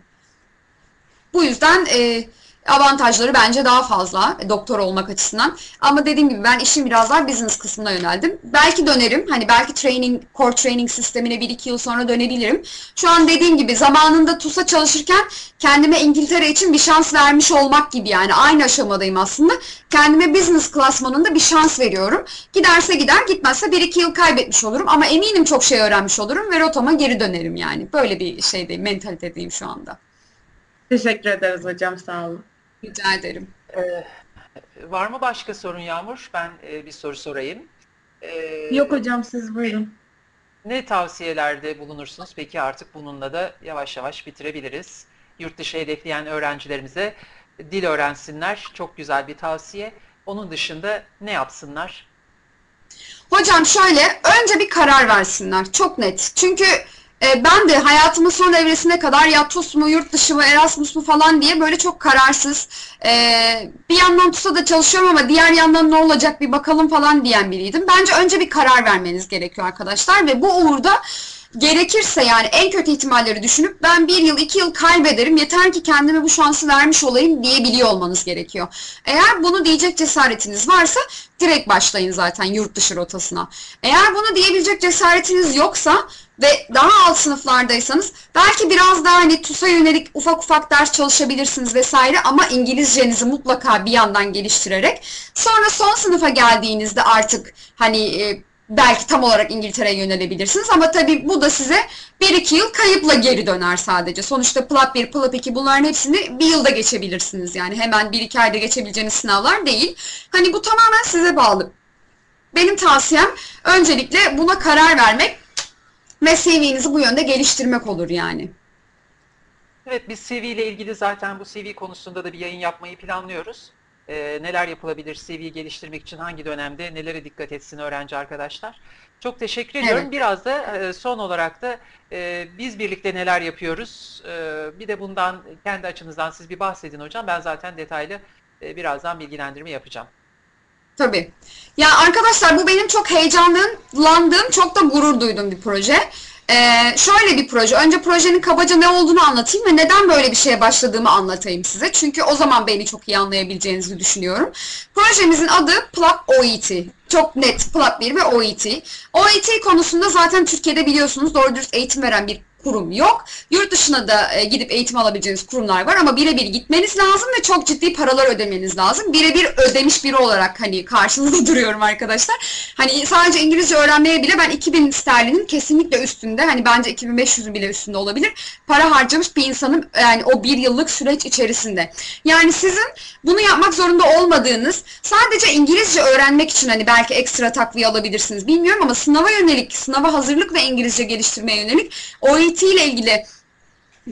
Bu yüzden e, avantajları bence daha fazla e, doktor olmak açısından. Ama dediğim gibi ben işin biraz daha business kısmına yöneldim. Belki dönerim. Hani belki training, core training sistemine 1-2 yıl sonra dönebilirim. Şu an dediğim gibi zamanında TUS'a çalışırken kendime İngiltere için bir şans vermiş olmak gibi yani aynı aşamadayım aslında. Kendime business klasmanında bir şans veriyorum. Giderse gider, gitmezse 1-2 yıl kaybetmiş olurum ama eminim çok şey öğrenmiş olurum ve rotama geri dönerim yani. Böyle bir şeydeyim, mentalitedeyim şu anda. Teşekkür ederiz hocam sağ olun. Rica ederim. Ee, var mı başka sorun Yağmur? Ben e, bir soru sorayım. Ee, Yok hocam siz buyurun. Ne tavsiyelerde bulunursunuz? Peki artık bununla da yavaş yavaş bitirebiliriz. Yurt dışı hedefleyen öğrencilerimize dil öğrensinler. Çok güzel bir tavsiye. Onun dışında ne yapsınlar? Hocam şöyle, önce bir karar versinler. Çok net. Çünkü e, ben de hayatımın son evresine kadar ya TUS mu, yurt dışı mı, Erasmus mu falan diye böyle çok kararsız. e, bir yandan TUS'a da çalışıyorum ama diğer yandan ne olacak bir bakalım falan diyen biriydim. Bence önce bir karar vermeniz gerekiyor arkadaşlar ve bu uğurda gerekirse yani en kötü ihtimalleri düşünüp ben bir yıl iki yıl kaybederim yeter ki kendime bu şansı vermiş olayım diyebiliyor olmanız gerekiyor. Eğer bunu diyecek cesaretiniz varsa direkt başlayın zaten yurt dışı rotasına. Eğer bunu diyebilecek cesaretiniz yoksa ve daha alt sınıflardaysanız belki biraz daha hani TUS'a yönelik ufak ufak ders çalışabilirsiniz vesaire ama İngilizcenizi mutlaka bir yandan geliştirerek sonra son sınıfa geldiğinizde artık hani e, belki tam olarak İngiltere'ye yönelebilirsiniz ama tabii bu da size 1-2 yıl kayıpla geri döner sadece. Sonuçta PLAP 1, PLAP 2 bunların hepsini bir yılda geçebilirsiniz yani hemen 1-2 ayda geçebileceğiniz sınavlar değil. Hani bu tamamen size bağlı. Benim tavsiyem öncelikle buna karar vermek ve CV'nizi bu yönde geliştirmek olur yani. Evet biz CV ile ilgili zaten bu CV konusunda da bir yayın yapmayı planlıyoruz. E, neler yapılabilir CV'yi geliştirmek için hangi dönemde nelere dikkat etsin öğrenci arkadaşlar. Çok teşekkür ediyorum. Evet. Biraz da e, son olarak da e, biz birlikte neler yapıyoruz? E, bir de bundan kendi açınızdan siz bir bahsedin hocam. Ben zaten detaylı e, birazdan bilgilendirme yapacağım. Tabii. Ya arkadaşlar bu benim çok heyecanlandığım, çok da gurur duyduğum bir proje. Ee, şöyle bir proje. Önce projenin kabaca ne olduğunu anlatayım ve neden böyle bir şeye başladığımı anlatayım size. Çünkü o zaman beni çok iyi anlayabileceğinizi düşünüyorum. Projemizin adı PLAP OET. Çok net PLAP 1 ve OET. OET konusunda zaten Türkiye'de biliyorsunuz doğru dürüst eğitim veren bir kurum yok. Yurt dışına da e, gidip eğitim alabileceğiniz kurumlar var ama birebir gitmeniz lazım ve çok ciddi paralar ödemeniz lazım. Birebir ödemiş biri olarak hani karşınızda [LAUGHS] duruyorum arkadaşlar. Hani sadece İngilizce öğrenmeye bile ben 2000 sterlinin kesinlikle üstünde hani bence 2500'ün bile üstünde olabilir. Para harcamış bir insanım yani o bir yıllık süreç içerisinde. Yani sizin bunu yapmak zorunda olmadığınız sadece İngilizce öğrenmek için hani belki ekstra takviye alabilirsiniz bilmiyorum ama sınava yönelik, sınava hazırlık ve İngilizce geliştirmeye yönelik OET ile ilgili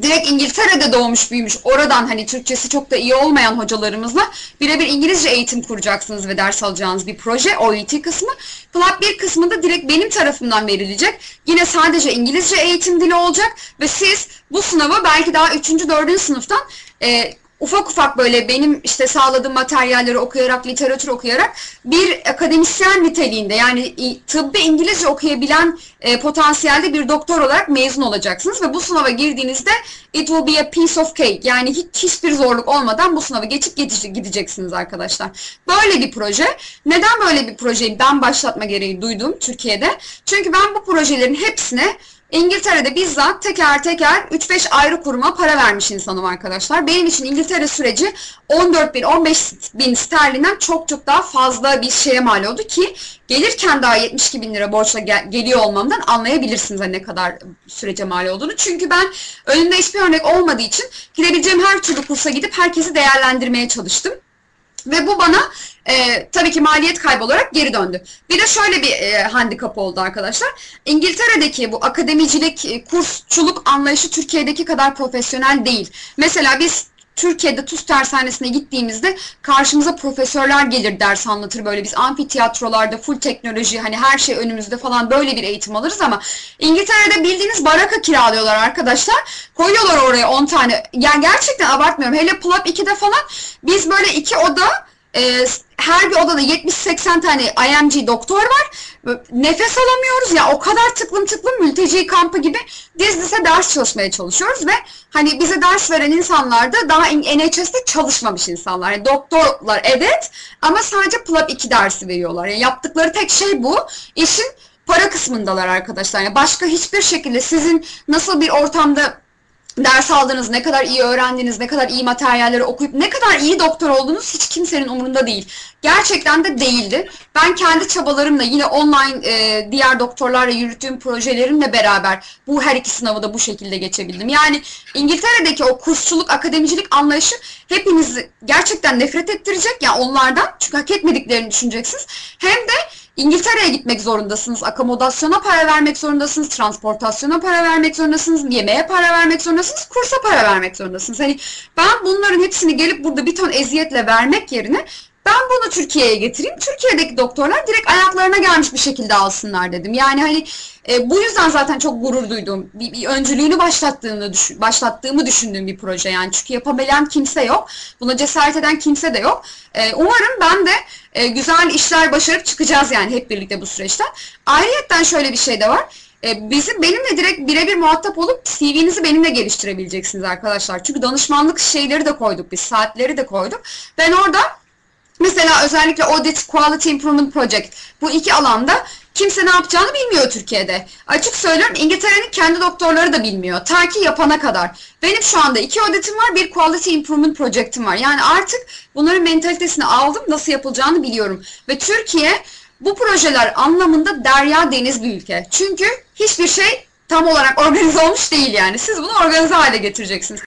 direkt İngiltere'de doğmuş büyümüş oradan hani Türkçesi çok da iyi olmayan hocalarımızla birebir İngilizce eğitim kuracaksınız ve ders alacağınız bir proje OET kısmı. Flap 1 kısmında direkt benim tarafımdan verilecek. Yine sadece İngilizce eğitim dili olacak ve siz bu sınavı belki daha 3. 4. sınıftan e, ufak ufak böyle benim işte sağladığım materyalleri okuyarak, literatür okuyarak bir akademisyen niteliğinde yani tıbbi İngilizce okuyabilen e, potansiyelde bir doktor olarak mezun olacaksınız ve bu sınava girdiğinizde it will be a piece of cake yani hiç, hiçbir zorluk olmadan bu sınavı geçip gide- gideceksiniz arkadaşlar. Böyle bir proje. Neden böyle bir projeyi ben başlatma gereği duydum Türkiye'de? Çünkü ben bu projelerin hepsine İngiltere'de bizzat teker teker 3-5 ayrı kuruma para vermiş insanım arkadaşlar. Benim için İngiltere süreci 14 bin, 15 bin sterlinden çok çok daha fazla bir şeye mal oldu ki gelirken daha 72 bin lira borçla gel- geliyor olmamdan anlayabilirsiniz hani ne kadar sürece mal olduğunu. Çünkü ben önümde hiçbir örnek olmadığı için gidebileceğim her türlü kursa gidip herkesi değerlendirmeye çalıştım. Ve bu bana e, tabii ki maliyet kaybı olarak geri döndü. Bir de şöyle bir e, handikap oldu arkadaşlar. İngiltere'deki bu akademicilik, e, kursçuluk anlayışı Türkiye'deki kadar profesyonel değil. Mesela biz Türkiye'de TUS tersanesine gittiğimizde karşımıza profesörler gelir ders anlatır böyle biz amfitiyatrolarda full teknoloji hani her şey önümüzde falan böyle bir eğitim alırız ama İngiltere'de bildiğiniz baraka kiralıyorlar arkadaşlar. Koyuyorlar oraya 10 tane. Yani gerçekten abartmıyorum. Hele Plap 2'de falan biz böyle iki oda e, her bir odada 70-80 tane IMG doktor var. Nefes alamıyoruz ya o kadar tıklım tıklım mülteci kampı gibi diz dize ders çalışmaya çalışıyoruz ve hani bize ders veren insanlar da daha NHS'te çalışmamış insanlar. Yani doktorlar evet ama sadece PLAB 2 dersi veriyorlar. Yani yaptıkları tek şey bu. İşin para kısmındalar arkadaşlar. Yani başka hiçbir şekilde sizin nasıl bir ortamda ders aldınız, ne kadar iyi öğrendiniz, ne kadar iyi materyalleri okuyup ne kadar iyi doktor oldunuz hiç kimsenin umurunda değil. Gerçekten de değildi. Ben kendi çabalarımla yine online e, diğer doktorlarla yürüttüğüm projelerimle beraber bu her iki sınavı da bu şekilde geçebildim. Yani İngiltere'deki o kursçuluk, akademicilik anlayışı hepinizi gerçekten nefret ettirecek. Yani onlardan çünkü hak etmediklerini düşüneceksiniz. Hem de İngiltere'ye gitmek zorundasınız, akomodasyona para vermek zorundasınız, transportasyona para vermek zorundasınız, yemeğe para vermek zorundasınız, kursa para vermek zorundasınız. Hani ben bunların hepsini gelip burada bir ton eziyetle vermek yerine ben bunu Türkiye'ye getireyim. Türkiye'deki doktorlar direkt ayaklarına gelmiş bir şekilde alsınlar dedim. Yani hani e, bu yüzden zaten çok gurur duyduğum, bir, bir öncülüğünü başlattığını düşün, başlattığımı düşündüğüm bir proje yani. Çünkü yapabilen kimse yok. Buna cesaret eden kimse de yok. E, umarım ben de e, güzel işler başarıp çıkacağız yani hep birlikte bu süreçten. Ayrıyetten şöyle bir şey de var. E, bizim benimle direkt birebir muhatap olup CV'nizi benimle geliştirebileceksiniz arkadaşlar. Çünkü danışmanlık şeyleri de koyduk biz, saatleri de koyduk. Ben orada Mesela özellikle Audit Quality Improvement Project bu iki alanda kimse ne yapacağını bilmiyor Türkiye'de. Açık söylüyorum İngiltere'nin kendi doktorları da bilmiyor. Ta ki yapana kadar. Benim şu anda iki auditim var, bir Quality Improvement Project'im var. Yani artık bunların mentalitesini aldım, nasıl yapılacağını biliyorum. Ve Türkiye bu projeler anlamında derya deniz bir ülke. Çünkü hiçbir şey tam olarak organize olmuş değil yani. Siz bunu organize hale getireceksiniz.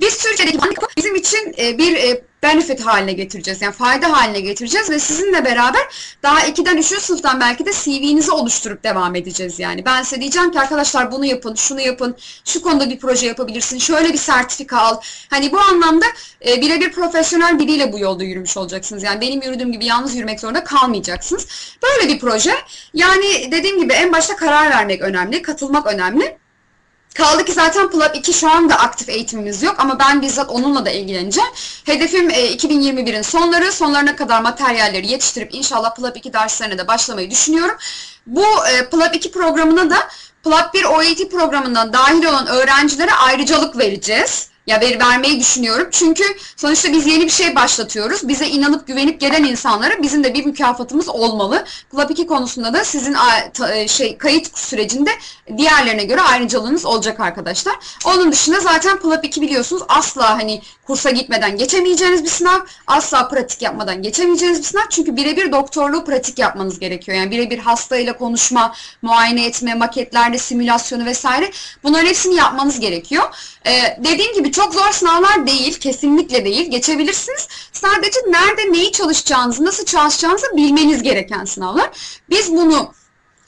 Biz Türkiye'deki bizim için e, bir e, benefit haline getireceğiz. Yani fayda haline getireceğiz ve sizinle beraber daha 2'den 3. sınıftan belki de CV'nizi oluşturup devam edeceğiz yani. Ben size diyeceğim ki arkadaşlar bunu yapın, şunu yapın, şu konuda bir proje yapabilirsin, şöyle bir sertifika al. Hani bu anlamda e, birebir profesyonel biriyle bu yolda yürümüş olacaksınız. Yani benim yürüdüğüm gibi yalnız yürümek zorunda kalmayacaksınız. Böyle bir proje. Yani dediğim gibi en başta karar vermek önemli, katılmak önemli. Kaldı ki zaten PLAB 2 şu anda aktif eğitimimiz yok ama ben bizzat onunla da ilgileneceğim. Hedefim e, 2021'in sonları, sonlarına kadar materyalleri yetiştirip inşallah PLAB 2 derslerine de başlamayı düşünüyorum. Bu e, PLAB 2 programına da PLAB 1 OET programından dahil olan öğrencilere ayrıcalık vereceğiz ya ver, vermeyi düşünüyorum. Çünkü sonuçta biz yeni bir şey başlatıyoruz. Bize inanıp güvenip gelen insanlara bizim de bir mükafatımız olmalı. Club 2 konusunda da sizin e, şey kayıt sürecinde diğerlerine göre ayrıcalığınız olacak arkadaşlar. Onun dışında zaten Club 2 biliyorsunuz asla hani kursa gitmeden geçemeyeceğiniz bir sınav. Asla pratik yapmadan geçemeyeceğiniz bir sınav. Çünkü birebir doktorluğu pratik yapmanız gerekiyor. Yani birebir hastayla konuşma, muayene etme, maketlerde simülasyonu vesaire. Bunların hepsini yapmanız gerekiyor. Ee, dediğim gibi çok zor sınavlar değil, kesinlikle değil. Geçebilirsiniz. Sadece nerede neyi çalışacağınızı, nasıl çalışacağınızı bilmeniz gereken sınavlar. Biz bunu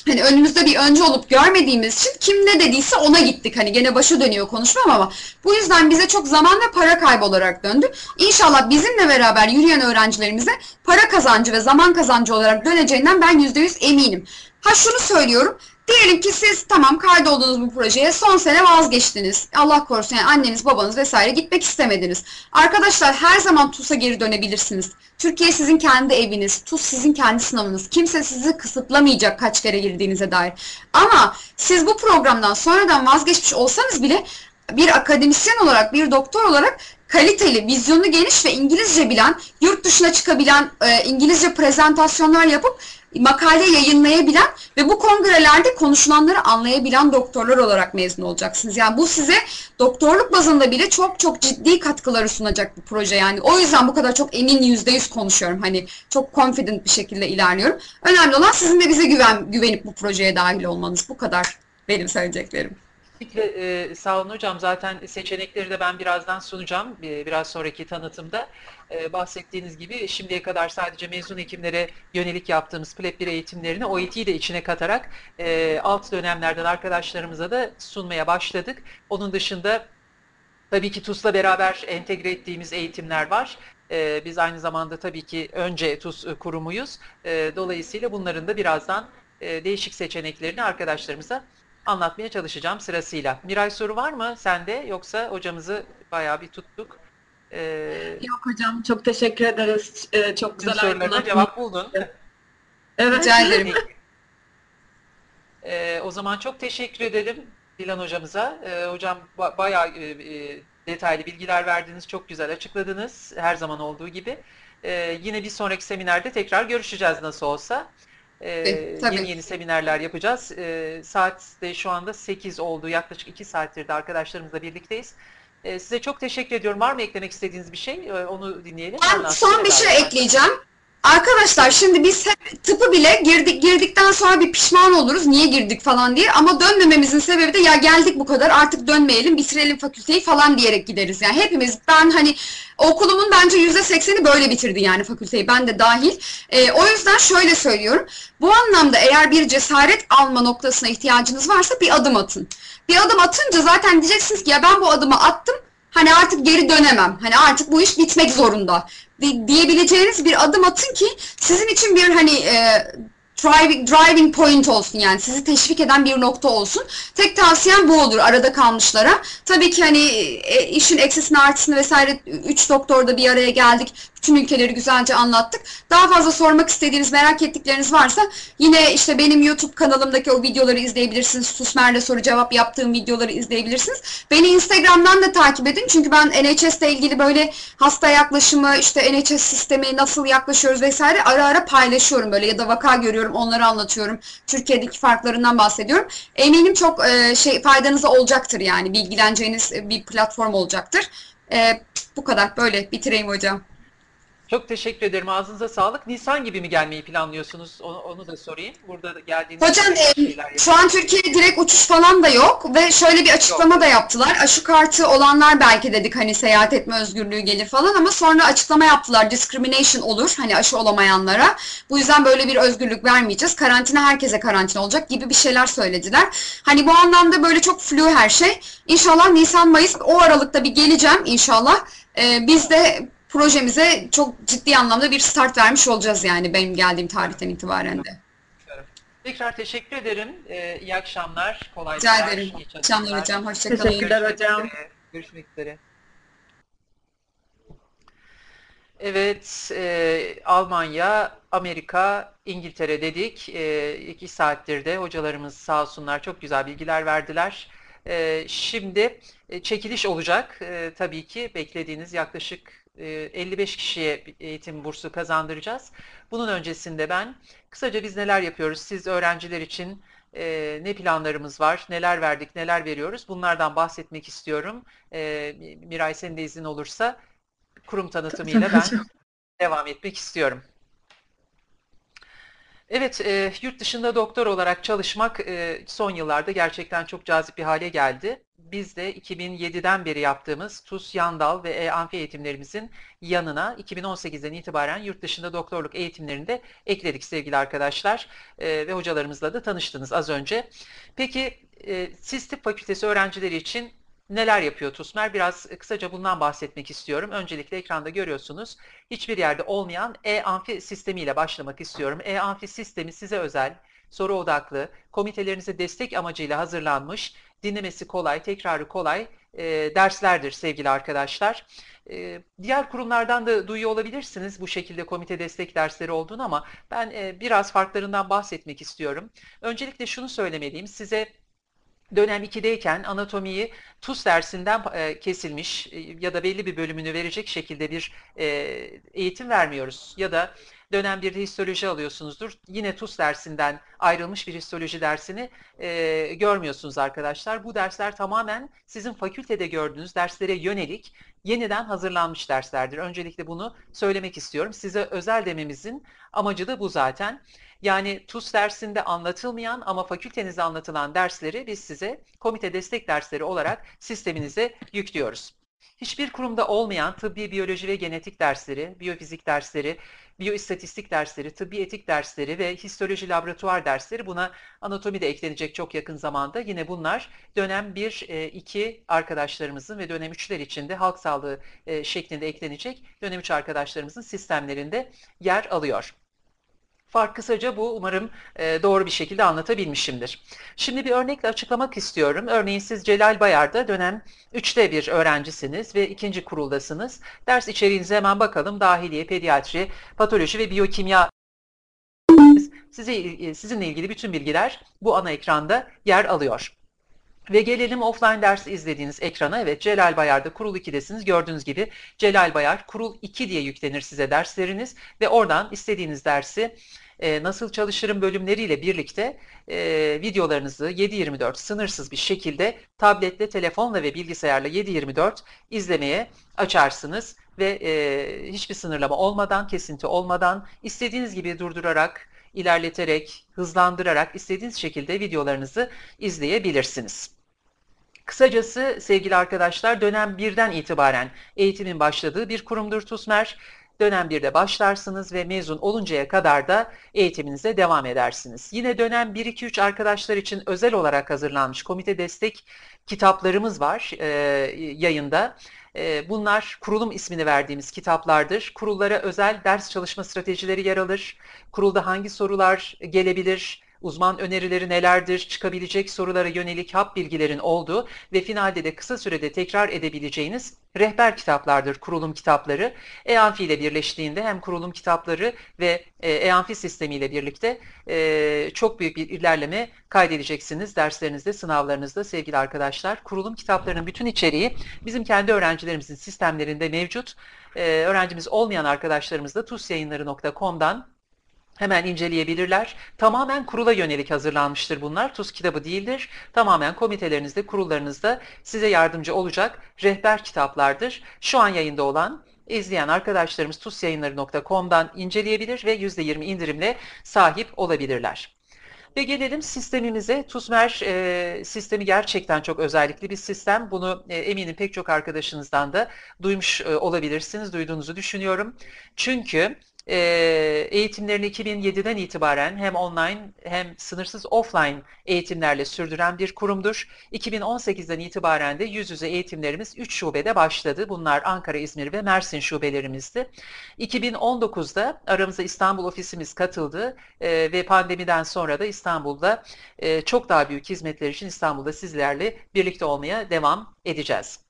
hani önümüzde bir önce olup görmediğimiz için kim ne dediyse ona gittik. Hani gene başa dönüyor konuşmam ama bu yüzden bize çok zaman ve para kaybı olarak döndü. İnşallah bizimle beraber yürüyen öğrencilerimize para kazancı ve zaman kazancı olarak döneceğinden ben %100 eminim. Ha şunu söylüyorum. Diyelim ki siz tamam kaydoldunuz bu projeye son sene vazgeçtiniz. Allah korusun yani anneniz babanız vesaire gitmek istemediniz. Arkadaşlar her zaman TUS'a geri dönebilirsiniz. Türkiye sizin kendi eviniz, TUS sizin kendi sınavınız. Kimse sizi kısıtlamayacak kaç kere girdiğinize dair. Ama siz bu programdan sonradan vazgeçmiş olsanız bile bir akademisyen olarak, bir doktor olarak kaliteli, vizyonu geniş ve İngilizce bilen, yurt dışına çıkabilen, e, İngilizce prezentasyonlar yapıp makale yayınlayabilen ve bu kongrelerde konuşulanları anlayabilen doktorlar olarak mezun olacaksınız. Yani bu size doktorluk bazında bile çok çok ciddi katkıları sunacak bir proje. Yani o yüzden bu kadar çok emin yüzde yüz konuşuyorum. Hani çok confident bir şekilde ilerliyorum. Önemli olan sizin de bize güven, güvenip bu projeye dahil olmanız. Bu kadar benim söyleyeceklerim. Kesinlikle e, sağ olun hocam. Zaten seçenekleri de ben birazdan sunacağım. E, biraz sonraki tanıtımda. E, bahsettiğiniz gibi şimdiye kadar sadece mezun hekimlere yönelik yaptığımız PLEP 1 eğitimlerini OET'yi de içine katarak e, alt dönemlerden arkadaşlarımıza da sunmaya başladık. Onun dışında tabii ki TUS'la beraber entegre ettiğimiz eğitimler var. E, biz aynı zamanda tabii ki önce TUS kurumuyuz. E, dolayısıyla bunların da birazdan e, değişik seçeneklerini arkadaşlarımıza anlatmaya çalışacağım sırasıyla. Miray soru var mı sende yoksa hocamızı bayağı bir tuttuk. Ee, Yok hocam çok teşekkür ederiz. Ee, çok güzel sorularına cevap buldun. Evet. Rica ederim. Ee, o zaman çok teşekkür ederim Dilan hocamıza. Ee, hocam ba bayağı e, e, detaylı bilgiler verdiniz, çok güzel açıkladınız her zaman olduğu gibi. Ee, yine bir sonraki seminerde tekrar görüşeceğiz nasıl olsa. Ee, Tabii. Yeni yeni seminerler yapacağız. Ee, saat de şu anda 8 oldu. Yaklaşık 2 saattir de arkadaşlarımızla birlikteyiz. Ee, size çok teşekkür ediyorum. Var mı eklemek istediğiniz bir şey? Ee, onu dinleyelim. Ben son bir şey ekleyeceğim. Arkadaşlar şimdi biz hep tıpı bile girdik girdikten sonra bir pişman oluruz niye girdik falan diye ama dönmememizin sebebi de ya geldik bu kadar artık dönmeyelim bitirelim fakülteyi falan diyerek gideriz. Yani hepimiz ben hani okulumun bence yüzde sekseni böyle bitirdi yani fakülteyi ben de dahil. E, o yüzden şöyle söylüyorum bu anlamda eğer bir cesaret alma noktasına ihtiyacınız varsa bir adım atın. Bir adım atınca zaten diyeceksiniz ki ya ben bu adımı attım Hani artık geri dönemem. Hani artık bu iş bitmek zorunda diyebileceğiniz bir adım atın ki sizin için bir hani e, driving, driving point olsun yani sizi teşvik eden bir nokta olsun. Tek tavsiyem bu olur arada kalmışlara. Tabii ki hani e, işin eksisini artısını vesaire 3 doktorda bir araya geldik. Bütün ülkeleri güzelce anlattık. Daha fazla sormak istediğiniz, merak ettikleriniz varsa yine işte benim YouTube kanalımdaki o videoları izleyebilirsiniz. Susmer'le soru cevap yaptığım videoları izleyebilirsiniz. Beni Instagram'dan da takip edin. Çünkü ben NHS ile ilgili böyle hasta yaklaşımı, işte NHS sistemi nasıl yaklaşıyoruz vesaire ara ara paylaşıyorum böyle ya da vaka görüyorum onları anlatıyorum. Türkiye'deki farklarından bahsediyorum. Eminim çok e, şey faydanıza olacaktır yani bilgileneceğiniz bir platform olacaktır. E, bu kadar böyle bitireyim hocam. Çok teşekkür ederim. Ağzınıza sağlık. Nisan gibi mi gelmeyi planlıyorsunuz? Onu, onu da sorayım. Burada da geldiğiniz Hocam e, şu an Türkiye'de direkt uçuş falan da yok ve şöyle bir açıklama da yaptılar. Aşı kartı olanlar belki dedik hani seyahat etme özgürlüğü gelir falan ama sonra açıklama yaptılar. Discrimination olur hani aşı olamayanlara. Bu yüzden böyle bir özgürlük vermeyeceğiz. Karantina herkese karantina olacak gibi bir şeyler söylediler. Hani bu anlamda böyle çok flu her şey. İnşallah Nisan Mayıs o aralıkta bir geleceğim inşallah. E, biz de projemize çok ciddi anlamda bir start vermiş olacağız yani benim geldiğim tarihten itibaren de. Tekrar teşekkür ederim. Ee, iyi akşamlar. Kolaylıklar. Rica ederim. iyi akşamlar hocam. Hoşçakalın. Teşekkürler hocam. üzere. Görüşmek üzere. Evet, e, Almanya, Amerika, İngiltere dedik. E, iki saattir de hocalarımız sağ olsunlar çok güzel bilgiler verdiler. E, şimdi e, çekiliş olacak. E, tabii ki beklediğiniz yaklaşık 55 kişiye bir eğitim bursu kazandıracağız. Bunun öncesinde ben kısaca biz neler yapıyoruz? Siz öğrenciler için e, ne planlarımız var, neler verdik, neler veriyoruz? Bunlardan bahsetmek istiyorum. E, Miray senin de izin olursa kurum tanıtımıyla ben devam etmek istiyorum. Evet, e, yurt dışında doktor olarak çalışmak e, son yıllarda gerçekten çok cazip bir hale geldi. Biz de 2007'den beri yaptığımız TUS, Yandal ve E-Amfi eğitimlerimizin yanına 2018'den itibaren yurt dışında doktorluk eğitimlerini de ekledik sevgili arkadaşlar. E, ve hocalarımızla da tanıştınız az önce. Peki e, siz tıp fakültesi öğrencileri için neler yapıyor TUSMER? Biraz kısaca bundan bahsetmek istiyorum. Öncelikle ekranda görüyorsunuz. Hiçbir yerde olmayan e-amfi sistemiyle başlamak istiyorum. E-amfi sistemi size özel, soru odaklı, komitelerinize destek amacıyla hazırlanmış, dinlemesi kolay, tekrarı kolay e, derslerdir sevgili arkadaşlar. E, diğer kurumlardan da duyuyor olabilirsiniz bu şekilde komite destek dersleri olduğunu ama ben e, biraz farklarından bahsetmek istiyorum. Öncelikle şunu söylemeliyim. Size dönem 2'deyken anatomiyi TUS dersinden e, kesilmiş e, ya da belli bir bölümünü verecek şekilde bir e, eğitim vermiyoruz. Ya da dönem 1'de histoloji alıyorsunuzdur. Yine TUS dersinden ayrılmış bir histoloji dersini e, görmüyorsunuz arkadaşlar. Bu dersler tamamen sizin fakültede gördüğünüz derslere yönelik yeniden hazırlanmış derslerdir. Öncelikle bunu söylemek istiyorum. Size özel dememizin amacı da bu zaten. Yani TUS dersinde anlatılmayan ama fakültenizde anlatılan dersleri biz size komite destek dersleri olarak sisteminize yüklüyoruz. Hiçbir kurumda olmayan tıbbi biyoloji ve genetik dersleri, biyofizik dersleri, biyoistatistik dersleri, tıbbi etik dersleri ve histoloji laboratuvar dersleri buna anatomi de eklenecek çok yakın zamanda. Yine bunlar dönem 1, 2 arkadaşlarımızın ve dönem 3'ler için de halk sağlığı e, şeklinde eklenecek dönem 3 arkadaşlarımızın sistemlerinde yer alıyor. Fark kısaca bu. Umarım e, doğru bir şekilde anlatabilmişimdir. Şimdi bir örnekle açıklamak istiyorum. Örneğin siz Celal Bayar'da dönem 3'te bir öğrencisiniz ve ikinci kuruldasınız. Ders içeriğinize hemen bakalım. Dahiliye, pediatri, patoloji ve biyokimya size, e, sizinle ilgili bütün bilgiler bu ana ekranda yer alıyor. Ve gelelim offline ders izlediğiniz ekrana. Evet Celal Bayar'da kurul 2'desiniz. Gördüğünüz gibi Celal Bayar kurul 2 diye yüklenir size dersleriniz ve oradan istediğiniz dersi e, nasıl çalışırım bölümleriyle birlikte e, videolarınızı 7-24 sınırsız bir şekilde tabletle, telefonla ve bilgisayarla 7-24 izlemeye açarsınız ve e, hiçbir sınırlama olmadan, kesinti olmadan istediğiniz gibi durdurarak, ilerleterek, hızlandırarak istediğiniz şekilde videolarınızı izleyebilirsiniz. Kısacası sevgili arkadaşlar dönem 1'den itibaren eğitimin başladığı bir kurumdur TUSMER. Dönem 1'de başlarsınız ve mezun oluncaya kadar da eğitiminize devam edersiniz. Yine dönem 1-2-3 arkadaşlar için özel olarak hazırlanmış komite destek kitaplarımız var e, yayında. E, bunlar kurulum ismini verdiğimiz kitaplardır. Kurullara özel ders çalışma stratejileri yer alır. Kurulda hangi sorular gelebilir, uzman önerileri nelerdir, çıkabilecek sorulara yönelik hap bilgilerin olduğu ve finalde de kısa sürede tekrar edebileceğiniz rehber kitaplardır kurulum kitapları. E-Amfi ile birleştiğinde hem kurulum kitapları ve E-Amfi sistemiyle birlikte çok büyük bir ilerleme kaydedeceksiniz derslerinizde, sınavlarınızda sevgili arkadaşlar. Kurulum kitaplarının bütün içeriği bizim kendi öğrencilerimizin sistemlerinde mevcut. Öğrencimiz olmayan arkadaşlarımız da tusyayınları.com'dan hemen inceleyebilirler. Tamamen kurula yönelik hazırlanmıştır bunlar. TUS kitabı değildir. Tamamen komitelerinizde, kurullarınızda size yardımcı olacak rehber kitaplardır. Şu an yayında olan izleyen arkadaşlarımız tusyayınları.com'dan inceleyebilir ve %20 indirimle sahip olabilirler. Ve gelelim sistemimize. TUSMER e, sistemi gerçekten çok özellikli bir sistem. Bunu e, eminim pek çok arkadaşınızdan da duymuş e, olabilirsiniz, duyduğunuzu düşünüyorum. Çünkü e, eğitimlerini 2007'den itibaren hem online hem sınırsız offline eğitimlerle sürdüren bir kurumdur. 2018'den itibaren de yüz yüze eğitimlerimiz 3 şubede başladı. Bunlar Ankara, İzmir ve Mersin şubelerimizdi. 2019'da aramıza İstanbul ofisimiz katıldı e, ve pandemiden sonra da İstanbul'da e, çok daha büyük hizmetler için İstanbul'da sizlerle birlikte olmaya devam edeceğiz.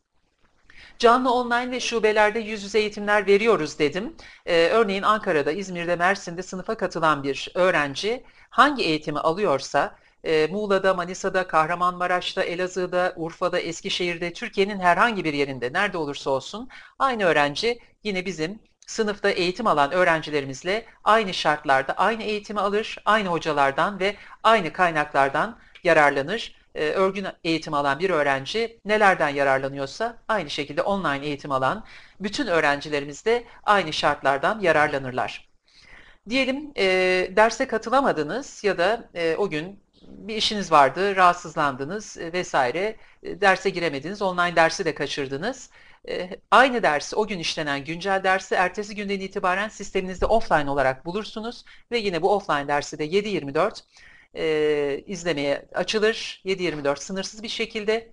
Canlı online ve şubelerde yüz yüze eğitimler veriyoruz dedim. Ee, örneğin Ankara'da, İzmir'de, Mersin'de sınıfa katılan bir öğrenci hangi eğitimi alıyorsa e, Muğla'da, Manisa'da, Kahramanmaraş'ta, Elazığ'da, Urfa'da, Eskişehir'de, Türkiye'nin herhangi bir yerinde nerede olursa olsun aynı öğrenci yine bizim sınıfta eğitim alan öğrencilerimizle aynı şartlarda aynı eğitimi alır, aynı hocalardan ve aynı kaynaklardan yararlanır e, örgün eğitim alan bir öğrenci nelerden yararlanıyorsa aynı şekilde online eğitim alan bütün öğrencilerimiz de aynı şartlardan yararlanırlar. Diyelim e, derse katılamadınız ya da e, o gün bir işiniz vardı, rahatsızlandınız e, vesaire, e, derse giremediniz, online dersi de kaçırdınız. E, aynı dersi, o gün işlenen güncel dersi ertesi günden itibaren sisteminizde offline olarak bulursunuz ve yine bu offline dersi de 7-24 e, izlemeye açılır. 7-24 sınırsız bir şekilde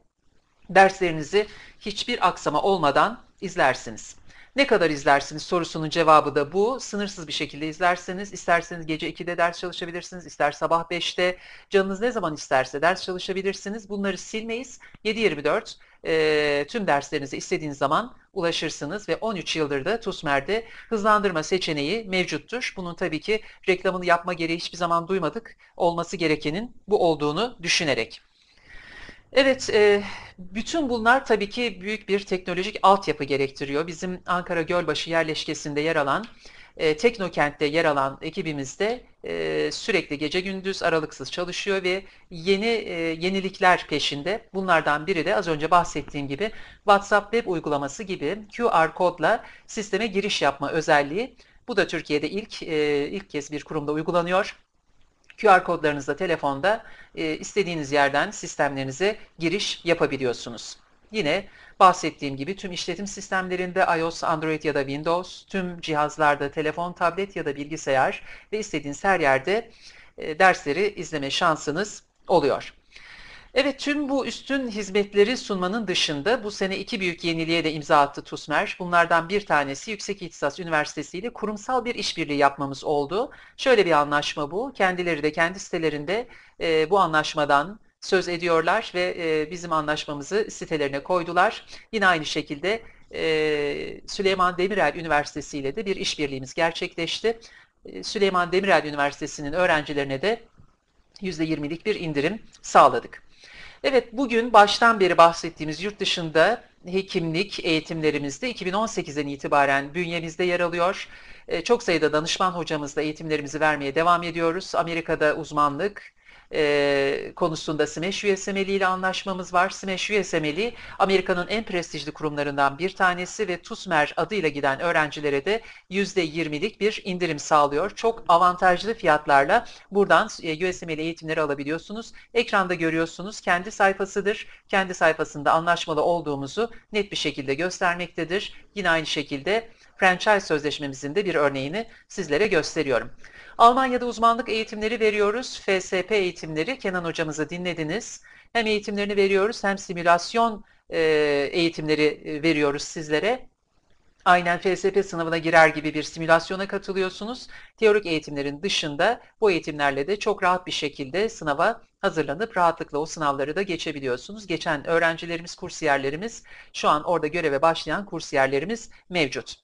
derslerinizi hiçbir aksama olmadan izlersiniz. Ne kadar izlersiniz sorusunun cevabı da bu. Sınırsız bir şekilde izlerseniz, isterseniz gece 2'de ders çalışabilirsiniz, ister sabah 5'te, canınız ne zaman isterse ders çalışabilirsiniz. Bunları silmeyiz. 7-24 e, tüm derslerinize istediğiniz zaman ulaşırsınız ve 13 yıldır da TUSMER'de hızlandırma seçeneği mevcuttur. Bunun tabii ki reklamını yapma gereği hiçbir zaman duymadık. Olması gerekenin bu olduğunu düşünerek. Evet, e, bütün bunlar tabii ki büyük bir teknolojik altyapı gerektiriyor. Bizim Ankara Gölbaşı yerleşkesinde yer alan e, Teknokent'te yer alan ekibimizde e, sürekli gece gündüz aralıksız çalışıyor ve yeni e, yenilikler peşinde. Bunlardan biri de az önce bahsettiğim gibi WhatsApp web uygulaması gibi QR kodla sisteme giriş yapma özelliği. Bu da Türkiye'de ilk e, ilk kez bir kurumda uygulanıyor. QR kodlarınızla telefonda e, istediğiniz yerden sistemlerinize giriş yapabiliyorsunuz. Yine bahsettiğim gibi tüm işletim sistemlerinde iOS, Android ya da Windows, tüm cihazlarda telefon, tablet ya da bilgisayar ve istediğiniz her yerde e, dersleri izleme şansınız oluyor. Evet tüm bu üstün hizmetleri sunmanın dışında bu sene iki büyük yeniliğe de imza attı TUSMER. Bunlardan bir tanesi Yüksek İhtisas Üniversitesi ile kurumsal bir işbirliği yapmamız oldu. Şöyle bir anlaşma bu. Kendileri de kendi sitelerinde e, bu anlaşmadan söz ediyorlar ve e, bizim anlaşmamızı sitelerine koydular. Yine aynı şekilde e, Süleyman Demirel Üniversitesi ile de bir işbirliğimiz gerçekleşti. E, Süleyman Demirel Üniversitesi'nin öğrencilerine de %20'lik bir indirim sağladık. Evet bugün baştan beri bahsettiğimiz yurt dışında hekimlik eğitimlerimizde 2018'den itibaren bünyemizde yer alıyor. Çok sayıda danışman hocamızla eğitimlerimizi vermeye devam ediyoruz. Amerika'da uzmanlık, e, konusunda Smash USMLE ile anlaşmamız var. Smash USMLE Amerika'nın en prestijli kurumlarından bir tanesi ve TUSMER adıyla giden öğrencilere de %20'lik bir indirim sağlıyor. Çok avantajlı fiyatlarla buradan USMLE eğitimleri alabiliyorsunuz. Ekranda görüyorsunuz kendi sayfasıdır. Kendi sayfasında anlaşmalı olduğumuzu net bir şekilde göstermektedir. Yine aynı şekilde franchise sözleşmemizin de bir örneğini sizlere gösteriyorum. Almanya'da uzmanlık eğitimleri veriyoruz. FSP eğitimleri. Kenan hocamızı dinlediniz. Hem eğitimlerini veriyoruz hem simülasyon e, eğitimleri e, veriyoruz sizlere. Aynen FSP sınavına girer gibi bir simülasyona katılıyorsunuz. Teorik eğitimlerin dışında bu eğitimlerle de çok rahat bir şekilde sınava hazırlanıp rahatlıkla o sınavları da geçebiliyorsunuz. Geçen öğrencilerimiz, kursiyerlerimiz, şu an orada göreve başlayan kursiyerlerimiz mevcut.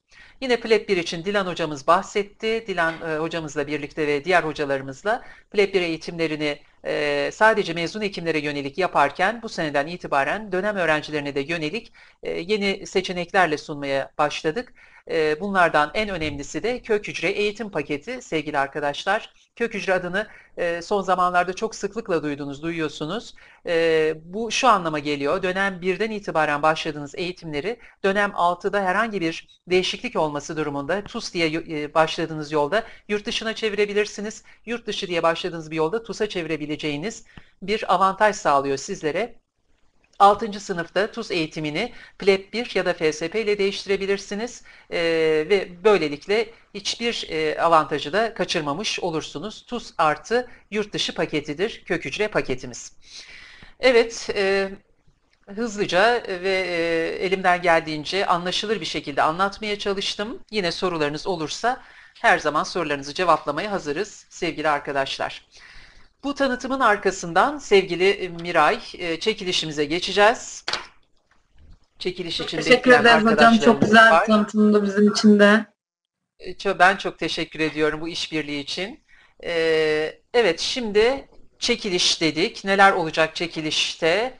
Yine PLEP 1 için Dilan hocamız bahsetti. Dilan e, hocamızla birlikte ve diğer hocalarımızla PLEP 1 eğitimlerini e, sadece mezun hekimlere yönelik yaparken bu seneden itibaren dönem öğrencilerine de yönelik e, yeni seçeneklerle sunmaya başladık. E, bunlardan en önemlisi de kök hücre eğitim paketi sevgili arkadaşlar. Kök hücre adını e, son zamanlarda çok sıklıkla duydunuz, duyuyorsunuz. E, bu şu anlama geliyor. Dönem 1'den itibaren başladığınız eğitimleri dönem 6'da herhangi bir değişiklik olması durumunda TUS diye e, başladığınız yolda yurt dışına çevirebilirsiniz. Yurt dışı diye başladığınız bir yolda TUS'a çevirebileceğiniz bir avantaj sağlıyor sizlere. 6. sınıfta TUS eğitimini PLEP 1 ya da FSP ile değiştirebilirsiniz ee, ve böylelikle hiçbir e, avantajı da kaçırmamış olursunuz. TUS artı yurt dışı paketidir kök hücre paketimiz. Evet, e, hızlıca ve e, elimden geldiğince anlaşılır bir şekilde anlatmaya çalıştım. Yine sorularınız olursa her zaman sorularınızı cevaplamaya hazırız sevgili arkadaşlar. Bu tanıtımın arkasından sevgili Miray e, çekilişimize geçeceğiz. Çekiliş için Teşekkür ederim hocam. Çok güzel var. bir tanıtımdı bizim için de. E, Ben çok teşekkür ediyorum bu işbirliği için. Evet, şimdi çekiliş dedik. Neler olacak çekilişte?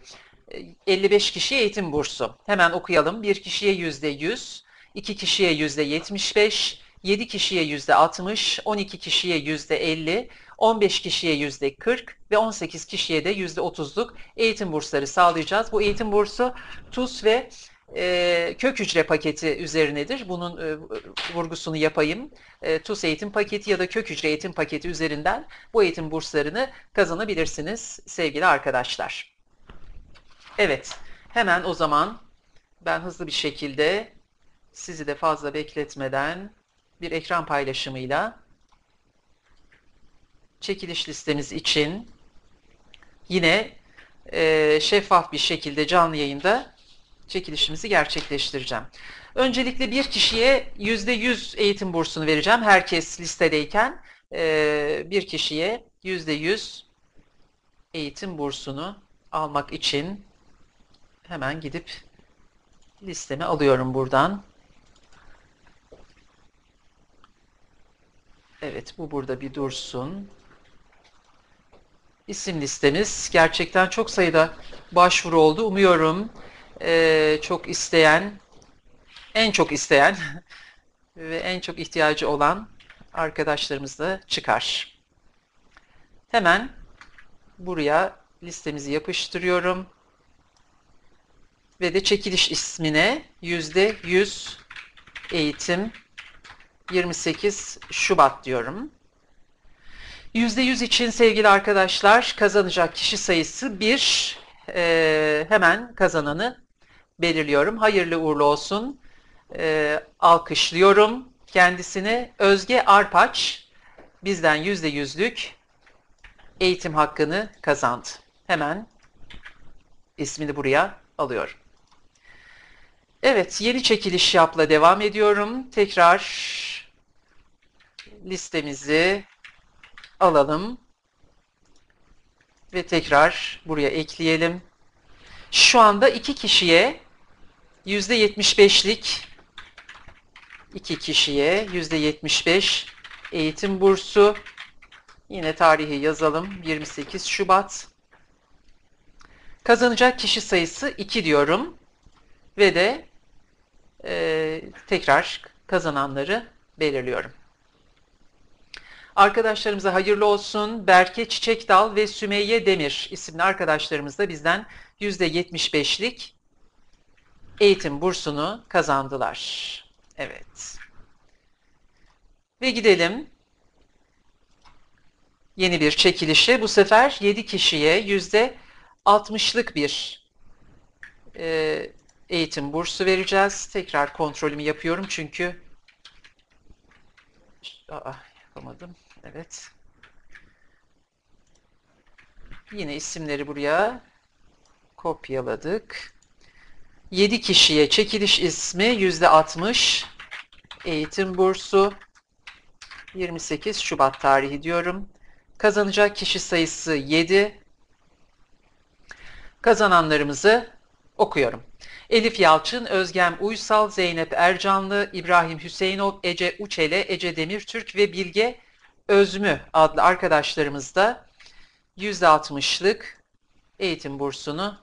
E, 55 kişiye eğitim bursu. Hemen okuyalım. Bir kişiye %100, iki kişiye %75, 7 kişiye %60, 12 kişiye %50, 15 kişiye %40 ve 18 kişiye de %30'luk eğitim bursları sağlayacağız. Bu eğitim bursu TUS ve e, kök hücre paketi üzerinedir. Bunun e, vurgusunu yapayım. E, TUS eğitim paketi ya da kök hücre eğitim paketi üzerinden bu eğitim burslarını kazanabilirsiniz sevgili arkadaşlar. Evet, hemen o zaman ben hızlı bir şekilde sizi de fazla bekletmeden bir ekran paylaşımıyla çekiliş listemiz için yine e, şeffaf bir şekilde canlı yayında çekilişimizi gerçekleştireceğim. Öncelikle bir kişiye %100 eğitim bursunu vereceğim. Herkes listedeyken e, bir kişiye %100 eğitim bursunu almak için hemen gidip listemi alıyorum buradan. Evet bu burada bir dursun. İsim listemiz gerçekten çok sayıda başvuru oldu. Umuyorum eee, çok isteyen, en çok isteyen [LAUGHS] ve en çok ihtiyacı olan arkadaşlarımız da çıkar. Hemen buraya listemizi yapıştırıyorum. Ve de çekiliş ismine %100 eğitim 28 Şubat diyorum. %100 için sevgili arkadaşlar kazanacak kişi sayısı 1. Ee, hemen kazananı belirliyorum. Hayırlı uğurlu olsun. Ee, alkışlıyorum kendisini. Özge Arpaç bizden %100'lük eğitim hakkını kazandı. Hemen ismini buraya alıyorum. Evet, yeni çekiliş yapla devam ediyorum. Tekrar listemizi alalım ve tekrar buraya ekleyelim. Şu anda iki kişiye %75'lik iki kişiye %75 eğitim bursu yine tarihi yazalım 28 Şubat kazanacak kişi sayısı 2 diyorum ve de e, tekrar kazananları belirliyorum. Arkadaşlarımıza hayırlı olsun. Berke Çiçekdal ve Sümeyye Demir isimli arkadaşlarımız da bizden %75'lik eğitim bursunu kazandılar. Evet. Ve gidelim yeni bir çekilişe. Bu sefer 7 kişiye %60'lık bir e, eğitim bursu vereceğiz. Tekrar kontrolümü yapıyorum çünkü Aa, yapamadım. Evet. Yine isimleri buraya kopyaladık. 7 kişiye çekiliş ismi %60 eğitim bursu 28 Şubat tarihi diyorum. Kazanacak kişi sayısı 7. Kazananlarımızı okuyorum. Elif Yalçın, Özgem Uysal, Zeynep Ercanlı, İbrahim Hüseyinov, Ece Uçele, Ece Demirtürk ve Bilge Özmü adlı arkadaşlarımız da %60'lık eğitim bursunu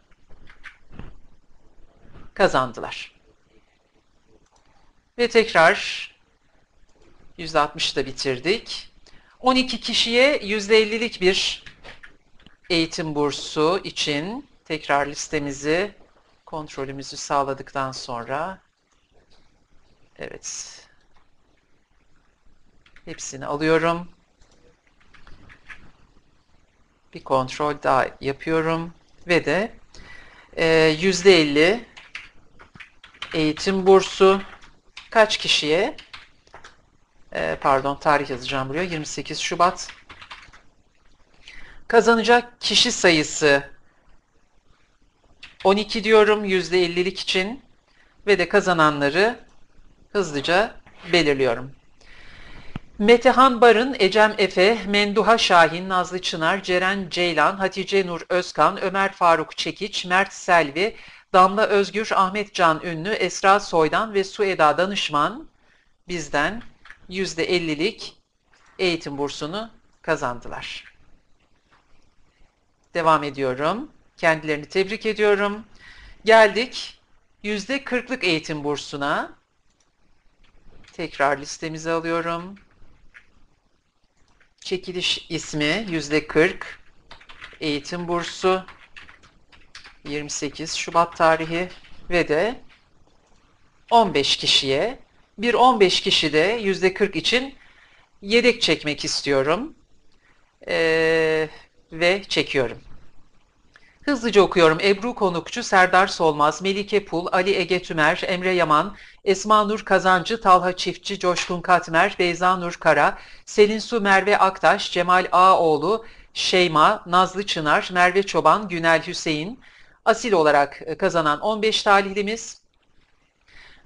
kazandılar. Ve tekrar %60'ı da bitirdik. 12 kişiye %50'lik bir eğitim bursu için tekrar listemizi kontrolümüzü sağladıktan sonra evet hepsini alıyorum. Bir kontrol daha yapıyorum ve de e, %50 eğitim bursu kaç kişiye e, pardon tarih yazacağım buraya 28 Şubat kazanacak kişi sayısı 12 diyorum %50'lik için ve de kazananları hızlıca belirliyorum. Metehan Barın, Ecem Efe, Menduha Şahin, Nazlı Çınar, Ceren Ceylan, Hatice Nur Özkan, Ömer Faruk Çekiç, Mert Selvi, Damla Özgür, Ahmet Can Ünlü, Esra Soydan ve Sueda Danışman bizden %50'lik eğitim bursunu kazandılar. Devam ediyorum. Kendilerini tebrik ediyorum. Geldik %40'lık eğitim bursuna. Tekrar listemizi alıyorum. Çekiliş ismi %40 eğitim bursu 28 Şubat tarihi ve de 15 kişiye bir 15 kişi de %40 için yedek çekmek istiyorum. Ee, ve çekiyorum. Hızlıca okuyorum. Ebru Konukçu, Serdar Solmaz, Melike Pul, Ali Ege Tümer, Emre Yaman, Esma Nur Kazancı, Talha Çiftçi, Coşkun Katmer, Beyza Nur Kara, Selin Su Merve Aktaş, Cemal Ağoğlu, Şeyma, Nazlı Çınar, Merve Çoban, Günel Hüseyin, asil olarak kazanan 15 talihlimiz.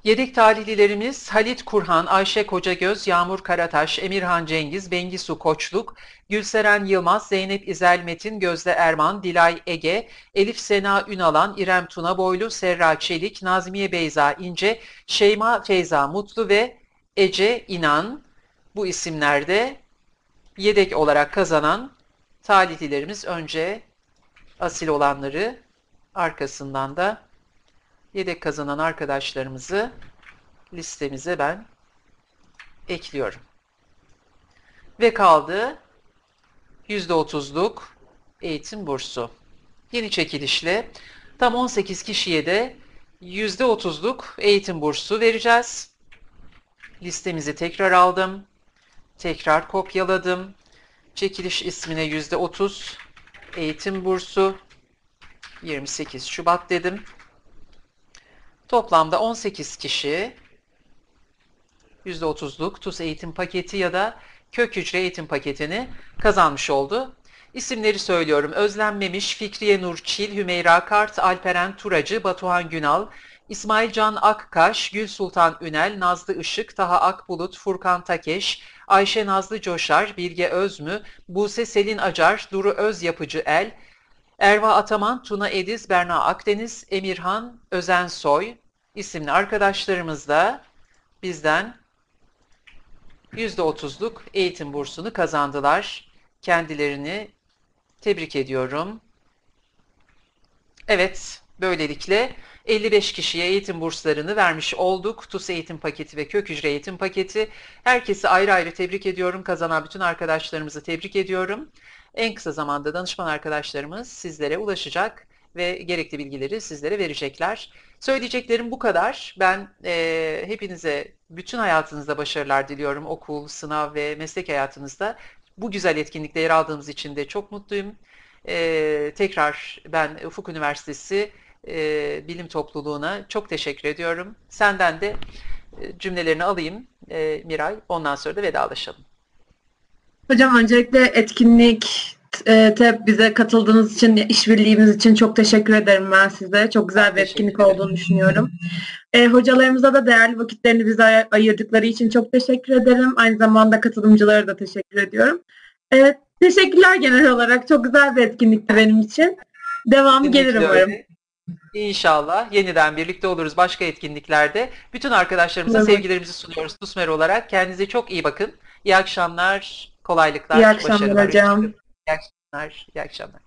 Yedek talihlilerimiz Halit Kurhan, Ayşe Kocagöz, Yağmur Karataş, Emirhan Cengiz, Bengisu Koçluk, Gülseren Yılmaz, Zeynep İzel Metin, Gözde Erman, Dilay Ege, Elif Sena Ünalan, İrem Tuna Boylu, Serra Çelik, Nazmiye Beyza İnce, Şeyma Feyza Mutlu ve Ece İnan. Bu isimlerde yedek olarak kazanan talihlilerimiz önce asil olanları arkasından da yedek kazanan arkadaşlarımızı listemize ben ekliyorum. Ve kaldı %30'luk eğitim bursu. Yeni çekilişle tam 18 kişiye de %30'luk eğitim bursu vereceğiz. Listemizi tekrar aldım. Tekrar kopyaladım. Çekiliş ismine %30 eğitim bursu 28 Şubat dedim. Toplamda 18 kişi %30'luk TUS eğitim paketi ya da kök hücre eğitim paketini kazanmış oldu. İsimleri söylüyorum. Özlem Memiş, Fikriye Nur Çil, Hümeyra Kart, Alperen Turacı, Batuhan Günal, İsmail Can Akkaş, Gül Sultan Ünel, Nazlı Işık, Taha Akbulut, Furkan Takeş, Ayşe Nazlı Coşar, Bilge Özmü, Buse Selin Acar, Duru Öz Yapıcı El, Erva Ataman, Tuna Ediz, Berna Akdeniz, Emirhan Özensoy isimli arkadaşlarımız da bizden %30'luk eğitim bursunu kazandılar. Kendilerini tebrik ediyorum. Evet, böylelikle 55 kişiye eğitim burslarını vermiş olduk. TUS eğitim paketi ve kök hücre eğitim paketi. Herkesi ayrı ayrı tebrik ediyorum. Kazanan bütün arkadaşlarımızı tebrik ediyorum. En kısa zamanda danışman arkadaşlarımız sizlere ulaşacak ve gerekli bilgileri sizlere verecekler. Söyleyeceklerim bu kadar. Ben e, hepinize bütün hayatınızda başarılar diliyorum. Okul, sınav ve meslek hayatınızda. Bu güzel etkinlikte yer aldığımız için de çok mutluyum. E, tekrar ben Ufuk Üniversitesi e, Bilim Topluluğu'na çok teşekkür ediyorum. Senden de e, cümlelerini alayım e, Miray. Ondan sonra da vedalaşalım. Hocam öncelikle etkinlik e, te bize katıldığınız için, işbirliğimiz için çok teşekkür ederim ben size. Çok güzel bir etkinlik olduğunu düşünüyorum. E, hocalarımıza da değerli vakitlerini bize ay- ayırdıkları için çok teşekkür ederim. Aynı zamanda katılımcılara da teşekkür ediyorum. E, teşekkürler genel olarak. Çok güzel bir etkinlikti benim için. Devamı gelir umarım. İnşallah yeniden birlikte oluruz başka etkinliklerde. Bütün arkadaşlarımıza Evet. sevgilerimizi sunuyoruz TUSMER olarak. Kendinize çok iyi bakın. İyi akşamlar, kolaylıklar, İyi akşamlar başarılar. hocam. İyi akşamlar, iyi akşamlar.